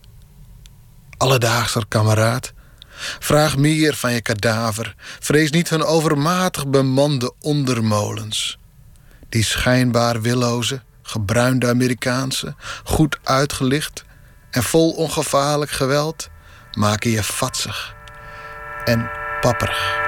Alledaagser kameraad. Vraag meer van je kadaver. Vrees niet hun overmatig bemande ondermolens. Die schijnbaar willoze, gebruinde Amerikaanse, goed uitgelicht en vol ongevaarlijk geweld, maken je vatsig en papperig.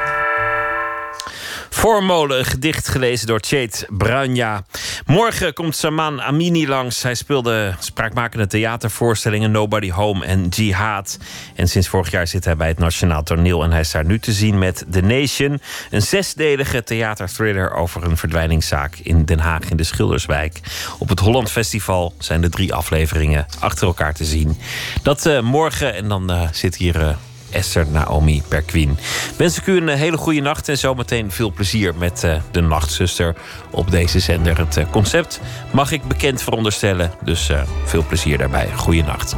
Voormolen, een gedicht gelezen door Chait Bruinja. Morgen komt Saman Amini langs. Hij speelde spraakmakende theatervoorstellingen Nobody Home en Jihad. En sinds vorig jaar zit hij bij het Nationaal Toneel. En hij is daar nu te zien met The Nation. Een zesdelige theaterthriller over een verdwijningszaak in Den Haag in de Schilderswijk. Op het Holland Festival zijn de drie afleveringen achter elkaar te zien. Dat uh, morgen en dan uh, zit hier... Uh, Esther Naomi Perquin. Wens ik u een hele goede nacht en zometeen veel plezier met uh, de Nachtzuster op deze zender. Het uh, concept mag ik bekend veronderstellen, dus veel plezier daarbij. Goeie nacht.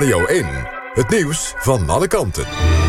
Radio 1. Het nieuws van alle kanten.